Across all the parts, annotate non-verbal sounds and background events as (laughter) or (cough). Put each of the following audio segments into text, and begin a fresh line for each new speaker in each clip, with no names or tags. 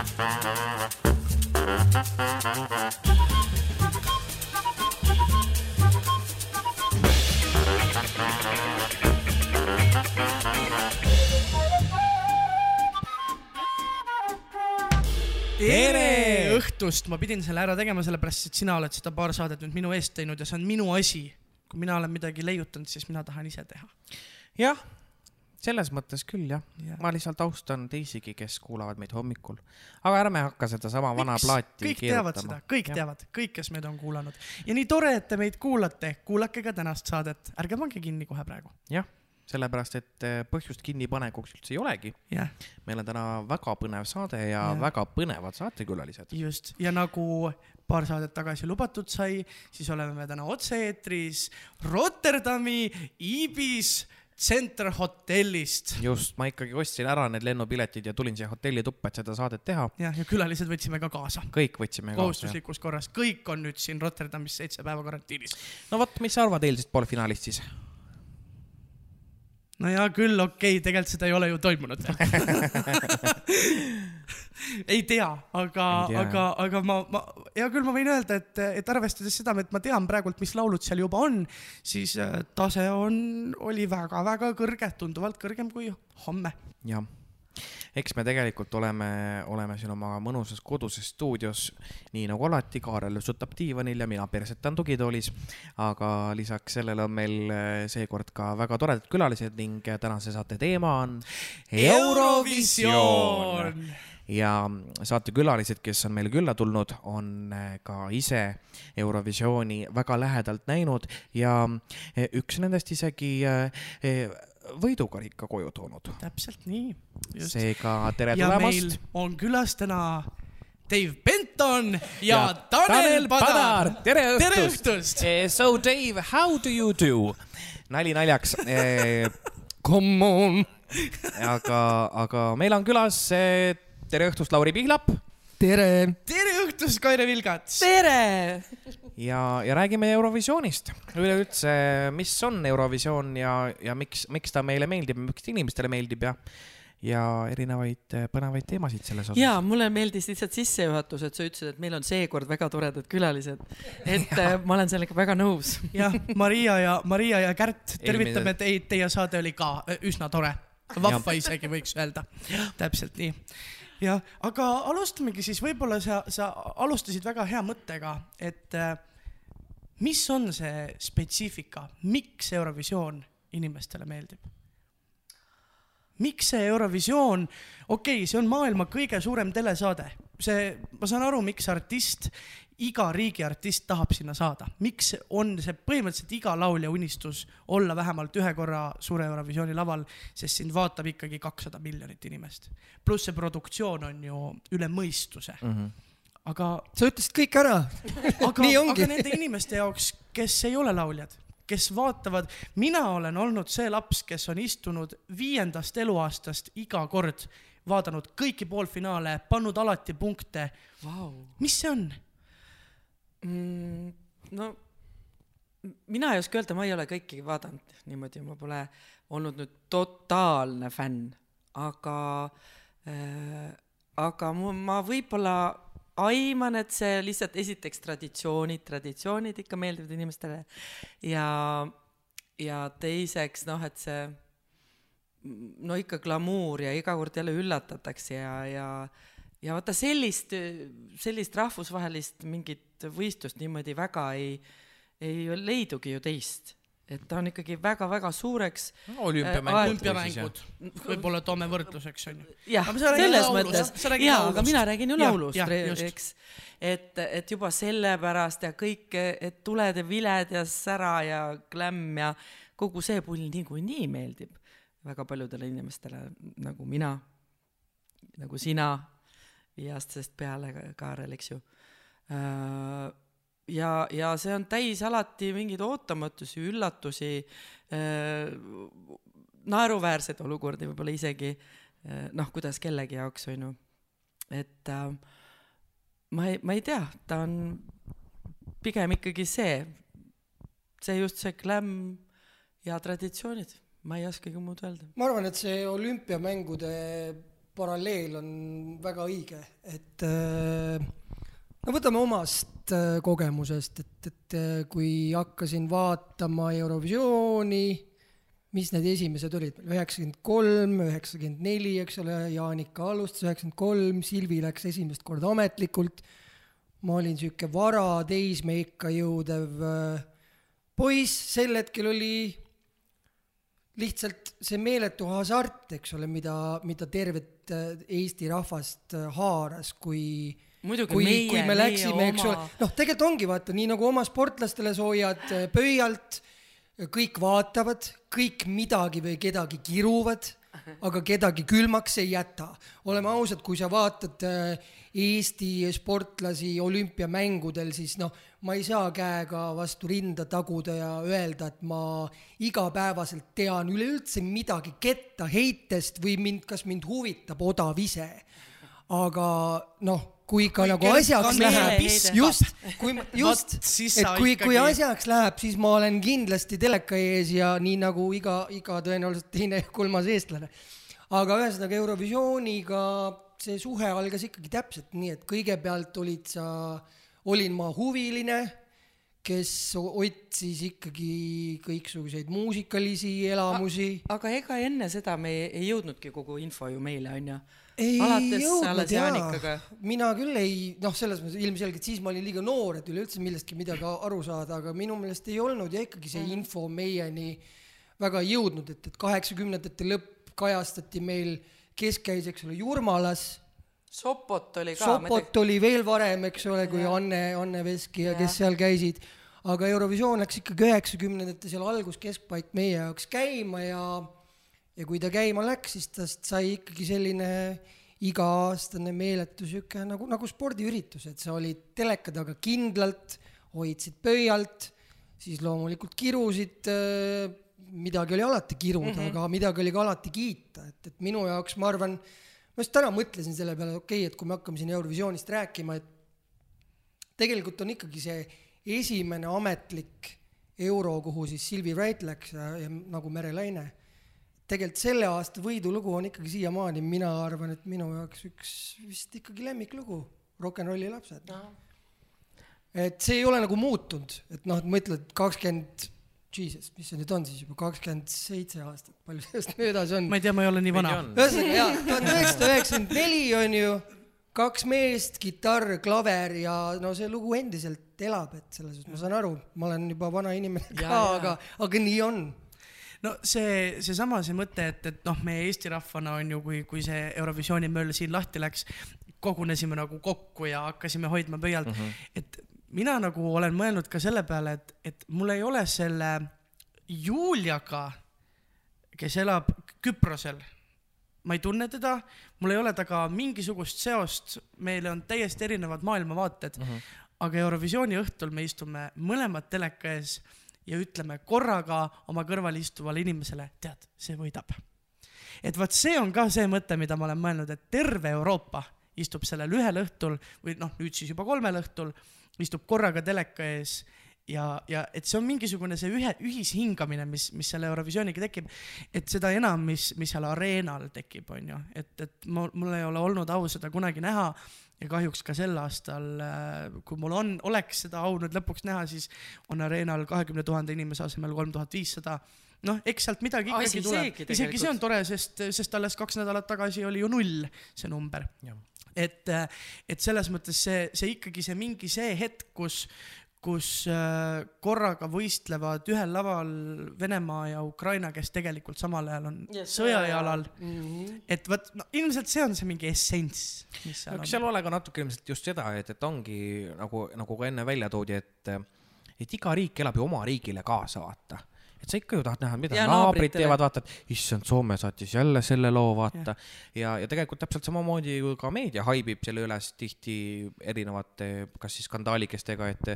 tere õhtust, ma pidin selle ära tegema, sellepärast et sina oled seda paar saadet nüüd minu eest teinud ja see on minu asi. kui mina olen midagi leiutanud, siis mina tahan ise teha.
jah, selles mõttes küll jah ja., ma lihtsalt austan teisigi, kes kuulavad meid hommikul. aga ärme hakka sedasama vana plaati
kõik teavad seda, kõik
Jah.
teavad, kõik, kes meid on kuulanud ja nii tore, et te meid kuulate, kuulake ka tänast saadet, ärge pange kinni kohe praegu.
jah, sellepärast et eh, põhjust kinnipanekuks üldse ei olegi. meil on täna väga põnev saade ja, ja. väga põnevad saatekülalised.
just ja nagu paar saadet tagasi lubatud sai, siis oleme me täna otse-eetris Rotterdami Ibis Center hotellist.
just, ma ikkagi ostsin ära need lennupiletid ja tulin siia hotelli tuppa, et seda saadet teha.
jah, ja külalised võtsime ka kaasa.
kõik võtsime kaasa.
kohustuslikus korras, kõik on nüüd siin Rotterdamis seitse päeva karantiinis.
no vot, mis sa arvad eilsest poolfinaalist siis?
No hea küll, okei okay,, tegelikult seda ei ole ju toimunud. (laughs) Ei tea, aga aga, aga ma, ma, hea küll, ma võin öelda, et, et arvestades seda, et ma tean praegult, mis laulud seal juba on, siis äh, tase on, oli väga-väga kõrge, tunduvalt kõrgem kui homme.
jah, eks me tegelikult oleme, oleme siin oma mõnusas koduses stuudios, nii nagu alati, Kaarel lõsutab diivanil ja mina persetan tugitoolis. aga lisaks sellele on meil eh, seekord ka väga toredad külalised ning tänase saate teema on Eurovisioon. ja saatekülalised, kes on meile külla tulnud, on eh, ka ise Eurovisiooni väga lähedalt näinud ja eh, üks nendest isegi võidukarika koju toonud.
täpselt nii.
seega tere
ja
tulemast.
on külas täna Dave Benton ja, ja Tanel Padar.
tere
tere
õhtust,
õhtust!
Eh, So Dave, how do you do? nali naljaks eh,. Come on. (laughs) aga, aga meil on külas eh, tere õhtust, Lauri Pihlap
tere.
tere õhtust, Kaire Vilgats.
tere.
ja, ja räägime Eurovisioonist. üleüldse, mis on Eurovisioon ja, ja miks, miks ta meile meeldib, miks ta inimestele meeldib ja, ja erinevaid eh, põnevaid teemasid selles osas.
ja mulle meeldis lihtsalt sissejuhatus, et sa ütlesid, et meil on seekord väga toredad külalised. et (laughs) äh, ma olen sellega väga nõus.
jah, Maria ja, Maria ja Kärt, tervitame teid, teie saade oli ka äh, üsna tore. vahva isegi võiks öelda. täpselt nii. jah, aga alustamegi siis, võib-olla sa, sa alustasid väga hea mõttega, et äh, mis on see spetsiifika, miks Eurovisioon inimestele meeldib? miks see Eurovisioon, okei okay,, see on maailma kõige suurem telesaade, see, ma saan aru, miks artist, iga riigi artist tahab sinna saada, miks on see põhimõtteliselt iga laulja unistus olla vähemalt ühe korra suure Eurovisiooni laval, sest sind vaatab ikkagi kakssada miljonit inimest. pluss see produktsioon on ju üle mõistuse,
mm. -hmm.
aga
sa ütlesid kõik ära. (laughs)
aga
Nii, ongi.
aga nende inimeste jaoks, kes ei ole lauljad, kes vaatavad, mina olen olnud see laps, kes on istunud viiendast eluaastast iga kord, vaadanud kõiki poolfinaale, pannud alati punkte.
Vau.
mis see on?
Mm, no mina ei oska öelda, ma ei ole kõiki vaadanud niimoodi, ma pole olnud nüüd totaalne fänn, aga äh,, aga mu, ma võib-olla aiman, et see lihtsalt esiteks traditsioonid, traditsioonid ikka meeldivad inimestele ja, ja teiseks noh, et see no ikka glamuur ja iga kord jälle üllatatakse ja, ja ja vaata sellist, sellist rahvusvahelist mingit võistlust niimoodi väga ei, ei leidugi ju teist. et ta on ikkagi väga-väga suureks.
olümpiamängud.
olümpiamängud, võib-olla toome võrdluseks onju.
jah, selles
laulust,
mõttes jaa, aga mina räägin ju laulust eks. et, et juba sellepärast ja kõik, et tuled ja viled ja sära ja klämm ja kogu see pull niikuinii meeldib väga paljudele inimestele nagu mina, nagu sina, viieaastasest peale, Kaarel, eks ju. ja, ja see on täis alati mingeid ootamatusi, üllatusi, naeruväärseid olukordi võib-olla isegi, noh, kuidas kellegi jaoks, on ju. et äh, ma ei, ma ei tea, ta on pigem ikkagi see, see just see glämm ja traditsioonid, ma ei oskagi muud öelda.
ma arvan, et see olümpiamängude paralleel on väga õige, et äh, no võtame omast äh, kogemusest, et, et äh, kui hakkasin vaatama Eurovisiooni, mis need esimesed olid, üheksakümmend kolm, üheksakümmend neli, eks ole, Jaanika alustas üheksakümmend kolm, Silvi läks esimest korda ametlikult, ma olin sihuke vara teismeikka jõudev äh, poiss, sel hetkel oli lihtsalt see meeletu hasart, eks ole, mida, mida tervet äh, Eesti rahvast äh, haaras, kui
muidugi
kui, kui me läksime, eks ole noh, tegelikult ongi vaata nii nagu oma sportlastele soojad äh, pöialt, kõik vaatavad, kõik midagi või kedagi kiruvad, (laughs) aga kedagi külmaks ei jäta. oleme ausad, kui sa vaatad äh, Eesti sportlasi olümpiamängudel, siis noh, ma ei saa käega vastu rinda taguda ja öelda, et ma igapäevaselt tean üleüldse midagi kettaheitest või mind, kas mind huvitab odav ise. aga noh, kui ikka
Kui
nagu asjaks läheb just, kui just et kui, kui asjaks läheb, siis ma olen kindlasti teleka ees ja nii nagu iga, iga tõenäoliselt teine ja (laughs) kolmas eestlane. aga ühesõnaga Eurovisiooniga see suhe algas ikkagi täpselt nii, et kõigepealt olid sa, olin ma huviline, kes otsis ikkagi kõiksuguseid muusikalisi elamusi.
aga ega enne seda me ei, ei jõudnudki kogu info ju meile onju.
Ei
alates alles
jaa
Jaanikaga.,
mina küll ei, noh, selles mõttes ilmselgelt siis ma olin liiga noor, et üleüldse millestki midagi aru saada, aga minu meelest ei olnud ja ikkagi see info meieni väga ei jõudnud, et, et kaheksakümnendate lõpp kajastati meil, kes käis, eks ole, Jurmalas,
Sopot oli ka.
Sopot oli veel varem, eks ole, kui Anne, Anne Veski ja
Jah.
kes seal käisid, aga Eurovisioon läks ikkagi üheksakümnendate seal algus-keskpaik meie jaoks käima ja ja kui ta käima läks, siis tast sai ikkagi selline iga-aastane meeletu sihuke nagu, nagu spordiüritus, et sa olid teleka taga kindlalt, hoidsid pöialt, siis loomulikult kirusid, midagi oli alati kiruda mm, -hmm. aga midagi oli ka alati kiita, et, et minu jaoks ma arvan, ma just täna mõtlesin selle peale, okei okay,, et kui me hakkame siin Eurovisioonist rääkima, et tegelikult on ikkagi see esimene ametlik euro, kuhu siis Silvi Wright läks ja, ja nagu Mere Laine. Tegelikult selle aasta võidulugu on ikkagi siiamaani, mina arvan, et minu jaoks üks vist ikkagi lemmiklugu, Rock n Rolli lapsed no.. et see ei ole nagu muutunud, et noh, et mõtled kakskümmend, jesus, mis see nüüd on siis juba kakskümmend seitse aastat, palju sellest möödas on?
ma ei tea, ma ei ole nii vana.
ühesõnaga jaa, tuhat üheksasada üheksakümmend neli on ju kaks meest, kitarr, klaver ja no see lugu endiselt elab, et selles suhtes ma saan aru, ma olen juba vana inimene ka, aga, aga nii on.
No see, seesama see mõte, et, et noh, meie Eesti rahvana on ju, kui, kui see Eurovisiooni möll siin lahti läks, kogunesime nagu kokku ja hakkasime hoidma pöialt mm, -hmm. et mina nagu olen mõelnud ka selle peale, et, et mul ei ole selle Juliaga, kes elab Küprosel, ma ei tunne teda, mul ei ole temaga mingisugust seost, meil on täiesti erinevad maailmavaated mm, -hmm. aga Eurovisiooni õhtul me istume mõlemad teleka ees ja ütleme korraga oma kõrval istuvale inimesele, tead, see võidab. et vot see on ka see mõte, mida ma olen mõelnud, et terve Euroopa istub sellel ühel õhtul või noh, nüüd siis juba kolmel õhtul, istub korraga teleka ees ja, ja et see on mingisugune see ühe, ühishingamine, mis, mis selle Eurovisiooniga tekib, et seda enam, mis, mis seal areenal tekib, onju, et, et mul, mul ei ole olnud au seda kunagi näha ja kahjuks ka sel aastal, kui mul on, oleks seda au nüüd lõpuks näha, siis on areenal kahekümne tuhande inimese asemel kolm tuhat viissada. Noh, eks sealt midagi ikkagi tuleb, isegi see on tore, sest, sest alles kaks nädalat tagasi oli ju null see number. et, et selles mõttes see, see ikkagi see mingi see hetk, kus, kus äh, korraga võistlevad ühel laval Venemaa ja Ukraina, kes tegelikult samal ajal on
Ja
sõjajalal.
Mhm.
et vot no, ilmselt see on see mingi essents, mis seal
eks
on.
seal ole ka natuke ilmselt just seda, et, et ongi nagu, nagu ka enne välja toodi, et, et iga riik elab ju oma riigile kaasa, vaata et sa ikka ju tahad näha, mida
Ja
naabrid teevad, vaata, et issand, Soome saatis jälle selle loo, vaata. ja, ja tegelikult täpselt samamoodi ju ka meedia haibib selle üles tihti erinevate, kas siis skandaalikestega, et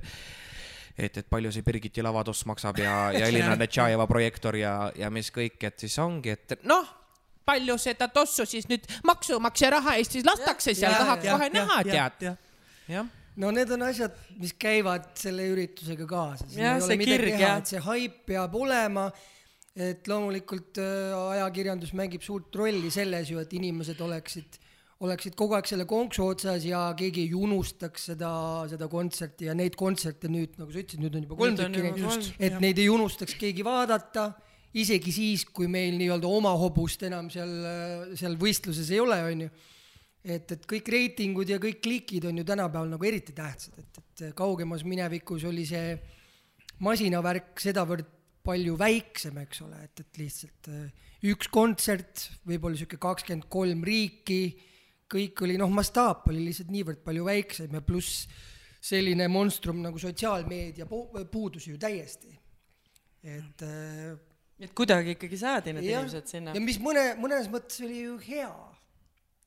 et, et palju see Birgiti lavadoss maksab ja, (laughs) ja Elina Netšajeva projektor ja, ja mis kõik, et siis ongi, et noh, palju seda tossu siis nüüd maksumaksja raha eest siis lastakse seal, tahaks kohe näha, tead. jah
no need on asjad, mis käivad selle üritusega kaasas.
See
haip peab olema, et loomulikult äh, ajakirjandus mängib suurt rolli selles ju, et inimesed oleksid oleksid kogu aeg selle konksu otsas ja keegi ei unustaks seda, seda kontserti ja neid kontserte nüüd, nagu sa ütlesid, nüüd on juba kolm tükki et neid ei unustaks keegi vaadata, isegi siis, kui meil nii-öelda oma hobust enam seal, seal võistluses ei ole, onju et, et kõik reitingud ja kõik klikid on ju tänapäeval nagu eriti tähtsad, et, et kaugemas minevikus oli see masinavärk sedavõrd palju väiksem, eks ole, et, et lihtsalt äh, üks kontsert, võib-olla sihuke kakskümmend kolm riiki, kõik oli noh, mastaap oli lihtsalt niivõrd palju väiksem ja pluss selline monstrum nagu sotsiaalmeedia pu- puudus ju täiesti. et äh,
et kuidagi ikkagi saadi need
jah,
inimesed sinna
ja. mis mõne, mõnes mõttes oli ju hea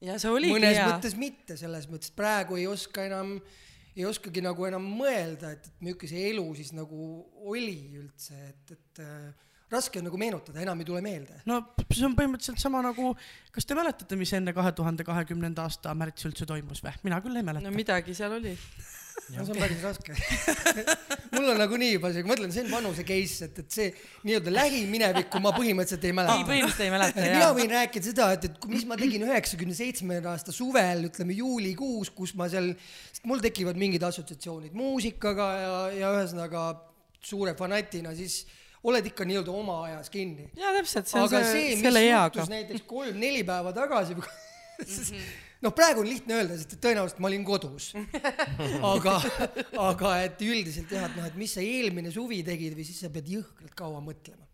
ja see oligi
mõnes
hea.
mõttes mitte, selles mõttes, et praegu ei oska enam, ei oskagi nagu enam mõelda, et, et milline see elu siis nagu oli üldse, et, et äh, raske on nagu meenutada, enam ei tule meelde.
no see on põhimõtteliselt sama nagu, kas te mäletate, mis enne kahe tuhande kahekümnenda aasta märtsi üldse toimus või? mina küll ei mäleta
no. midagi seal oli.
No see on päris raske. (laughs) mul on nagunii juba see, mõtlen, see on vanuse case, et, et see nii-öelda lähiminevikku ma põhimõtteliselt ei
ei,
mäleta.
põhimõtteliselt ei mäleta
mina
jaa.
võin rääkida seda, et, et kui- mis ma tegin üheksakümne seitsmenda aasta suvel, ütleme juulikuus, kus ma seal, sest mul tekivad mingid assotsiatsioonid muusikaga ja, ja ühesõnaga suure fanatina, siis oled ikka nii-öelda oma ajas kinni.
jaa, täpselt, see on
aga
see,
see,
selle eaga
näiteks kolm-neli päeva tagasi, noh, praegu on lihtne öelda, sest et tõenäoliselt ma olin kodus. (laughs) aga, aga et üldiselt jah, et noh, et mis sa eelmine suvi tegid või siis sa pead jõhkralt kaua mõtlema.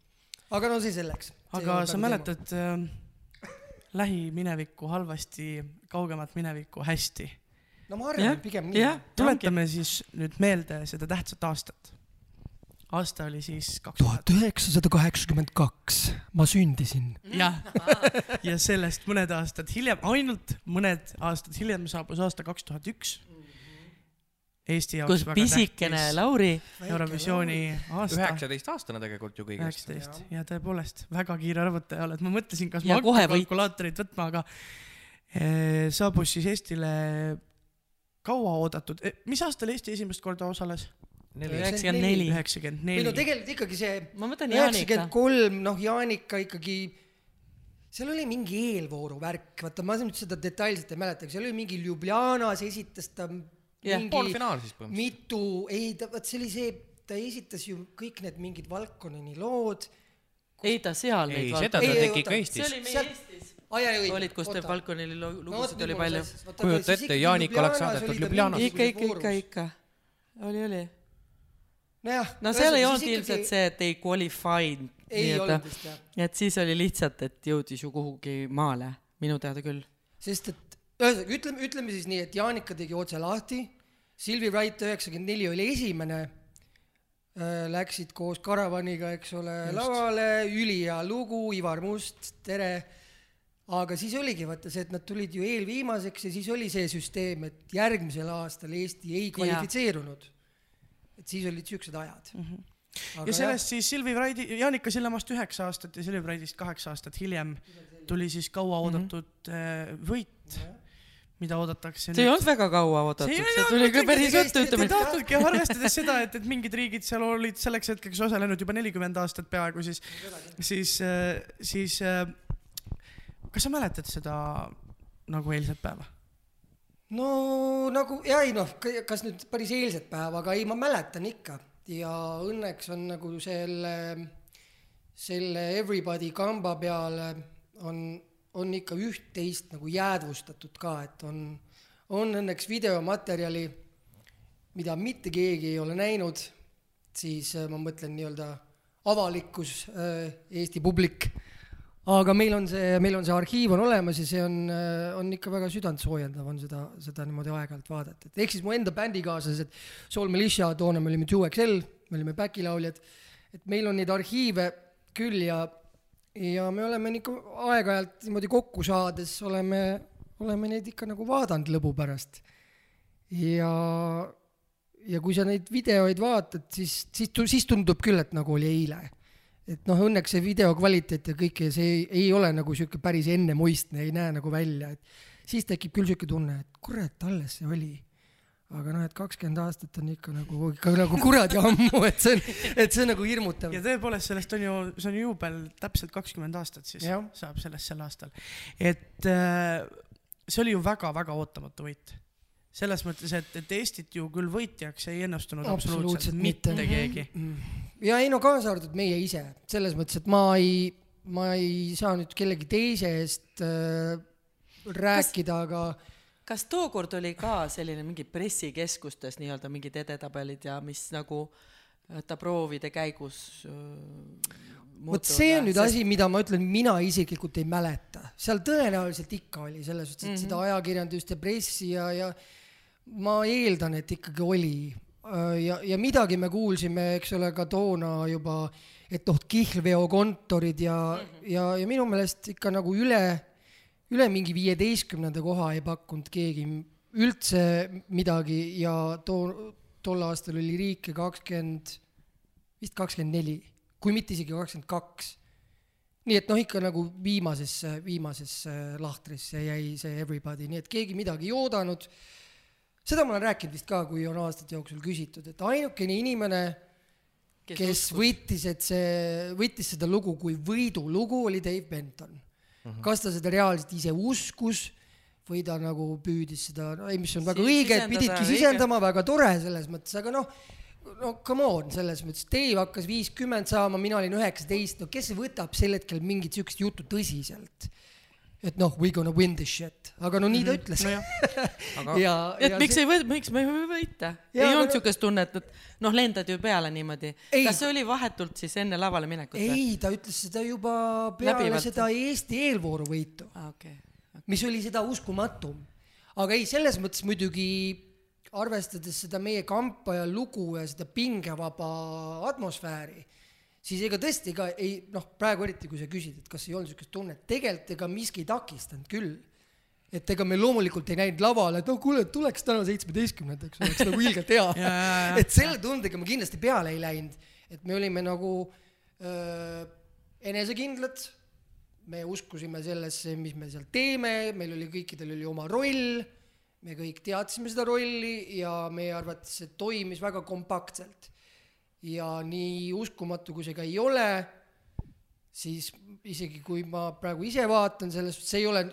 aga no see selleks.
aga sa? mäletad äh, lähiminevikku halvasti, kaugemat minevikku hästi?
no ma arvan
Jah,
pigem nii
jah..
tuletame siis nüüd meelde seda tähtsat aastat. Aasta oli siis kaks tuhat.
üheksasada kaheksakümmend kaks, ma sündisin.
jah, (laughs) ja sellest mõned aastad hiljem, ainult mõned aastad hiljem saabus aasta kaks tuhat üks. Eesti jaoks
kus
väga
pisikene
tähtis
Lauri,
Eurovisiooni aasta.
üheksateistaastane tegelikult ju kõigest.
üheksateist ja tõepoolest väga kiire arvutaja oled, ma mõtlesin, kas
Ja
ma
kohe
hakkan kalkulaatorit võtma, aga eh, saabus siis Eestile kauaoodatud, mis aastal Eesti esimest korda osales?
Üheksakümmend neli.
üheksakümmend
või no
neli.
tegelikult ikkagi see
ma mõtlen Jaanika
üheksakümmend. kolm, noh, Jaanika ikkagi, seal oli mingi eelvooru värk, vaata ma nüüd seda detailselt ei mäleta, seal oli mingi Ljubljanas esitas ta
Jah.
mingi
poolfinaal siis põhimõtteliselt.
mitu, ei ta, vot see oli see, ta esitas ju kõik need mingid Valkoneni lood.
ei ta seal
ei,
neid
seda
valdkondi-
ta
Ei,
tegi
oota,
ka
see
Eestis
oli. meie
Sealt-
Eestis.
olid,
olid, kus te Falconil lu- lugusid oli palju.
Kujuta ette, Jaanika oleks saadetud Ljubljanasse.
ikka, ikka, ikka, ikka. oli, oli.
nojah.
no seal ei olnud ilmselt see, et ei qualified
ei olnud, vist jah,
et siis oli lihtsalt, et jõudis ju kuhugi maale, minu teada küll.
sest et ühesõnaga ütleme, ütleme siis nii, et Jaanika tegi otse lahti, Silvi Wright üheksakümmend neli oli esimene, läksid koos karavaniga, eks ole, lavale, ülihea lugu, Ivar Must, tere. aga siis oligi vaata see, et nad tulid ju eelviimaseks ja siis oli see süsteem, et järgmisel aastal Eesti ei kvalifitseerunud. Et siis olid siuksed ajad mm. -hmm.
Mhm. ja sellest siis Silvi Vraidi, Jaanika Sillamaast üheksa aastat ja Silvi Vraidist kaheksa aastat hiljem tuli siis kauaoodatud äh, võit, mida oodatakse
Mhm. see ei olnud väga kaua oodatud,
See
tuli ka
muidugi,
päris ruttu, ütleme
tahtnudki, arvestades seda, et, et mingid riigid seal olid selleks hetkeks osalenud juba nelikümmend aastat peaaegu, siis, siis, siis äh, kas sa mäletad seda nagu eilset päeva?
No nagu ja ei noh, kas nüüd päris eilset päeva, aga ei, ma mäletan ikka. Ja õnneks on nagu selle, selle Everybody kamba peale on, on ikka üht-teist nagu jäädvustatud ka, et on, on õnneks videomaterjali, mida mitte keegi ei ole näinud, siis äh, ma mõtlen nii-öelda avalikkus, Eesti publik aga meil on see, meil on see arhiiv on olemas ja see on, on ikka väga südantsoojendav on seda, seda niimoodi aeg-ajalt vaadata, et ehk siis mu enda bändikaaslased, Soul Militia, toona me olime 2XL, me olime backilauljad, et meil on neid arhiive küll ja, ja me oleme ikka aeg-ajalt niimoodi kokku saades oleme, oleme neid ikka nagu vaadanud lõbu pärast. ja, ja kui sa neid videoid vaatad, siis, siis, siis tundub küll, et nagu oli eile et noh, õnneks see video kvaliteet ja kõik ja see ei, ei ole nagu sihuke päris ennemuistne, ei näe nagu välja, et siis tekib küll sihuke tunne, et kurat, alles see oli. aga noh, et kakskümmend aastat on ikka nagu, ikka nagu kuradi ammu, et see on, et see on nagu hirmutav
ja. tõepoolest, sellest on ju, see on juubel täpselt kakskümmend aastat siis
Jah.
saab sellest sel aastal. et äh, see oli ju väga-väga ootamatu võit selles mõttes, et, et Eestit ju küll võitjaks ei ennustunud absoluutselt,
Absoluutselt
mitte,
mitte.
mitte keegi.
Ja ei no kaasa arvatud meie ise, selles mõttes, et ma ei, ma ei saa nüüd kellegi teise eest äh, rääkida, aga
kas tookord oli ka selline mingi pressikeskustes nii-öelda mingid edetabelid ja mis nagu äh, ta proovide käigus
vot see on nüüd asi, mida ma ütlen, mina isiklikult ei mäleta, seal tõenäoliselt ikka oli selles suhtes, et mm -hmm. seda ajakirjandust ja pressi ja, ja ma eeldan, et ikkagi oli ja, ja midagi me kuulsime, eks ole, ka toona juba, et noh, kihlveokontorid ja mm, -hmm. ja, ja minu meelest ikka nagu üle, üle mingi viieteistkümnenda koha ei pakkunud keegi üldse midagi ja too, tol aastal oli riike kakskümmend, vist kakskümmend neli, kui mitte isegi kakskümmend kaks. nii et noh, ikka nagu viimasesse, viimasesse lahtrisse jäi see Everybody, nii et keegi midagi ei oodanud. Seda ma olen rääkinud vist ka, kui on aastate jooksul küsitud, et ainukene inimene, kes, kes võttis, et see, võttis seda lugu kui võidulugu, oli Dave Benton uh. -huh. kas ta seda reaalselt ise uskus või ta nagu püüdis seda, no ei, mis on väga õige, et pididki sisendama, väga tore selles mõttes, aga noh, no come on, selles mõttes, Dave hakkas viiskümmend saama, mina olin üheksateist, no kes võtab sel hetkel mingit siukest juttu tõsiselt? Et noh, we gonna win this shit, aga no nii ta ütles
nojah, (laughs)
aga
ja,
et
ja
miks
see-
ei või, miks me ei või võita? ei olnud
aga-
siukest tunnet, et noh, lendad ju peale niimoodi.
Ei.
kas see oli vahetult siis enne lavale minekut
ei, ta ütles seda juba peale
Läbivalt.
seda Eesti eelvooruvõitu,
aa, okei.
mis oli seda uskumatum. aga ei, selles mõttes muidugi arvestades seda meie kampa ja lugu ja seda pingevaba atmosfääri, siis ega tõesti ega ei noh, praegu eriti kui sa küsid, et kas ei olnud niisugust tunnet, tegelikult ega miski ei takistanud küll. et ega me loomulikult ei näinud lavale, et no kuule, tuleks täna seitsmeteistkümnendaks, oleks nagu ilgelt hea. (laughs) Et selle tundega ma kindlasti peale ei läinud, et me olime nagu öö, enesekindlad, me uskusime sellesse, mis me seal teeme, meil oli kõikidel oli oma roll, me kõik teadsime seda rolli ja meie arvates see toimis väga kompaktselt. Ja nii uskumatu, kui see ka ei ole, siis isegi kui ma praegu ise vaatan sellest, see ei ole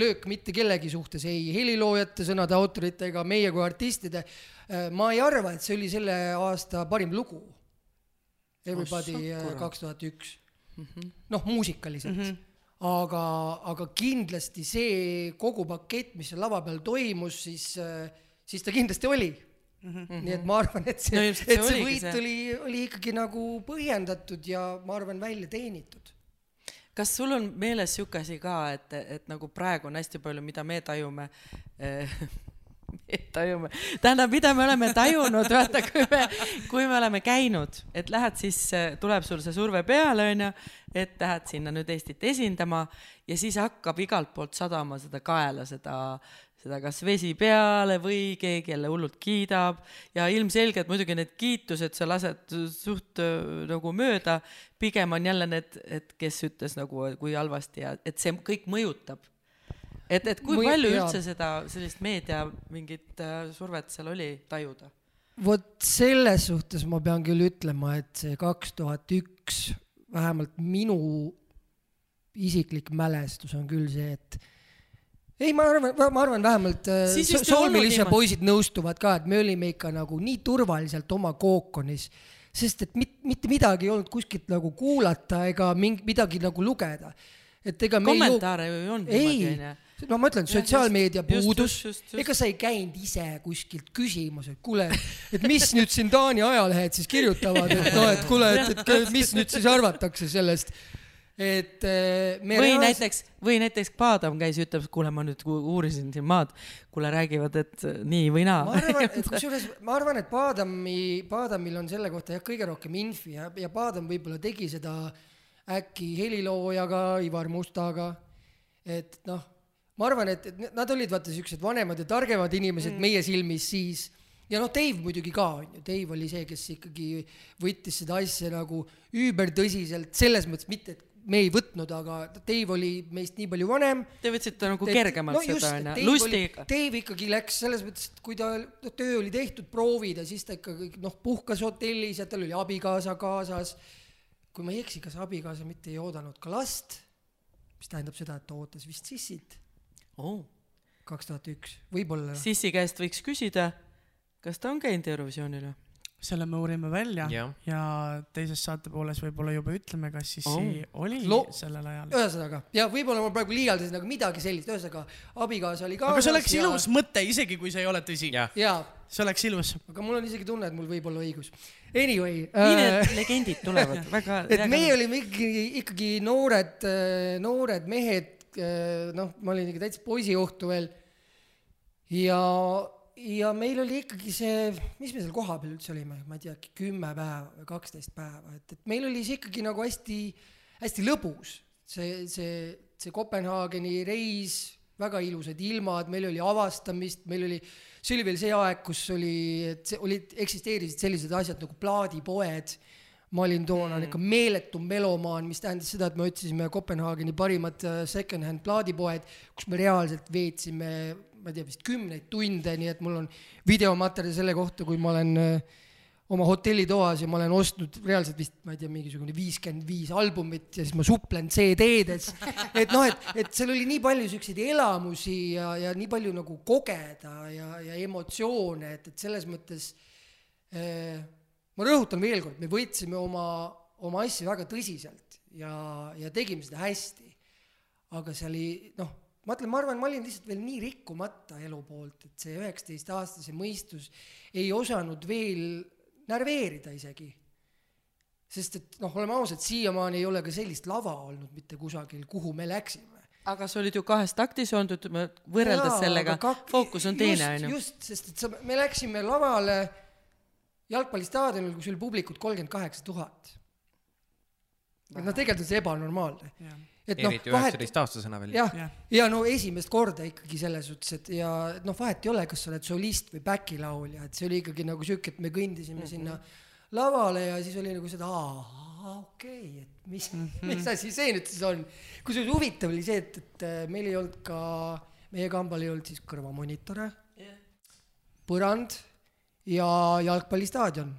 löök mitte kellegi suhtes, ei heliloojate, sõnade autorite ega meie kui artistide. ma ei arva, et see oli selle aasta parim lugu. Everybody
Ossa, kurat.
kaks tuhat üks. noh, muusikaliselt mm. -hmm aga, aga kindlasti see kogu pakett, mis seal lava peal toimus, siis, siis ta kindlasti oli mm. -hmm. nii et ma arvan, et see
No
et
see
see võit
see.
oli, oli ikkagi nagu põhjendatud ja ma arvan, välja teenitud.
kas sul on meeles sihuke asi ka, et, et nagu praegu on hästi palju, mida me tajume eh, (laughs) me tajume, tähendab, mida me oleme tajunud, vaata, kui me, kui me oleme käinud, et lähed siis, tuleb sul see surve peale, onju, et lähed sinna nüüd Eestit esindama ja siis hakkab igalt poolt sadama seda kaela, seda seda kas vesi peale või keegi jälle hullult kiidab ja ilmselgelt muidugi need kiitused sa lased suht öö, nagu mööda, pigem on jälle need, et kes ütles nagu, kui halvasti ja et see kõik mõjutab. et, et kui
Mõju-
palju
jaa.
üldse seda sellist meedia mingit äh, survet seal oli tajuda?
vot selles suhtes ma pean küll ütlema, et see kaks tuhat üks, vähemalt minu isiklik mälestus on küll see, et ei, ma arvan, ma arvan vähemalt äh,
Siis
So-
vist ei olnud
Soomilise
niimoodi.
poisid nõustuvad ka, et me olime ikka nagu nii turvaliselt oma kookonis, sest et mit, mitte midagi ei olnud kuskilt nagu kuulata ega mingi midagi nagu lugeda. et ega
kommentaare ju ei olnud
ei. no ma ütlen, sotsiaalmeedia puudus. ega sa ei käinud ise kuskilt küsimas, et kuule, et mis nüüd siin Taani ajalehed siis kirjutavad, et noh, et kuule, et, et (laughs) mis nüüd siis arvatakse sellest, et eh, me
või
reaalselt-
näiteks, või näiteks Paadam käis ütleb, kuule, ma nüüd uurisin siin maad, kuule räägivad, et nii või naa.
Ma arvan, et (laughs) kusjuures ma arvan, et Paadami, Paadamil on selle kohta jah, kõige rohkem infi ja, ja Paadam võib-olla tegi seda äkki heliloojaga, Ivar Mustaga, et noh, ma arvan, et, et nad olid vaata siuksed vanemad ja targemad inimesed mm. meie silmis siis. Ja noh, Dave muidugi ka on ju, Dave oli see, kes ikkagi võttis seda asja nagu üübertõsiselt, selles mõttes mitte, et me ei võtnud, aga Dave oli meist nii palju vanem
Te võtsite nagu
et-
kergemalt
no just,
seda onju,
Dave
lustiga.
Dave ikkagi läks selles mõttes, et kui ta, töö oli tehtud, proovid ja siis ta ikkagi noh, puhkas hotellis ja tal oli abikaasa kaasas. kui ma ei eksi, kas abikaasa mitte ei oodanud ka last, mis tähendab seda, et ta ootas vist sissit.
oh.
kaks tuhat üks, võib-olla.
Sissi käest võiks küsida, kas ta on käinud Eurovisioonil või?
Selle me uurime välja ja,
jah,
ja teises saate pooles võib-olla juba ütleme, kas Sissi
Oh.
oli
Lo-
sellel ajal.
ühesõnaga, ja võib-olla ma praegu liialdasin, aga midagi sellist, ühesõnaga abikaasa oli kaasas.
aga see oleks ilus mõte, isegi kui see ei ole tõsi.
jah.
see oleks ilus.
aga mul on isegi tunne, et mul võib olla õigus. Anyway
nii
äh,,
need legendid tulevad, (laughs) väga.
et meie olime ikkagi, ikkagi noored, noored mehed, noh, ma olin ikka täitsa poisiohtu veel. ja, ja meil oli ikkagi see, mis me seal kohapeal üldse olime, ma ei tea, kümme päeva või kaksteist päeva, et, et meil oli see ikkagi nagu hästi, hästi lõbus. see, see, see Kopenhaageni reis, väga ilusad ilmad, meil oli avastamist, meil oli, see oli veel see aeg, kus oli, et see olid, eksisteerisid sellised asjad nagu plaadipoed ma olin toona ikka meeletu melomaan, mis tähendas seda, et me otsisime Kopenhaageni parimad äh, second-hand plaadipoed, kus me reaalselt veetsime, ma ei tea, vist kümneid tunde, nii et mul on videomaterjali selle kohta, kui ma olen äh, oma hotellitoas ja ma olen ostnud reaalselt vist, ma ei tea, mingisugune viiskümmend viis albumit ja siis ma suplen CD-des. et noh, et, et seal oli nii palju siukseid elamusi ja, ja nii palju nagu kogeda ja, ja emotsioone, et, et selles mõttes eh, ma rõhutan veel kord, me võtsime oma, oma asja väga tõsiselt ja, ja tegime seda hästi. aga see oli noh, ma ütlen, ma arvan, ma olin lihtsalt veel nii rikkumata elu poolt, et see üheksateistaastase mõistus ei osanud veel närveerida isegi. sest et noh, oleme ausad, siiamaani ei ole ka sellist lava olnud mitte kusagil, kuhu me läksime.
aga sa olid ju kahes taktis olnud, ütleme võrreldes sellega, fookus on teine, onju.
just, sest et sa, me läksime lavale jalgpallistaadionil, kus oli publikut kolmkümmend kaheksa tuhat. et noh, tegelikult on see ebanormaalne. Et noh, vahet,
üheksateistaastasena veel.
jah
Jah.,
ja no esimest korda ikkagi selles suhtes, et ja et noh, vahet ei ole, kas sa oled solist või back-laulja, et see oli ikkagi nagu sihuke, et me kõndisime mm -hmm. sinna lavale ja siis oli nagu seda, aa, okei okay,, et mis mm, -hmm. mis asi see nüüd siis on. kusjuures huvitav oli see, et, et äh, meil ei olnud ka, meie kambal ei olnud siis kõrvamonitore, põrand ja jalgpallistaadion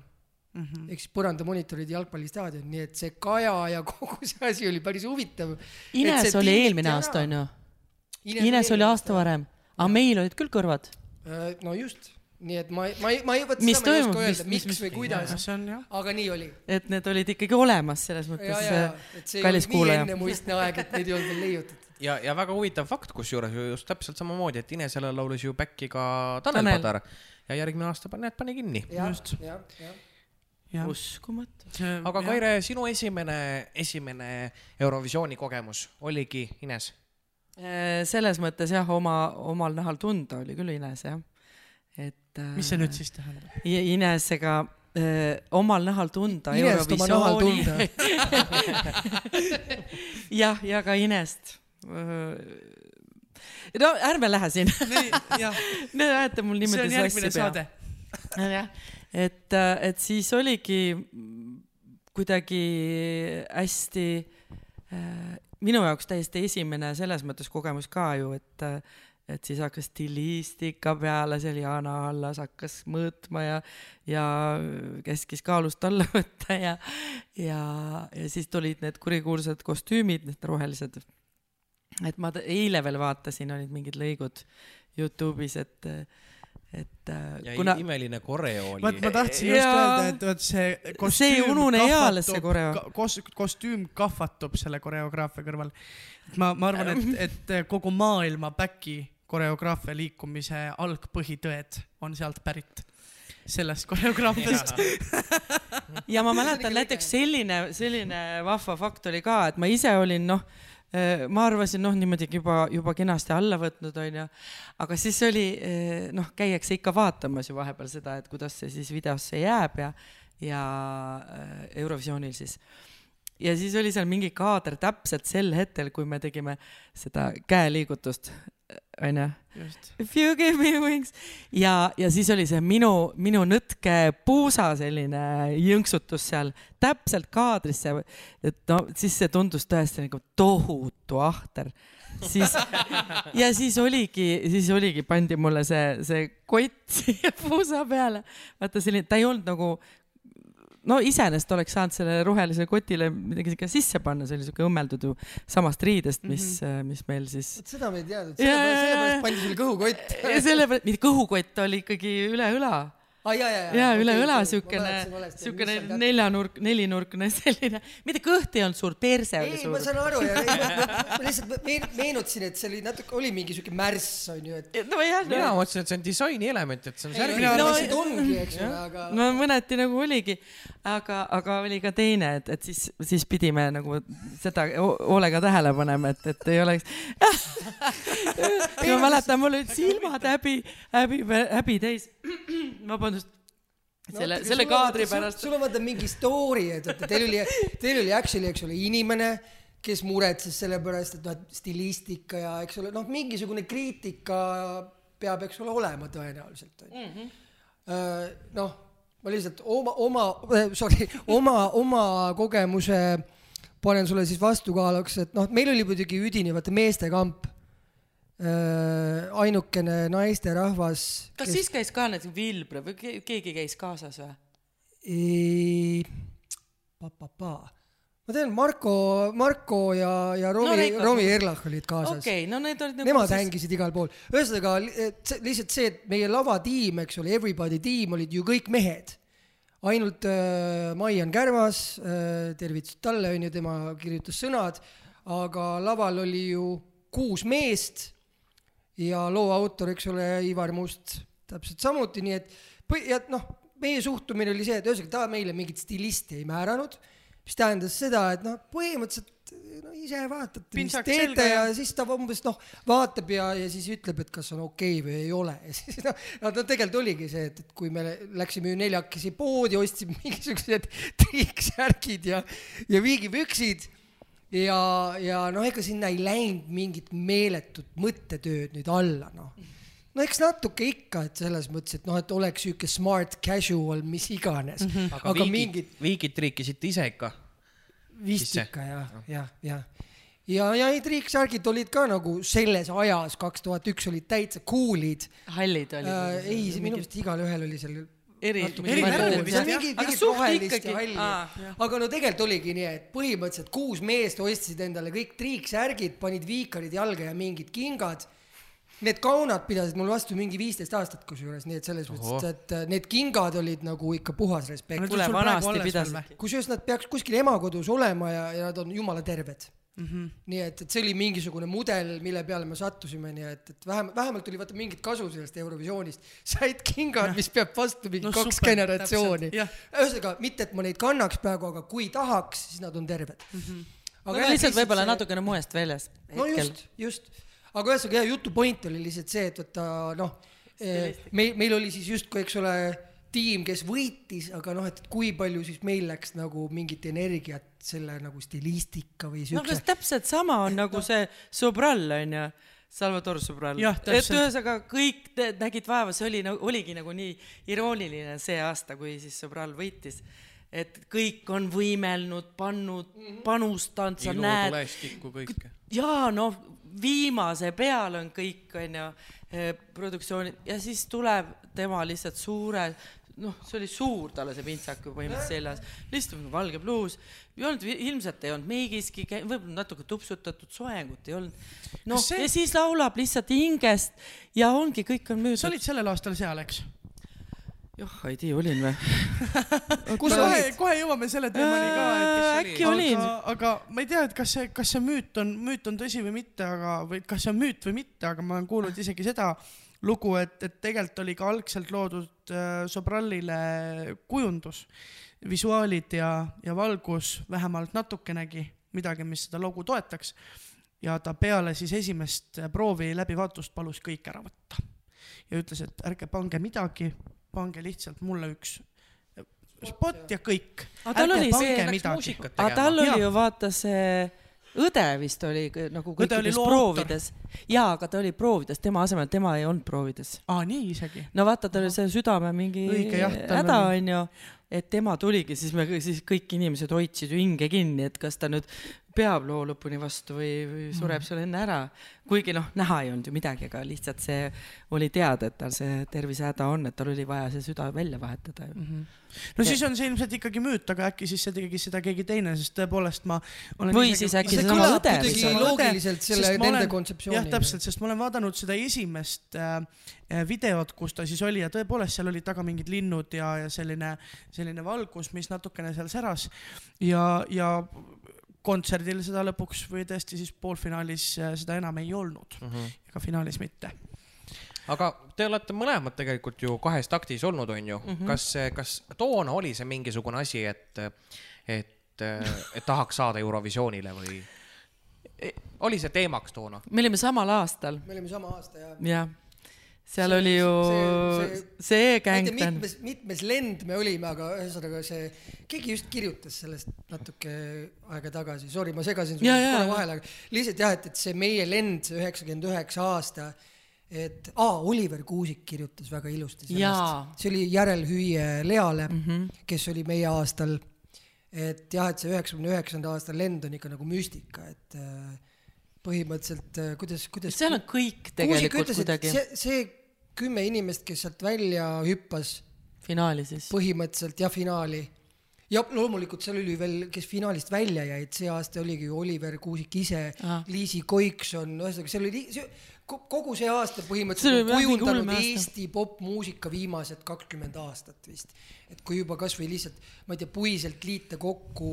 mm -hmm.. ehk siis põrandamonitorid ja jalgpallistaadion, nii et see kaja ja kogu see asi oli päris huvitav.
Ines oli eelmine aasta, onju. Ines oli aasta. varem, aga meil olid küll kõrvad.
no just, nii et ma, ma ei, ma ei, vot seda ma ei oska öelda,
Mis-
miks
mis-
või kuidas, aga nii oli.
et need olid ikkagi olemas selles mõttes kallis kuulaja.
ennemuistne aeg, et neid ei olnud veel leiutatud. (laughs)
ja, ja väga huvitav fakt, kusjuures ju just täpselt samamoodi, et Inesele laulis ju back'i ka Tanel,
Tanel.
Padar ja järgmine aasta need pani kinni.
Just.,
uskumatu.
aga Kaire, sinu esimene, esimene Eurovisiooni kogemus oligi Ines?
Äh, selles mõttes jah, oma, omal nahal tunda oli küll Ines jah. et.
mis see nüüd? siis tähendab?
Inesega öö, omal nahal tunda
Inest oma nahal tunda. (laughs)
jah, ja ka Inest. no ärme lähe sinna, te ajate mul
see
niimoodi
on järgmine
sassi
saade.
pea. jah, et, et siis oligi kuidagi hästi äh, minu jaoks täiesti esimene selles mõttes kogemus ka ju, et et siis hakkas stilistika peale, seal Jana Allas hakkas mõõtma ja, ja käskis kaalust alla (laughs) võtta ja, ja, ja siis tulid need kurikuulsad kostüümid, need rohelised. et ma eile veel vaatasin, olid mingid lõigud Youtube'is, et, et
ja
kuna
imeline koreo
vot
oli
ma. tahtsin just
Jaa.
öelda, et vot see kostüüm
unune eales, see koreo.
ka- kos-, kostüüm kahvatub selle koreograafia kõrval. et ma, ma arvan, et, et kogu maailma back'i koreograafia liikumise algpõhitõed on sealt pärit, sellest koreograafiast.
ja ma mäletan näiteks selline, selline vahva fakt oli ka, et ma ise olin noh, ma arvasin noh, niimoodi juba, juba kenasti alla võtnud, onju. aga siis oli eh, noh, käiakse ikka vaatamas ju vahepeal seda, et kuidas see siis videosse jääb ja, ja eh, Eurovisioonil siis. ja siis oli seal mingi kaader täpselt sel hetkel, kui me tegime seda käeliigutust, onju. If you give me wings ja, ja siis oli see minu, minu nõtke puusa selline jõnksutus seal täpselt kaadrisse, et no siis see tundus tõesti nagu tohutu ahter. siis ja siis oligi, siis oligi, pandi mulle see, see kott (laughs) siia puusa peale. vaata selline, ta ei olnud nagu no iseenesest oleks saanud sellele rohelisele kotile midagi siuke sisse panna, see oli siuke õmmeldud ju samast riidest, mis mm, -hmm. mis meil siis.
vot seda me ei teadnud, sellepärast, pandi sulle kõhukott.
ja sellepärast, mitte kõhukott oli ikkagi üle õla
aa, ja, ja,
ja üle õla siukene, siukene neljanurk, nelinurkne (laughs) selline, mitte kõht ei olnud suur, perse oli
ei,
suur
ma. saan aru ja ei, (laughs) ma, ma lihtsalt meen- meenutasin, et see oli natuke, oli mingi siuke märss onju, et
nojah,
mina mõtlesin, et see on disaini element, et see on
ei,
särgid
no,
No-
lihtsalt ongi, eks ole, aga
no mõneti nagu oligi, aga, aga oli ka teine, et, et siis, siis pidime nagu seda ho- hoolega tähele panema, et, et ei oleks. (laughs) ma mäletan, mul olid silmad häbi, häbi, häbi täis. vabandust, selle
No,,
selle
sul on
kaadri
vaata-
pärast.
sul on vaata mingi story, et vaata teil oli, teil oli actually, eks ole, inimene, kes muretses selle pärast, et noh, et stilistika ja eks ole, noh, mingisugune kriitika peab, eks ole, olema tõenäoliselt onju.
Mhm.
noh, ma lihtsalt oma, oma, (laughs) sorry, oma, oma kogemuse panen sulle siis vastukaaluks, et noh, meil oli muidugi üdini vaata meestekamp. Ainukene naisterahvas.
kas siis käis ka näiteks Vilbre või ke- keegi käis kaasas või?
ei, pa-pa-pa, ma tean, Marko, Marko ja, ja Romi
No
Romi Erlach olid kaasas
okei okay,, no need olid nagu
Nemad hängisid igal pool, ühesõnaga lihtsalt see, et meie lavatiim, eks ole, Everybody tiim olid ju kõik mehed. ainult äh, Maian Kärmas äh,, tervitused talle onju, tema kirjutas sõnad, aga laval oli ju kuus meest ja loo autor, eks ole, Ivar Must täpselt samuti, nii et põhi- ja noh, meie suhtumine oli see, et ühesõnaga ta meile mingit stilisti ei määranud, mis tähendas seda, et noh, põhimõtteliselt no ise vaatate, mis teete ja
ja-
siis ta umbes noh, vaatab ja, ja siis ütleb, et kas on okei okay või ei ole. (laughs) Ja siis noh, no tegelikult oligi see, et, et kui me läksime ju neljakesi poodi, ostsime (laughs) mingisugused triiksärgid ja, ja viigipüksid ja, ja noh, ega sinna ei läinud mingit meeletut mõttetööd nüüd alla, noh no eks natuke ikka, et selles mõttes, et noh, et oleks sihuke smart casual, mis iganes mm, -hmm.
aga,
aga
viigid
mingid,
viigid triikisite ise ikka.
vist
sisse.
ikka jah, jah, jah. ja, ja need triiksärgid olid ka nagu selles ajas, kaks tuhat üks olid täitsa cool'id
hallid olid
äh,. ei, minu meelest igalühel oli seal
eri,
eri värvi vist, jah.
aga suht ikkagi
aga no tegelikult oligi nii, et põhimõtteliselt kuus meest ostsid endale kõik triiksärgid, panid viikarid jalga ja mingid kingad. Need kaunad pidasid mul vastu mingi viisteist aastat kusjuures, nii et selles mõttes, et need kingad olid nagu ikka puhas respekt. kusjuures nad peaks kuskil emakodus olema ja, ja nad on jumala terved mm. -hmm. nii et, et see oli mingisugune mudel, mille peale me sattusime, nii et, et vähemalt, vähemalt oli vaata mingit kasu sellest Eurovisioonist. said kingad, mis peab vastu mingi
No
kaks
super,
generatsiooni
jah..
ühesõnaga, mitte et ma neid kannaks praegu, aga kui tahaks, siis nad on terved mm. -hmm.
no lihtsalt võib-olla natukene moest väljas.
no just, just, aga ühesõnaga jah, jutu point oli lihtsalt see, et vaata noh, meil, meil oli siis justkui, eks ole, tiim, kes võitis, aga noh, et kui palju siis meil läks nagu mingit energiat selle nagu stilistika või
no kas
siukse.
täpselt sama on nagu see Sobral onju, Salvador Sobral. Et ühesõnaga kõik te- nägid vaeva, see oli nagu, oligi nagu nii irooniline see aasta, kui siis Sobral võitis. et kõik on võimelnud, pannud, panustanud, sa
ilu,
näed, jaa, noh, viimase peal on kõik, onju, produktsioonid ja siis tuleb tema lihtsalt suure, noh, see oli suur talle see pintsak ju põhimõtteliselt seljas, lihtsalt valge pluus, ei olnud, ilmselt ei olnud meigiski, võib-olla natuke tupsutatud, soengut ei olnud. noh
see-
ja siis laulab lihtsalt hingest ja ongi, kõik on
sa
müüdud.
olid sellel aastal seal, eks?
joh, ei tea, olin või? (laughs)
kus
kohe kohe jõuame selle teemani ka,
äkki olin.
aga, ma ei tea, et kas see, kas see müüt on, müüt on tõsi või mitte, aga, või kas see on müüt või mitte, aga ma olen kuulnud isegi seda lugu, et, et tegelikult oli ka algselt loodud äh, Sobrallile kujundus, visuaalid ja, ja valgus vähemalt natukenegi midagi, mis seda lugu toetaks. ja ta peale siis esimest proovi läbivaatust palus kõik ära võtta ja ütles, et ärge pange midagi, pange lihtsalt mulle üks spot ja kõik.
Aga tal oli see- aga tal oli ju vaata see õde vist oli nagu kõikides proovides jaa, aga ta oli proovides, tema asemel, tema ei olnud proovides.
aa, nii isegi.
no vaata, tal oli see südame mingi häda onju, et tema tuligi, siis me, siis kõik inimesed hoidsid hinge kinni, et kas ta nüüd peab loo lõpuni vastu või, või sureb seal enne ära. kuigi noh, näha ei olnud ju midagi, aga lihtsalt see oli teada, et tal see tervisehäda on, et tal oli vaja see süda välja vahetada ju.
Mhm. no siis on see ilmselt ikkagi müüt, aga äkki siis see tegi seda keegi teine, sest tõepoolest ma olen
Või siis äkki
see
õde või
kuidagi
sama
loogiliselt selle nende kontseptsiooni.
jah, täpselt, sest ma olen vaadanud seda esimest äh, äh, videot, kus ta siis oli ja tõepoolest seal olid taga mingid linnud ja, ja selline, selline valgus, mis natukene seal säras ja, ja kontserdil seda lõpuks või tõesti siis poolfinaalis äh, seda enam ei olnud
mm. -hmm.
ega finaalis mitte.
aga te olete mõlemad tegelikult ju kahes taktis olnud, onju mm. -hmm. kas, kas toona oli see mingisugune asi, et, et, et tahaks saada Eurovisioonile või oli see teemaks toona?
me olime samal aastal,
me olime sama aasta ja
jah. seal
See-
oli ju
see-
see,
see-
gäng
mitmes, mitmes lend me olime, aga ühesõnaga see, keegi just kirjutas sellest natuke aega tagasi, sorry, ma segasin sulle korra
ja.
vahele, aga lihtsalt jah, et, et see meie lend, see üheksakümmend üheksa aasta, et aa, Oliver Kuusik kirjutas väga ilusti sellest, see oli järelhüüe Leale mm. -hmm. kes oli meie aastal, et jah, et see üheksakümne üheksanda aasta lend on ikka nagu müstika, et äh, põhimõtteliselt äh, kuidas, kuidas
seal on kõik tegelikult
ütles,
kuidagi.
see, see kümme inimest, kes sealt välja hüppas
finaali siis.
põhimõtteliselt ja finaali. Ja loomulikult seal oli veel, kes finaalist välja jäid, see aasta oligi ju Oliver Kuusik ise Liisi Koikson, ühesõnaga seal oli kogu see aasta põhimõtteliselt on kujundanud. Eesti popmuusika viimased kakskümmend aastat vist. et kui juba kasvõi lihtsalt, ma ei tea, puiselt liita kokku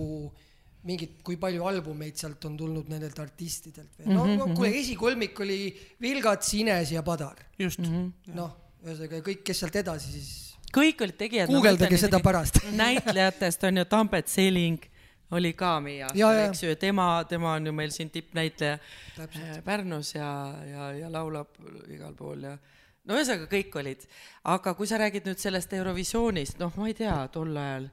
mingid, kui palju albumeid sealt on tulnud nendelt artistidelt või no,
Mhm,
no kuule, esikolmik oli Vilgats, Ines ja Padar,
just mm.
Mhm.
-hmm.
noh, ühesõnaga kõik, kes sealt edasi siis
kõik olid tegijad.
guugeldage seda pärast. (laughs)
näitlejatest on ju Tambet Seling oli ka meie
Ja,
aastal, eks ju, tema, tema on ju meil siin tippnäitleja
Täpselt.
äh, Pärnus ja, ja, ja laulab igal pool ja no ühesõnaga kõik olid, aga kui sa räägid nüüd sellest Eurovisioonist, noh, ma ei tea, tol ajal,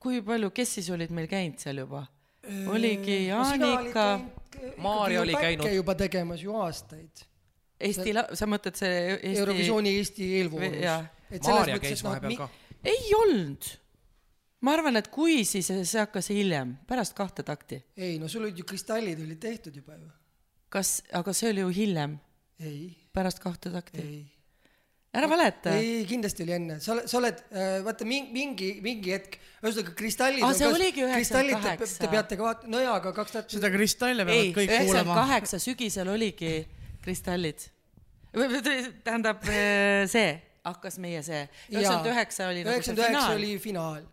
kui palju, kes siis olid meil käinud seal juba? oligi Jaanika,
Maarja oli käinud.
juba tegemas ju aastaid.
Eesti, sa mõtled see Eesti
Eurovisiooni Eesti eelvoorus
Jah..
Maarja käis vahepeal ka.
ei olnud. Ma arvan, et kui, siis see hakkas hiljem, pärast kahte takti.
ei no sul olid ju kristallid olid tehtud juba ju.
kas, aga see oli ju hiljem,
ei,
pärast kahte takti.
ei.
ära valeta.
ei, kindlasti oli enne, sa oled, sa oled, vaata mingi, mingi, mingi hetk, ühesõnaga kristallid.
Aa, see oligi 98.
Te peate ka vaatama, no jaa, aga kaks tuhat.
seda kristalle peavad
ei,
kõik
üheksakümmend
kuulama.
kaheksa sügisel oligi kristallid. tähendab äh, see, hakkas meie see, üheksakümmend üheksa oli nagu see
üheksakümmend üheksa oli finaal,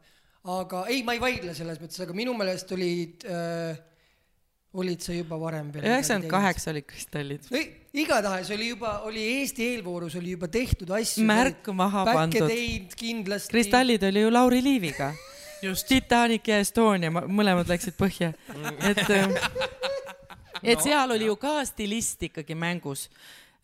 aga ei, ma ei vaidle selles mõttes, aga minu meelest olid äh,, olid sa juba varem veel.
üheksakümmend. kaheksa olid kristallid.
igatahes oli juba, oli Eesti eelvoorus oli juba tehtud asju.
Märk maha pandud.
kindlasti.
kristallid oli ju Lauri Liiviga. (laughs)
just,
Titanic ja Estonia, mõlemad läksid põhja. (laughs) et, et seal oli ju ka stilist ikkagi mängus.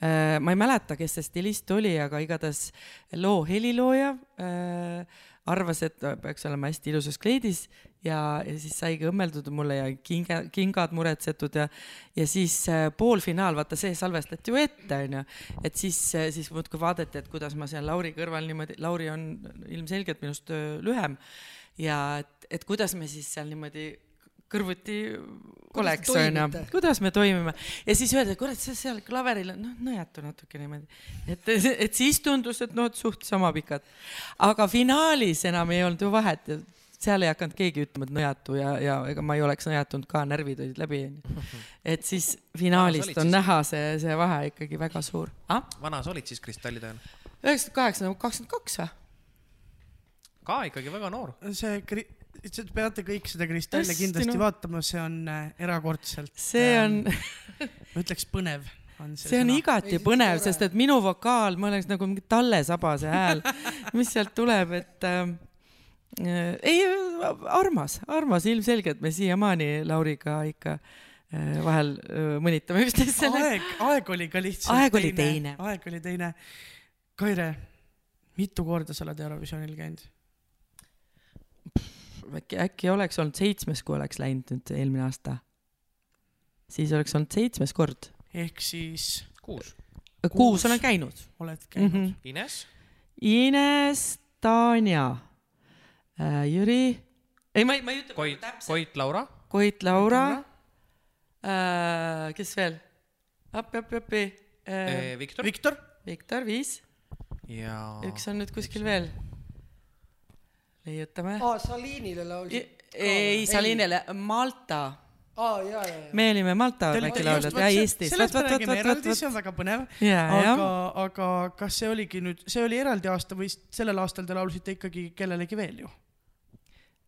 ma ei mäleta, kes see stilist oli, aga igatahes loo helilooja äh, arvas, et peaks olema hästi ilusas kleidis ja, ja siis saigi õmmeldud mulle ja kinga, kingad muretsetud ja, ja siis äh, poolfinaal, vaata see salvestati ju ette, onju. et siis, siis muudkui vaadati, et kuidas ma seal Lauri kõrval niimoodi, Lauri on ilmselgelt minust öö, lühem ja et, et kuidas me siis seal niimoodi kõrvuti oleks, onju kuidas me toimime ja siis öeldi, kurat, sa seal klaveril on, noh, nõjatu natuke niimoodi. et, et siis tundus, et noh, et suht sama pikad. aga finaalis enam ei olnud ju vahet ja seal ei hakanud keegi ütlema, et nõjatu ja, ja ega ma ei oleks nõjatunud ka, närvid olid läbi. et siis finaalist on
siis?
näha see, see vahe ikkagi väga suur ah?.
vana sa olid siis kristallide ajal?
üheksakümmend kaheksa, kakskümmend kaks või?
ka ikkagi väga noor.
see kri-, te peate kõik seda kristalli
Hästi,
kindlasti
noh.
vaatama, see on äh, erakordselt.
see on,
ma ütleks põnev on see,
see on
sõna.
igati
Ei,
põnev, sest et minu vokaal, ma oleks nagu mingi Talle Sabase hääl, (laughs) mis sealt tuleb, et äh, äh, ei, armas, armas, ilmselgelt me siiamaani Lauriga ikka äh, vahel äh, mõnitame üksteist selle.
aeg, aeg oli ka lihtsalt
Aeg oli teine.
aeg oli teine. Kaire, mitu korda sa oled Eurovisioonil käinud?
äkki, äkki oleks olnud seitsmes, kui oleks läinud nüüd eelmine aasta. siis oleks olnud seitsmes kord.
ehk siis
kuus.
kuus olen käinud.
oled käinud mm. -hmm.
Ines,
Ines, Tanja äh,, Jüri, ei, ma ei, ma ei ütle
Koit,
täpselt.
Koit Laura,
Koit Laura äh,, kes veel? appi, appi, appi äh,.
Viktor
Viktor,
Viktor, viis,
ja
üks on nüüd kuskil veel. leiutame.
aa, Salinile laulsid.
ei, Salinele, Malta.
aa, ja, ja, ja.
me olime Malta väikelauljad ja Eestis.
sellest me räägime eraldi, see on väga põnev. aga
jah.,
aga kas see oligi nüüd, see oli eraldi aasta või sellel aastal te laulsite ikkagi kellelegi veel ju?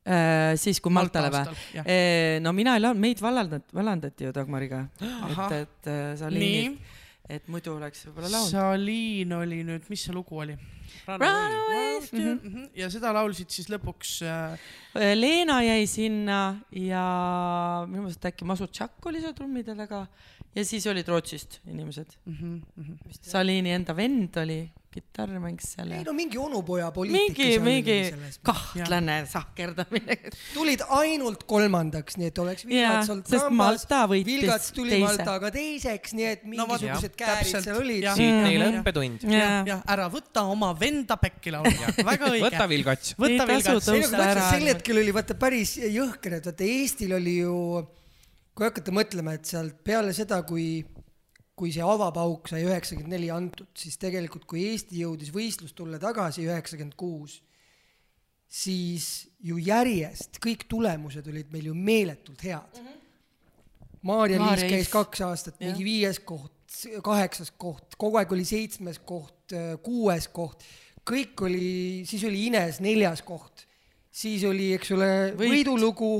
Äh, siis, kui Maltale või?
jah.
no mina ei laulnud, meid vallandati, vallandati ju Dagmariga. (gasps) Et, et äh,
nii
Salinit,, et muidu oleks võib-olla laulnud.
Saliin oli nüüd, mis see lugu oli?
Runaway.
ja seda laulsid siis lõpuks äh,
Leena jäi sinna ja minu meelest äkki Masutšak oli seal trummide taga ja siis olid Rootsist inimesed.
mm. -hmm.
Salini enda vend oli, kitarr mängis seal
ei
ja
no mingi onupoja poliitika
mingi, mingi
selles.
kahtlane sahkerdamine.
tulid ainult kolmandaks, nii et oleks Vilgats olnud
Malta
Vilgats
võitis
tuli
teise.
Maltaga teiseks, nii et
No
mingisugused
jah,
käärid seal olid
siit teile õppetund.
jah, ära võta oma venda pekki laulma, väga õige.
võta Vilgats.
võta
Ei
Vilgats.
ei no sel hetkel oli vaata päris jõhker, et vaata Eestil oli ju, kui hakata mõtlema, et sealt peale seda, kui, kui see avapauk sai üheksakümmend neli antud, siis tegelikult, kui Eesti jõudis võistlustulle tagasi üheksakümmend kuus, siis ju järjest kõik tulemused olid meil ju meeletult head mm. -hmm. Maarja-Liis
Maarja
käis kaks aastat, mingi viies koht, kaheksas koht, kogu aeg oli seitsmes koht, kuues koht, kõik oli, siis oli Ines neljas koht, siis oli, eks ole, võidulugu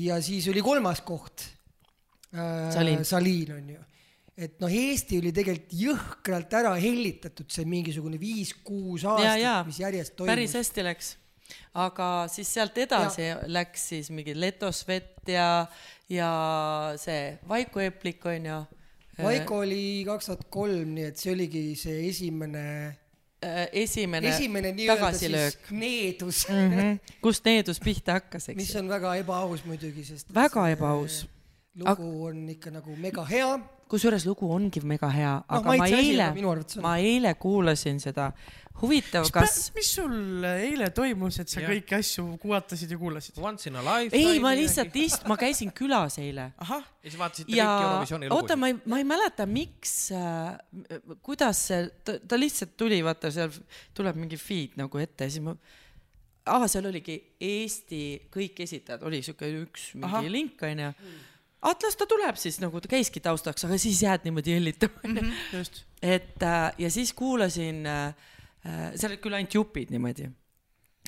ja siis oli kolmas koht äh,.
Salin.
Salin on ju. Et noh, Eesti oli tegelikult jõhkralt ära hellitatud see mingisugune viis-kuus aastat mis järjest
päris
toimus.
hästi läks. aga siis sealt edasi ja. läks siis mingi Letosvet ja, ja see Vaiko Eplik on ju.
Vaiko oli kaks tuhat kolm, nii et see oligi see esimene,
esimene,
esimene nii-öelda
tagasilöök
needus
mm. -hmm. kust needus pihta hakkas, eks
mis on väga ebaaus muidugi, sest
väga ebaaus.
lugu on ikka nagu mega hea.
Kusjuures lugu ongi mega hea, aga
Maitse
ma eile
on.
ma eile kuulasin seda. huvitav, kas,
mis sul eile toimus, et sa
Jah.
kõiki asju kuulatasid ja kuulasid?
Once in a life.
ei, ma lihtsalt ist-, ma käisin külas eile
ja siis vaatasite
ja
kõiki Eurovisiooni lugusid.
oota, ma ei, ma ei mäleta, miks äh,, kuidas see, ta, lihtsalt tuli, vaata seal tuleb mingi feed nagu ette ja siis ma, aa, seal oligi Eesti kõik esitajad, oli siuke üks mingi. Aha. link onju. Vaat las ta tuleb siis nagu ta käiski taustaks, aga siis jääd niimoodi jellitama onju.
just.
et äh, ja siis kuulasin äh,, seal olid küll ainult jupid niimoodi,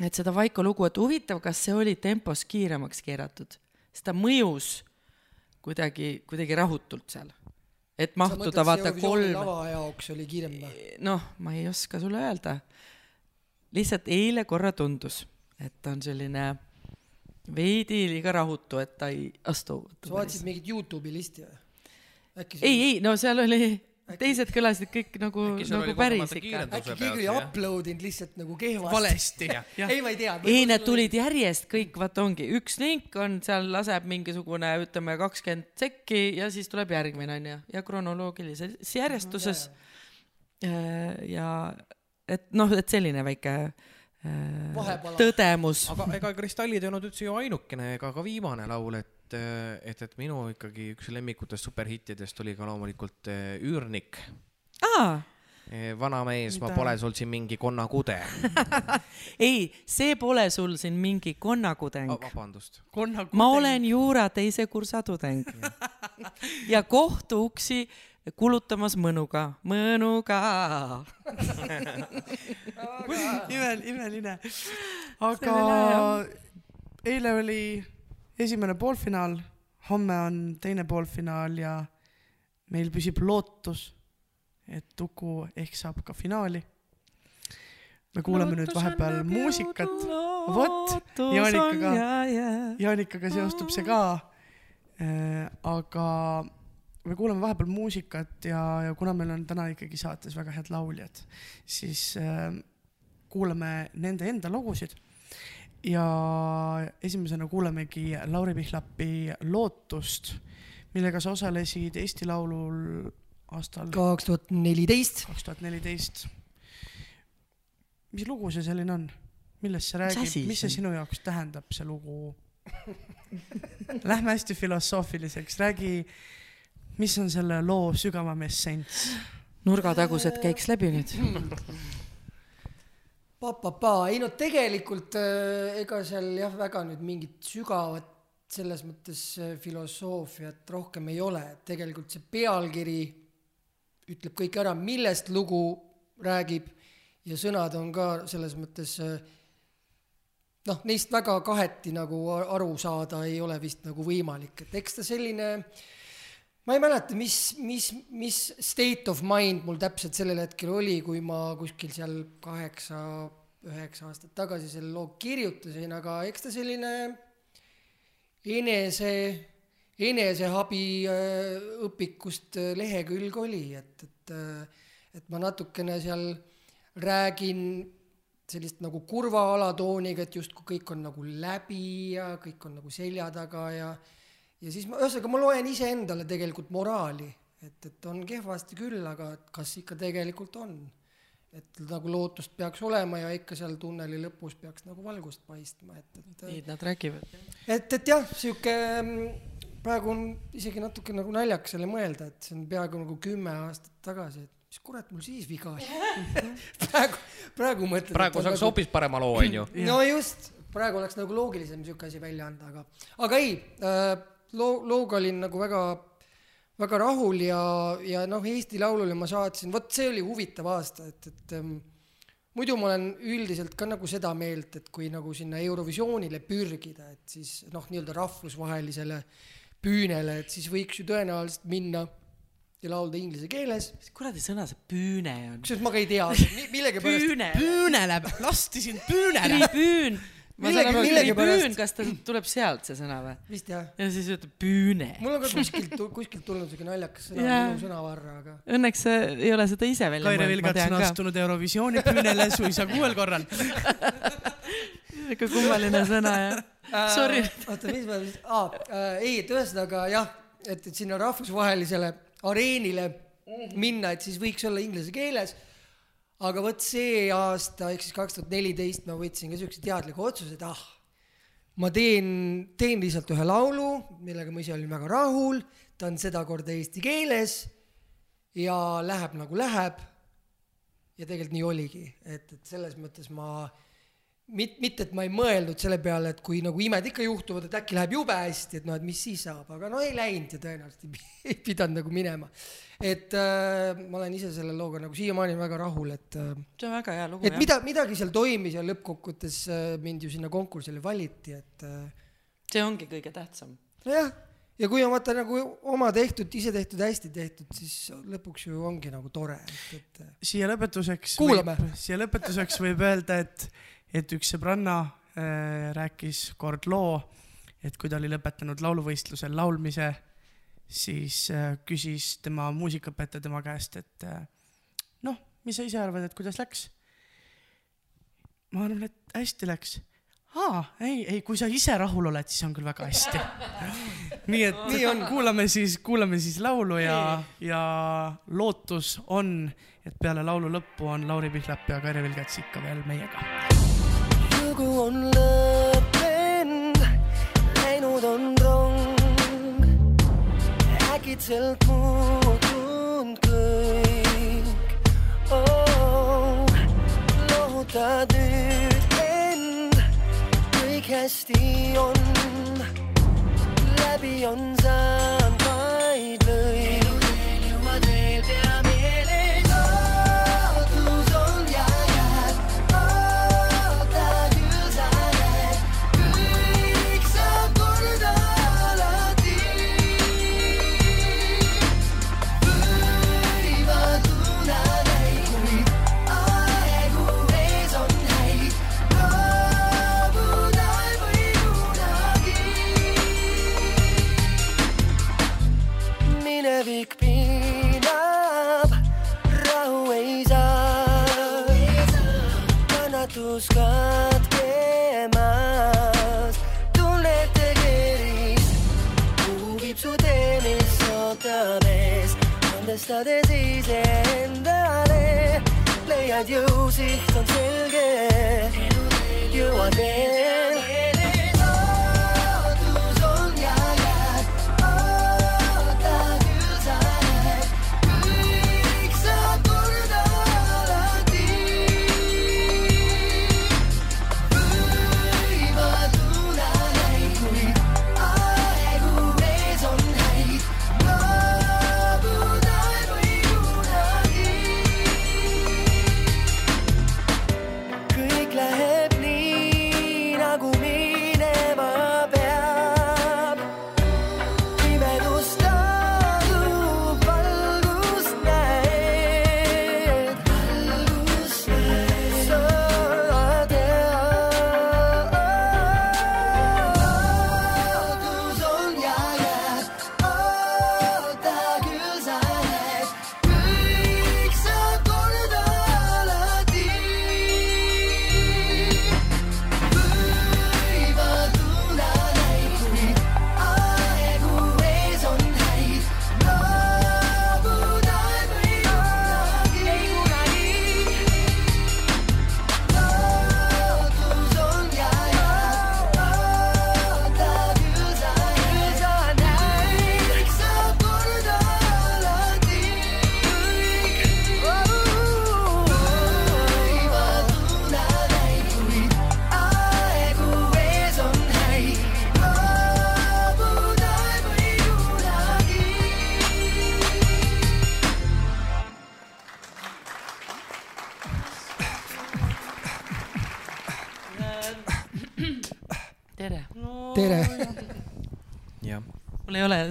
et seda Vaiko lugu, et huvitav, kas see oli tempos kiiremaks keeratud, sest ta mõjus kuidagi, kuidagi rahutult seal. et mahtuda vaata kolm,
lava jaoks oli kiirem või?
noh, ma ei oska sulle öelda. lihtsalt eile korra tundus, et on selline veidi liiga rahutu, et ta ei astu.
sa vaatasid mingit Youtube'i listi või? äkki
ei, ei, no seal oli, teised kõlasid kõik nagu,
Äkki
nagu päris ikka
äkki keegi oli upload inud lihtsalt nagu kehvasti.
valesti. (laughs)
ei, ma ei tea.
ei, need tulid järjest kõik, vaata ongi, üks link on seal, laseb mingisugune, ütleme kakskümmend sekki ja siis tuleb järgmine onju ja kronoloogilises järjestuses. ja et noh, et selline väike äh,
Vahepala.
tõdemus.
aga ega Kristallid ei olnud üldse ju ainukene ega ka viimane laul, et, et, et minu ikkagi üks lemmikutest superhittidest oli ka loomulikult eh, Üürnik.
aa,
vanamees, ma pole sul siin mingi konnakude (laughs)
ei, see pole sul siin mingi konnakudeng
oh,. vabandust.
ma olen juura teise kursa tudeng (laughs) ja kohtuuksi kulutamas mõnuga, mõnuga.
imel, imeline. aga eile oli esimene poolfinaal, homme on teine poolfinaal ja meil püsib lootus, et Uku ehk saab ka finaali. me kuulame nüüd vahepeal muusikat. vot, Jaanikaga, Jaanikaga seostub see ka. aga me kuulame vahepeal muusikat ja, ja kuna meil on täna ikkagi saates väga head lauljad, siis äh, kuulame nende enda lugusid. ja esimesena kuulamegi Lauri Pihlapi Lootust, millega sa osalesid Eesti Laulul aastal
kaks tuhat neliteist.
kaks tuhat neliteist. mis lugu see selline on? millest see räägib mis
see
sinu jaoks tähendab, see lugu? (laughs) Lähme hästi filosoofiliseks, räägi, mis on selle loo sügavam essents?
nurgatagused käiks läbi nüüd.
Pa-pa-pa, ei no tegelikult äh, ega seal jah, väga nüüd mingit sügavat selles mõttes äh, filosoofiat rohkem ei ole, et tegelikult see pealkiri ütleb kõik ära, millest lugu räägib ja sõnad on ka selles mõttes äh, noh, neist väga kaheti nagu aru saada ei ole vist nagu võimalik, et eks ta selline ma ei mäleta, mis, mis, mis state of mind mul täpselt sellel hetkel oli, kui ma kuskil seal kaheksa, üheksa aastat tagasi selle loo kirjutasin, aga eks ta selline enese, eneseabi äh, õpikust äh, lehekülg oli, et, et, et ma natukene seal räägin sellist nagu kurva alatooniga, et justkui kõik on nagu läbi ja kõik on nagu selja taga ja ja siis ma, ühesõnaga ma loen iseendale tegelikult moraali, et, et on kehvasti küll, aga et kas ikka tegelikult on. et nagu lootust peaks olema ja ikka seal tunneli lõpus peaks nagu valgust paistma, et, et
nii nad räägivad.
et, et jah, sihuke mm, praegu on isegi natuke nagu naljakas selle mõelda, et see on peaaegu nagu kümme aastat tagasi, et mis kurat mul siis viga oli. (laughs) praegu, praegu mõtled.
praegu saaks hoopis parema loo, onju.
no just, praegu oleks nagu loogilisem sihuke asi välja anda, aga, aga ei äh,, loo, looga olin nagu väga, väga rahul ja, ja noh, Eesti Laulule ma saatsin, vot see oli huvitav aasta, et, et ähm, muidu ma olen üldiselt ka nagu seda meelt, et kui nagu sinna Eurovisioonile pürgida, et siis noh, nii-öelda rahvusvahelisele püünele, et siis võiks ju tõenäoliselt minna ja laulda inglise keeles,
mis kuradi sõna see püüne on?
kusjuures ma ka ei tea, millegipärast
püüne.
püünele, lasti sind püünele.
tribüün. Ma saan aru,
millegipärast-
tribüün, kas ta tuleb sealt see sõna või?
vist jah
ja siis ütleb püüne.
mul on ka kuskilt, kuskilt tulnud siuke naljakas sõna
Jaa.
minu sõnavarra, aga
Õnneks sa ei ole seda ise välja
Kaire
mõelnud, ma
Vilgats on astunud Eurovisiooni püünele suisa kuuel korral.
siuke kummaline sõna jah. Sorry.
oota, mis ma vist, aa äh,, ei, et ühesõnaga jah, et, et sinna rahvusvahelisele areenile minna, et siis võiks olla inglise keeles. Aga vot see aasta ehk siis kaks tuhat neliteist ma võtsin ka siukse teadliku otsuse, et ah, ma teen, teen lihtsalt ühe laulu, millega ma ise olin väga rahul, ta on sedakorda eesti keeles ja läheb nagu läheb. ja tegelikult nii oligi, et, et selles mõttes ma mit-, mitte, et ma ei mõelnud selle peale, et kui nagu imed ikka juhtuvad, et äkki läheb jube hästi, et noh, et mis siis saab, aga no ei läinud ja tõenäoliselt ei pi- (laughs) ei pidanud nagu minema. et äh, ma olen ise selle looga nagu siiamaani väga rahul, et äh,
see on väga hea lugu
et mida, midagi seal toimis ja lõppkokkuvõttes äh, mind ju sinna konkursile valiti, et äh,
see ongi kõige tähtsam.
nojah, ja kui on vaata nagu oma tehtud, ise tehtud, hästi tehtud, siis lõpuks ju ongi nagu tore, et, et
siia lõpetuseks
Kuulame.
siia lõpetuseks võib öelda, et, et üks sõbranna äh, rääkis kord loo, et kui ta oli lõpetanud lauluvõistlusel laulmise, siis äh, küsis tema muusikaõpetaja tema käest, et äh, noh, mis sa ise arvad, et kuidas läks? ma arvan, et hästi läks. aa, ei, ei, kui sa ise rahul oled, siis on küll väga hästi. (laughs) nii et nii on, kuulame siis, kuulame siis laulu ja, ja lootus on, et peale laulu lõppu on Lauri Pihlap ja Kaire Vilgats ikka veel meiega.
Lugu on lõppenud, läinud on rong. äkitselt muutunud kõik oh,. lohutad nüüd end, kõik hästi on. läbi on saanud minevik piinab, rahu ei saa, kannatus katkemas, tunnete keeris, kuhu viib su tee, mis
salvestades iseendale, leiad jõu, siht on selge, jõuad veel.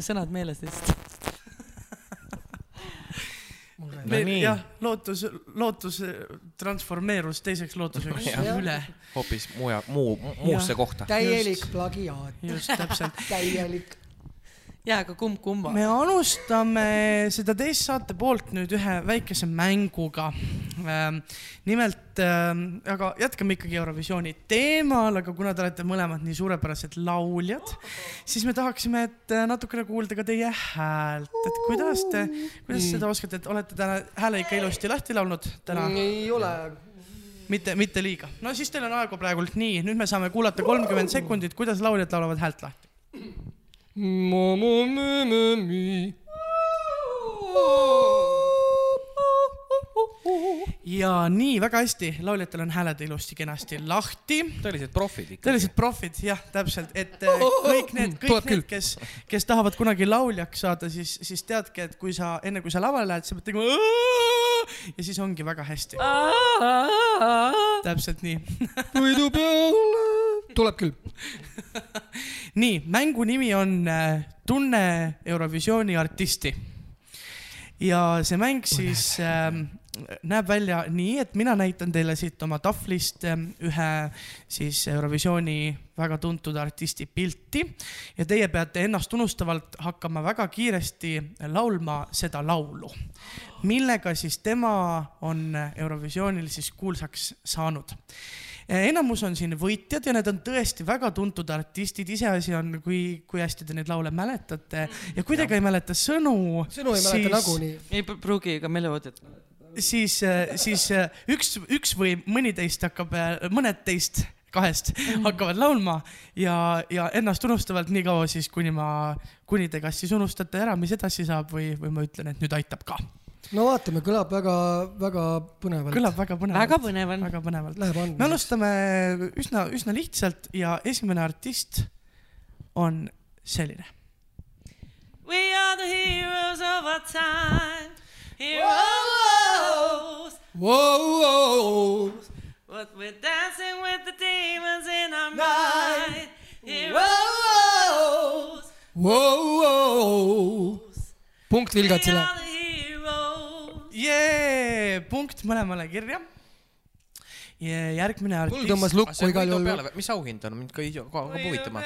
Sõnad meeles lihtsalt.
no nii,
jah, lootus, lootus transformeerus teiseks lootuseks (laughs) üle.
hoopis muja, muu, muusse kohta.
täielik plagiaat,
just täpselt. (laughs)
täielik.
jaa, aga kumb kumba?
me alustame seda teist saate poolt nüüd ühe väikese mänguga. nimelt, aga jätkame ikkagi Eurovisiooni teemal, aga kuna te olete mõlemad nii suurepärased lauljad, siis me tahaksime, et äh, natukene kuulda ka teie häält, et kuidas te, kuidas seda oskate, et olete täna hääle ikka ilusti lahti laulnud täna?
ei ole.
mitte, mitte liiga. no siis teil on aega praegult nii, nüüd me saame kuulata kolmkümmend sekundit, kuidas lauljad laulavad häält lahti. Ja nii väga hästi, lauljatel on hääled ilusti-kenasti lahti.
tõelised profid ikka.
tõelised profid, jah, täpselt, et äh, kõik need, kõik need kes, kes tahavad kunagi lauljaks saada, siis, siis teadke, et kui sa enne kui sa lavale lähed, sa pead tegema ja siis ongi väga hästi. täpselt nii.
võidu peale. Tuleb küll. (laughs)
nii, mängu nimi on äh, Tunne Eurovisiooni artisti. ja see mäng siis äh, näeb välja nii, et mina näitan teile siit oma tahvlist äh, ühe siis Eurovisiooni väga tuntud artisti pilti ja teie peate ennast unustavalt hakkama väga kiiresti laulma seda laulu, millega siis tema on Eurovisioonil siis kuulsaks saanud enamus on siin võitjad ja need on tõesti väga tuntud artistid, iseasi on, kui, kui hästi te neid laule mäletate ja kui te ka ei mäleta sõnu,
sõnu ei mäleta nagunii.
ei pr- pruugi ka meeleoodit.
siis, siis äh, üks, üks või mõni teist hakkab, mõned teist kahest hakkavad laulma ja, ja ennast unustavalt nii kaua siis, kuni ma, kuni te kas siis unustate ära, mis edasi saab või, või ma ütlen, et nüüd aitab ka.
No vaatame, kõlab väga, väga põnevalt.
kõlab väga põnevalt.
väga põnev on.
väga põnevalt.
Läheb
me alustame üsna, üsna lihtsalt ja esimene artist on selline.
We are the heroes of our time. Heroes. But we're dancing with the demons in our mind. Heroes.
punkt Vilgatsile.
jee, punkt mõlemale kirja. järgmine
mul tõmbas
artist,
lukku igal juhul.
mis auhind on, mind ka hakkab huvitama.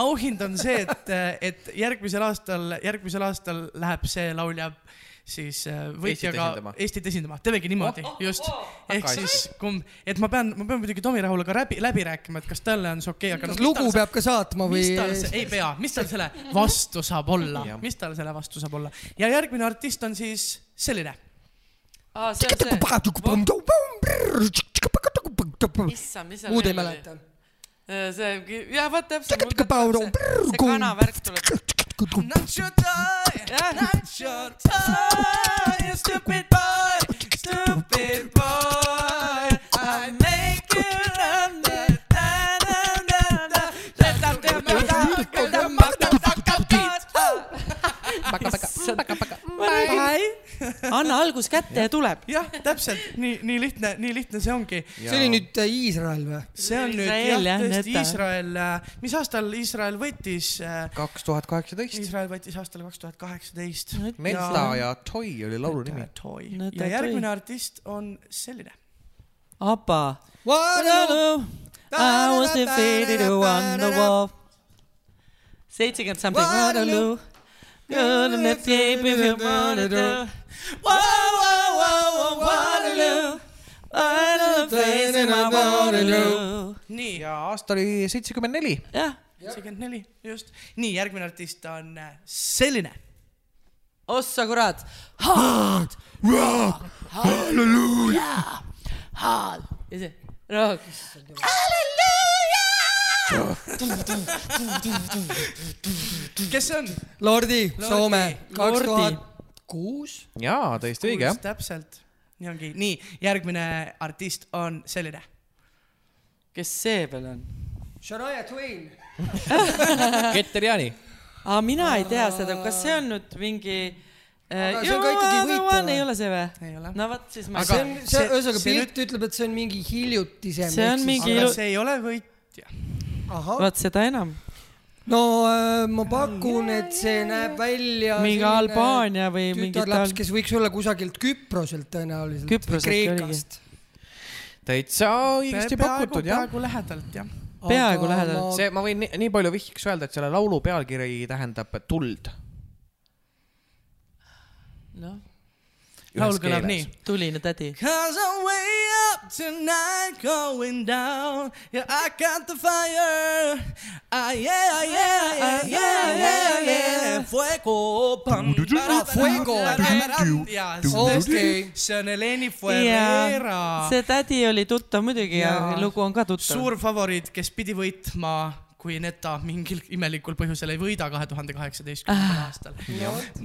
auhind on see, et, (laughs) et järgmisel aastal, järgmisel aastal läheb see laulja siis äh, võitjaga. Eestit esindama, teemegi niimoodi oh,, just. ehk
Väga
siis kumb, et ma pean, ma pean muidugi Tomi Rahulaga läbi, läbi rääkima, et kas talle on see okei okay,, aga
kas lugu peab ka saatma või
ei pea, mis tal selle vastu saab olla mis tal selle vastu saab olla ja järgmine artist on siis selline.
aa, see on see, issand, mis seal
muud ei
veel oli?
mäleta.
see, jah, vot täpselt, mul tuleb see, see kanavärk tuleb.
Not your toy,
jah,
not your toy, you stupid boy,
algus kätte ja tuleb.
jah, täpselt nii, nii lihtne, nii lihtne see ongi.
see oli nüüd äh, Iisrael või?
see on nüüd
Iisrael,
jah,
jah,
tõesti
neta.
Iisrael, mis aastal Iisrael võttis?
kaks tuhat kaheksateist.
Iisrael võttis aastal kaks tuhat kaheksateist.
Neta ja Toy oli laulu nimi.
Ja järgmine
Toy.
artist on selline.
Abba. I was defeated on the wall. seitsekümmend something Whoa, whoa, whoa, Waterloo.
nii
ja aasta oli seitsekümmend neli.
jah,
seitsekümmend neli, just. nii, järgmine artist on äh, selline.
ossa kurat. Hard rock, halleluuja, hard ja see rock.
halleluuja kes see on?
Lordi, Soome, kaks
Lordi.
tuhat kuus.
jaa, täiesti õige jah.
täpselt, nii ongi, nii, järgmine artist on selline.
kes see veel on?
Shania Twain. (laughs)
Keter Jaani.
aa, mina ei tea seda, kas see on nüüd mingi.
Aga see on ka ikkagi võitja.
ei ole see või?
ei ole.
no vot, siis ma
Aga-
see on, see ühesõnaga pilt ütleb, et see on mingi hiljutisem.
See on mingi-
aga see ei ole võitja.
Vot seda enam.
no äh, ma pakun, et see näeb välja.
mingi Albaania või mingi
tütarlaps, kes võiks olla kusagilt Küproselt tõenäoliselt.
Küproselt
Kreekast.
täitsa õigesti pakutud jah.
peaaegu lähedalt jah.
Peaaegu lähedal.
see, ma võin nii, nii palju vihjeks öelda, et selle laulu pealkiri tähendab tuld.
noh,
laul kõlab nii.
tuline tädi.
Cause I'm way up tonight, going down. Yeah, I got the fire. Ah, yeah, yeah, yeah, yeah, yeah, yeah. Fuego. Pam,
Fuego.
ja
Okei.
see on Heleni Fuera.
see tädi oli tuttav muidugi ja
Jaa.
lugu on ka tuttav.
suur favoriit, kes pidi võitma, kui Neta mingil imelikul põhjusel ei võida kahe tuhande kaheksateistkümnendal aastal.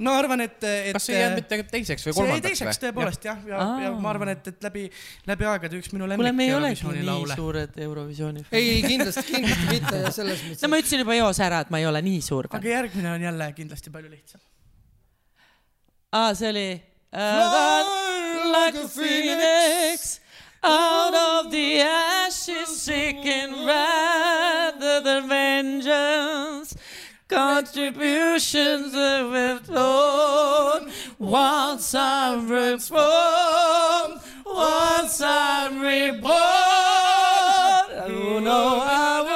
no arvan, et, et.
kas see ei jäänud mitte teiseks või
see jäi
kolmandaks
teiseks tõepoolest jah, ja, ja, ja ma arvan, et, et läbi, läbi aegade üks minu
kuule,
lemmik
me ei olegi nii
laule.
suured Eurovisiooni
ei, kindlasti, kindlasti mitte ja selles (laughs) mõttes
no. ma ütlesin juba eos ära, et ma ei ole nii suur
aga järgmine on jälle kindlasti palju lihtsam.
aa, see oli uh,. Like a phoenix out of the ashes seeking rather than vengeance. Contributions withdrawn once I'm reformed, once I'm reborn. You know I will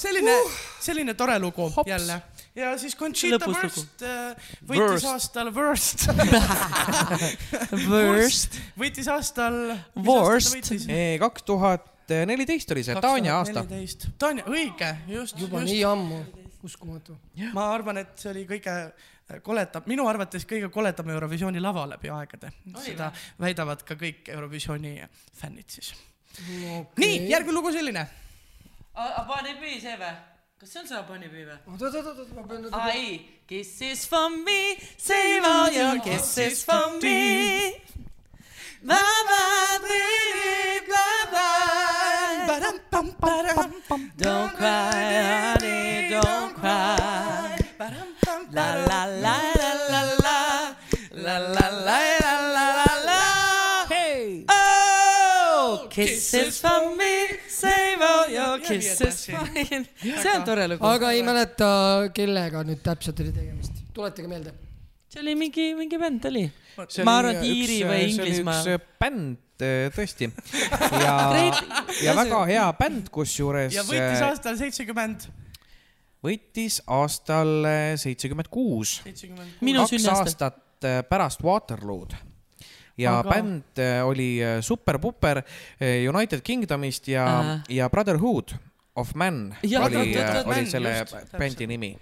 selline, selline tore lugu Hops. jälle. ja siis Conchita
lugu.
Wurst äh, võitis
Wurst.
aastal Wurst,
Worst.
võitis aastal.
Wurst.
kaks tuhat neliteist oli see, Tanja aasta.
Tanja, õige, just,
juba
just
nii. ammu, uskumatu.
ma arvan, et see oli kõige koledam, minu arvates kõige koledam Eurovisiooni lava läbi aegade. seda väidavad ka kõik Eurovisiooni fännid siis. nii, järgmine lugu selline.
Abanibi see või? kas see on see Abanibi või?
oot, oot, oot, oot, ma pean nüüd.
aa ei, kisses for me, save all your kisses for me. Bye baby, bye bye. Don't cry honey, don't cry. La la la la la la la la la la la la la.
Hey!
Oh, kisses for me, your Kiss is fine. see on tore lugu.
aga ei mäleta, kellega nüüd täpselt oli tegemist, tuletage meelde.
see oli mingi, mingi bänd oli. Ma arvan, et Iiri või
see oli
Inglismaa
üks. bänd äh, tõesti (laughs) ja, ja väga hea bänd, kusjuures
ja võitis
äh,
aastal seitsekümmend,
võitis aastal seitsekümmend kuus,
seitsekümmend.
Minu
kaks aastat pärast Waterloo'd ja
Aga-
bänd äh, oli äh, super-puper äh, United Kingdomist ja uh., ja Brotherhood of Man
Ja,
oli, oli
Man,
selle
just,
bändi nimi.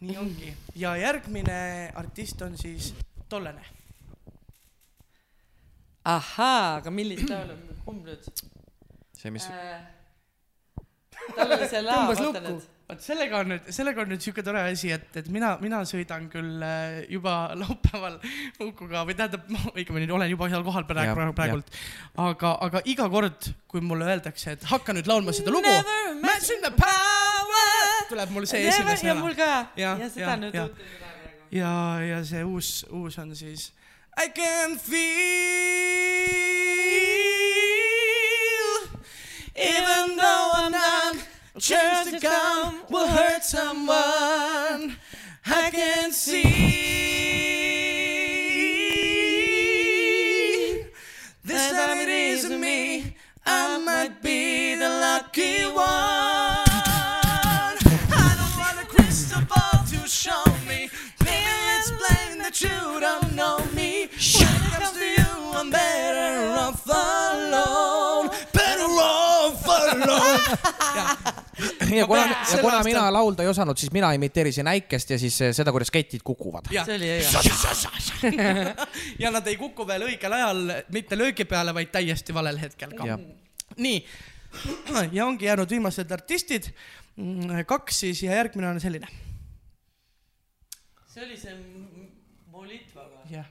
nii ongi ja järgmine artist on siis tollene.
ahaa, aga millist laulu, kumb nüüd?
see, mis
Äh. tal oli see laev,
Tõmbas
vaata nüüd.
Vot sellega on nüüd, sellega on nüüd siuke tore asi, et, et mina, mina sõidan küll äh, juba (laughs) laupäeval Ukuga või tähendab, ma õigemini olen juba seal kohal praegu, praegu, praegult. aga, aga iga kord, kui mulle öeldakse, et hakka nüüd laulma seda lugu, tuleb mul see esimene
ja mul ka.
Ja,
ja seda
ja,
nüüd
ja. ja, ja see uus, uus on siis I can feel even though I'm not chance to come will hurt someone. I can see this time it isn't me. I might be the lucky one. I don't want a crystal ball to show me. Maybe it's plain that you don't know me. When it comes to you I'm better off alone. Better off alone (laughs)
ja kuna, ja kuna
aastal-
mina laulda ei osanud, siis mina imiteerisin äikest ja siis eh, seda, kuidas ketid kukuvad. (laughs) (laughs)
ja nad ei kuku veel õigel ajal mitte löögi peale, vaid täiesti valel hetkel ka nii, (clears throat) ja ongi jäänud viimased artistid, kaks siis ja järgmine on selline.
see oli see Molitvaga.
jah,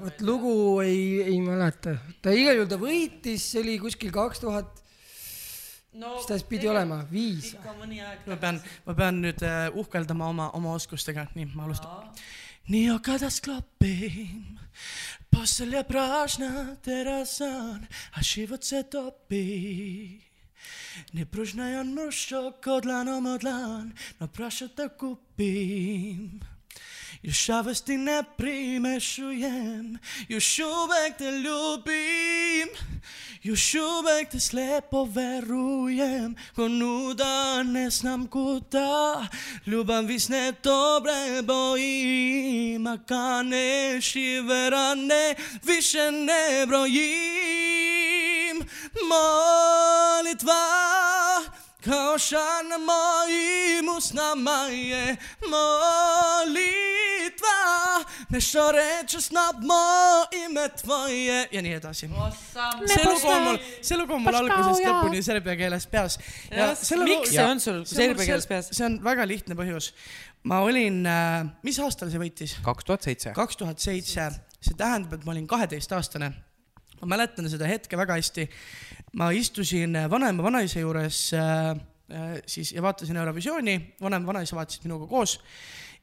vot lugu ei, ei mäleta. ta igal juhul, ta võitis, see oli kuskil kaks tuhat,
no
mis ta siis pidi olema, viis.
ikka mõni aeg
ma pean, ma pean nüüd uh, uhkeldama oma, oma oskustega, nii ma alustan. Nii okadas klopim, postel ja pražna terasan, a život se topi. Nie próżna jan mruszczok, kodlan omodlan, no proszę to kupim. Już szawesty nie primeszujem, już szubek te lubim. Już szubek te slepo verujem, ko nuda ne znam kuda. Ljubav visne dobre bojim, a kane šiverane više ne brojim. Molitva na mojim usnama je molitva. Nešto reče snab mo ime tvoje ja nii edasi. see lugu on mul, see lugu on mul algusest lõpuni serbia keeles peas.
miks see on sul serbia keeles peas?
see on väga lihtne põhjus. ma olin, mis aastal see võitis?
kaks tuhat seitse.
kaks tuhat seitse, see tähendab, et ma olin kaheteistaastane. ma mäletan seda hetke väga hästi. Ma istusin vanaema vanaisa juures äh, äh, siis ja vaatasin Eurovisiooni, vanem vanaisa vaatasid minuga koos.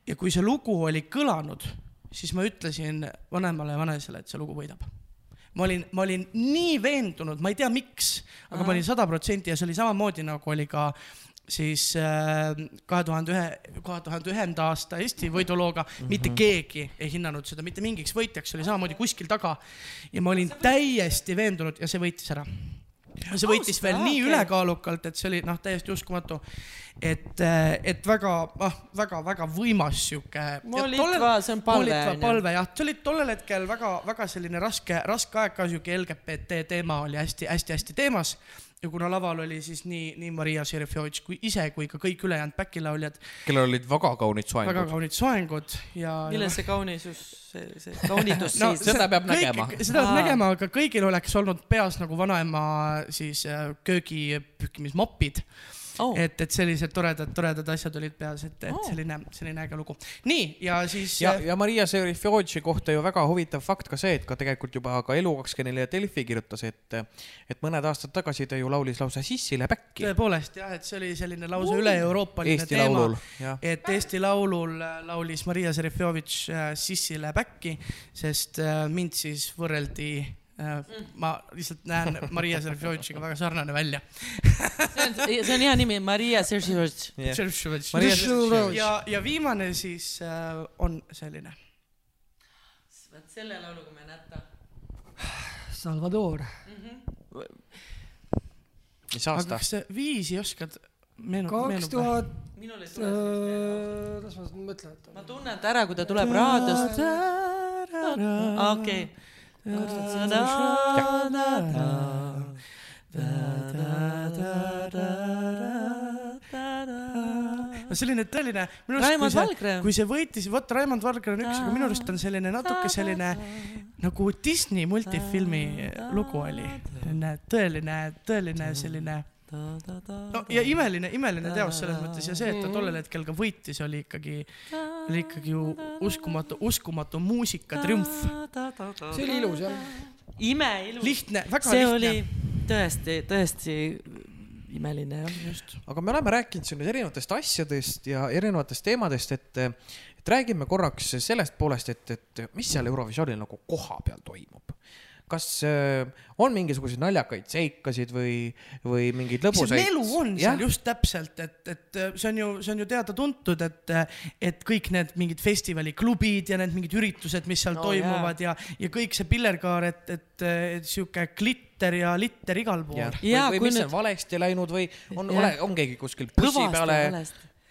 ja kui see lugu oli kõlanud, siis ma ütlesin vanemale ja vanaisale, et see lugu võidab ma olin, ma olin nii veendunud, ma ei tea, miks, aga ma olin sada protsenti ja see oli samamoodi nagu oli ka siis kahe tuhande ühe, kahe tuhande ühenda aasta Eesti võidulooga mm, -hmm. mitte keegi ei hinnanud seda mitte mingiks võitjaks, see oli samamoodi kuskil taga. ja ma olin täiesti veendunud ja see võitis ära. See võitis veel nii
okei.
ülekaalukalt, et see oli noh, täiesti uskumatu. et, et väga, ah, väga-väga võimas sihuke.
Molitva, see on palve,
palve jah, see oli tollel hetkel väga-väga selline raske, raske aeg ka sihuke LGBT teema oli hästi-hästi-hästi teemas ja kuna laval oli siis nii, nii Maria Serefjovitš kui ise kui ka kõik ülejäänud backilauljad,
kellel olid väga kaunid
väga
soengud.
kaunid soengud ja.
milles see kaunisus, see, see kaunitus
no
siis?
seda peab
kõik,
nägema.
seda peab nägema, aga kõigil oleks olnud peas nagu vanaema siis äh, köögipühkimismopid
Oh.
et, et sellised toredad, toredad asjad olid peas, et, et
Oh.
selline, selline äge lugu. nii ja siis.
ja, ja Maria Serifjovitši kohta ju väga huvitav fakt ka see, et ka tegelikult juba ka Elu24 ja Delfi kirjutas, et, et mõned aastad tagasi ta ju laulis lausa Sissile Päkki
tõepoolest jah, et see oli selline lausa üle-euroopaline
Eesti
teema et Eesti Laulul äh, laulis Maria Serefjovitš äh, Sissile back'i, sest äh, mind siis võrreldi ma lihtsalt näen Maria Sergejevitšiga väga sarnane välja.
see on, see on hea nimi, Maria Sergejevitš.
Maria
ja, ja viimane siis äh, on selline.
vot selle lauluga ma ei näta.
Salvador.
mis
aga
aasta?
kas sa viisi oskad meenu-,
kaks tuhat,
minul ei tule sellist meelde.
las ma mõtlen, et
ma tunnen ta ära, kui ta tuleb raadiost. okei.
No selline tõeline, minu arust kui see võitis, vot Raimond Valgre on üks, aga minu arust on selline natuke selline nagu Disney multifilmi lugu oli. selline tõeline, tõeline selline no ja imeline, imeline teos selles mõttes ja see, et ta tollel hetkel ka võitis, oli ikkagi, oli ikkagi ju uskumatu, uskumatu muusika triumf.
see oli ilus jah.
imeilus.
lihtne, väga
see
lihtne.
oli tõesti, tõesti imeline jah.
just.
aga me oleme rääkinud siin nüüd erinevatest asjadest ja erinevatest teemadest, et, et räägime korraks sellest poolest, et, et mis seal Eurovisioonil nagu kohapeal toimub. Kas äh, on mingisuguseid naljakaid seikasid või, või mingeid
see
lõbusaid?
melu on seal just täpselt, et, et see on ju, see on ju teada-tuntud, et, et kõik need mingid festivaliklubid ja need mingid üritused, mis seal
No
toimuvad ja, ja kõik see pillerkaar, et, et, et sihuke glitter ja litter igal pool.
jah, või,
Jaa,
või
kui
mis
nüüd-
on valesti läinud või on,
Jah.
ole, on keegi kuskil bussi peale,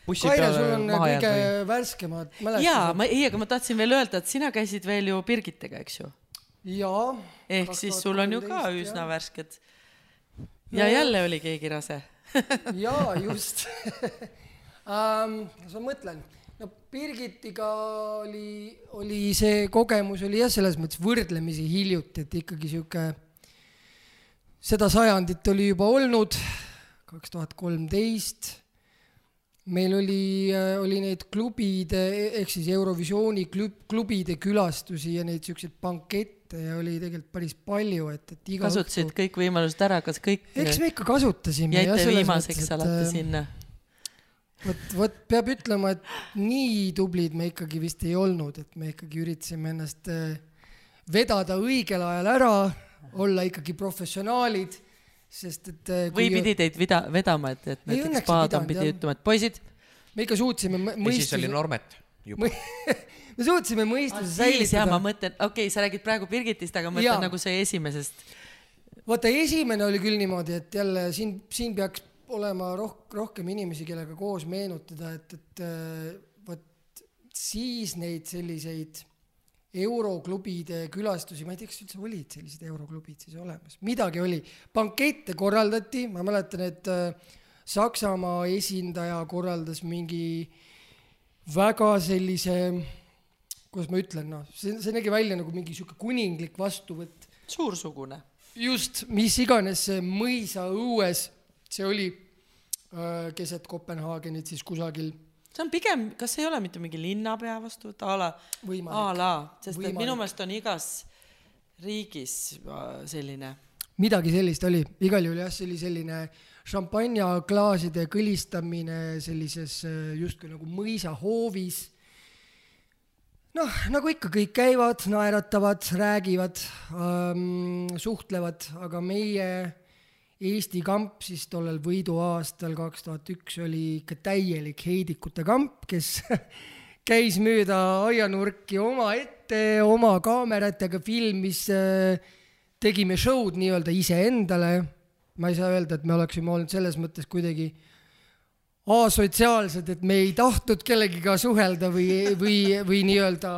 bussi
Kaire, sul on kõige
või?
värskemad
jaa,
mälestused.
ma, ei, aga ma tahtsin veel öelda, et sina käisid veel ju Birgitega, eks ju?
jaa.
ehk siis sul on ju ka üsna värsked. ja jälle oli keegi rase. (laughs)
jaa, just um,. las ma mõtlen, no Birgitiga oli, oli see kogemus oli jah, selles mõttes võrdlemisi hiljuti, et ikkagi sihuke, seda sajandit oli juba olnud, kaks tuhat kolmteist meil oli, oli neid klubide ehk siis Eurovisiooni klub, klubide külastusi ja neid siukseid bankette ja oli tegelikult päris palju, et, et iga
kasutasid kõik võimalused ära, kas kõik
eks me ikka kasutasime.
jäite viimaseks alati sinna?
vot, vot peab ütlema, et nii tublid me ikkagi vist ei olnud, et me ikkagi üritasime ennast äh, vedada õigel ajal ära, olla ikkagi professionaalid, sest et äh,
või pidi teid vida-, vedama, et, et näiteks Paadam pidi ütlema, et poisid,
me ikka suutsime mõ-
ja siis oli
mõistuse,
Normet juba. (laughs)
me suutsime mõistuse
siis ja ma
säilitada.
mõtlen, okei okay,, sa räägid praegu Birgitist, aga mõtlen nagu see esimesest.
vaata, esimene oli küll niimoodi, et jälle siin, siin peaks olema roh-, rohkem inimesi, kellega koos meenutada, et, et äh, vot siis neid selliseid euroklubide külastusi, ma ei tea, kas üldse olid sellised euroklubid siis olemas, midagi oli, bankette korraldati, ma mäletan, et äh, Saksamaa esindaja korraldas mingi väga sellise, kuidas ma ütlen, noh, see, see nägi välja nagu mingi sihuke kuninglik vastuvõtt.
Suursugune.
just, mis iganes see mõisaõues, see oli äh, keset Kopenhaagenit siis kusagil
see on pigem, kas ei ole mitte mingi linnapea vastuvõtt a la, a la, sest et
Võimalik.
minu meelest on igas riigis äh, selline.
midagi sellist oli, igal juhul jah, see oli selline šampanjaklaaside kõlistamine sellises äh, justkui nagu mõisahoovis. noh, nagu ikka kõik käivad, naeratavad, räägivad ähm,, suhtlevad, aga meie Eesti kamp siis tollel võiduaastal kaks tuhat üks oli ikka täielik heidikute kamp, kes (laughs) käis mööda aianurki omaette oma kaameratega, filmis, tegime show'd nii-öelda iseendale. ma ei saa öelda, et me oleksime olnud selles mõttes kuidagi asotsiaalsed, et me ei tahtnud kellegiga suhelda või, või, või nii-öelda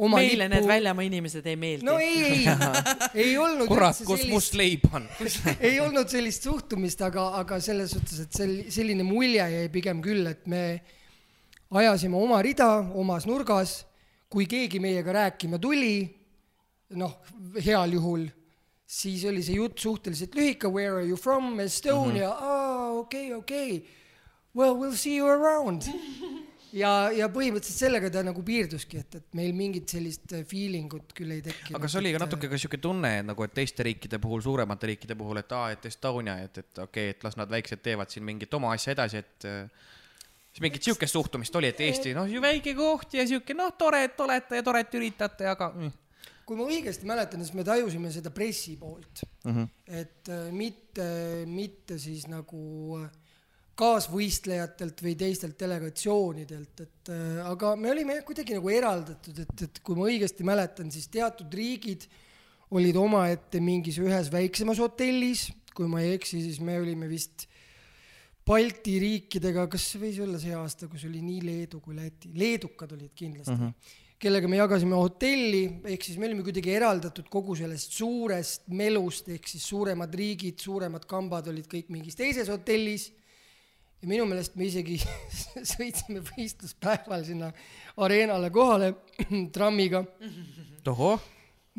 oma
meile need väljamaa inimesed ei meeldi
no ei, ei, (laughs) ei olnud
kurat, kus
sellist-
must leib on? (laughs)
ei olnud sellist suhtumist, aga, aga selles suhtes, et sel-, selline mulje jäi pigem küll, et me ajasime oma rida omas nurgas, kui keegi meiega rääkima tuli, noh, heal juhul, siis oli see jutt suhteliselt lühike, where are you from, Estonia -hmm. aa, okei, okei, well we will see you around. (laughs) ja, ja põhimõtteliselt sellega ta nagu piirduski, et, et meil mingit sellist feeling ut küll ei tekkinud.
aga see oli ka natuke ka siuke tunne, et nagu, et teiste riikide puhul, suuremate riikide puhul, et aa, et Estonia, et, et okei okay,, et las nad väiksed teevad siin mingit oma asja edasi, et äh, siis mingit siukest suhtumist oli, et Eesti, noh, väike koht ja siuke, noh, tore, et olete ja tore, et üritate, aga mm.
kui ma õigesti mäletan, siis me tajusime seda pressi poolt
mm. -hmm.
et äh, mitte, mitte siis nagu äh, kaasvõistlejatelt või teistelt delegatsioonidelt, et äh, aga me olime jah kuidagi nagu eraldatud, et, et kui ma õigesti mäletan, siis teatud riigid olid omaette mingis ühes väiksemas hotellis, kui ma ei eksi, siis me olime vist Balti riikidega, kas see võis olla see aasta, kus oli nii Leedu kui Läti, leedukad olid kindlasti mm, -hmm. kellega me jagasime hotelli, ehk siis me olime kuidagi eraldatud kogu sellest suurest melust, ehk siis suuremad riigid, suuremad kambad olid kõik mingis teises hotellis ja minu meelest me isegi (laughs) sõitsime võistluspäeval sinna areenale kohale (clears throat) trammiga,
tohoh,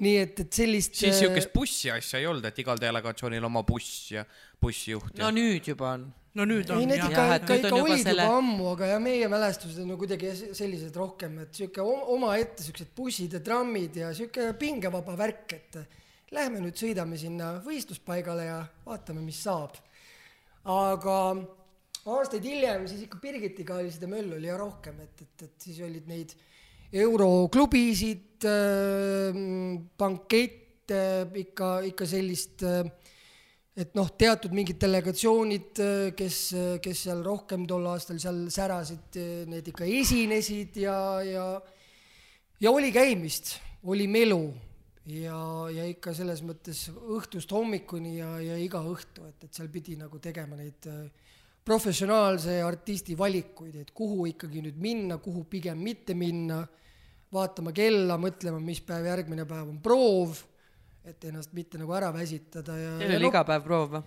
nii et, et sellist
siis siukest bussi asja ei olnud, et igal delegatsioonil oma buss ja bussijuht ja
no nüüd juba on.
no nüüd
ei,
on
need
jah
ikka, ikka, ikka
juba
olid
selle-
juba ammu, aga jah, meie mälestused on no kuidagi sellised rohkem, et sihuke omaette siuksed bussid ja trammid ja sihuke pingevaba värk, et lähme nüüd sõidame sinna võistluspaigale ja vaatame, mis saab. aga aastaid hiljem siis ikka Birgitiga oli seda möllu oli ja rohkem, et, et, et siis olid neid euroklubisid, bankette, ikka, ikka sellist äh, et noh, teatud mingid delegatsioonid, kes, kes seal rohkem tol aastal seal särasid, need ikka esinesid ja, ja ja oli käimist, oli melu ja, ja ikka selles mõttes õhtust hommikuni ja, ja iga õhtu, et, et seal pidi nagu tegema neid äh, professionaalse artisti valikuid, et kuhu ikkagi nüüd minna, kuhu pigem mitte minna, vaatama kella, mõtlema, mis päev järgmine päev on proov, et ennast mitte nagu ära väsitada ja
Teil oli iga päev proov või?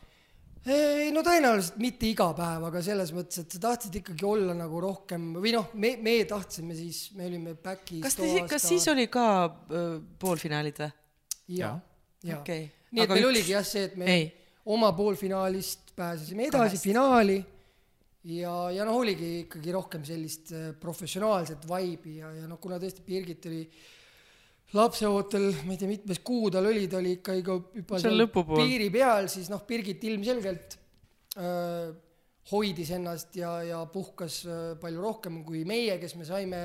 ei no tõenäoliselt mitte iga päev, aga selles mõttes, et sa tahtsid ikkagi olla nagu rohkem või noh, me, me tahtsime siis, me olime back'is
kas te, kas siis oli ka öö, poolfinaalid või?
ja, ja
Okei.
nii et
Aga
meil
üks-
oligi jah see, et me
Ei.
oma poolfinaalist pääsesime edasi
Kahest.
finaali ja, ja noh, oligi ikkagi rohkem sellist äh, professionaalset vibe'i ja, ja noh, kuna tõesti Birgit oli lapseootel, ma ei tea, mitmes kuu tal oli, ta oli ikka ikka juba
lõpupool.
piiri peal, siis noh, Birgit ilmselgelt öö, hoidis ennast ja, ja puhkas öö, palju rohkem kui meie, kes me saime,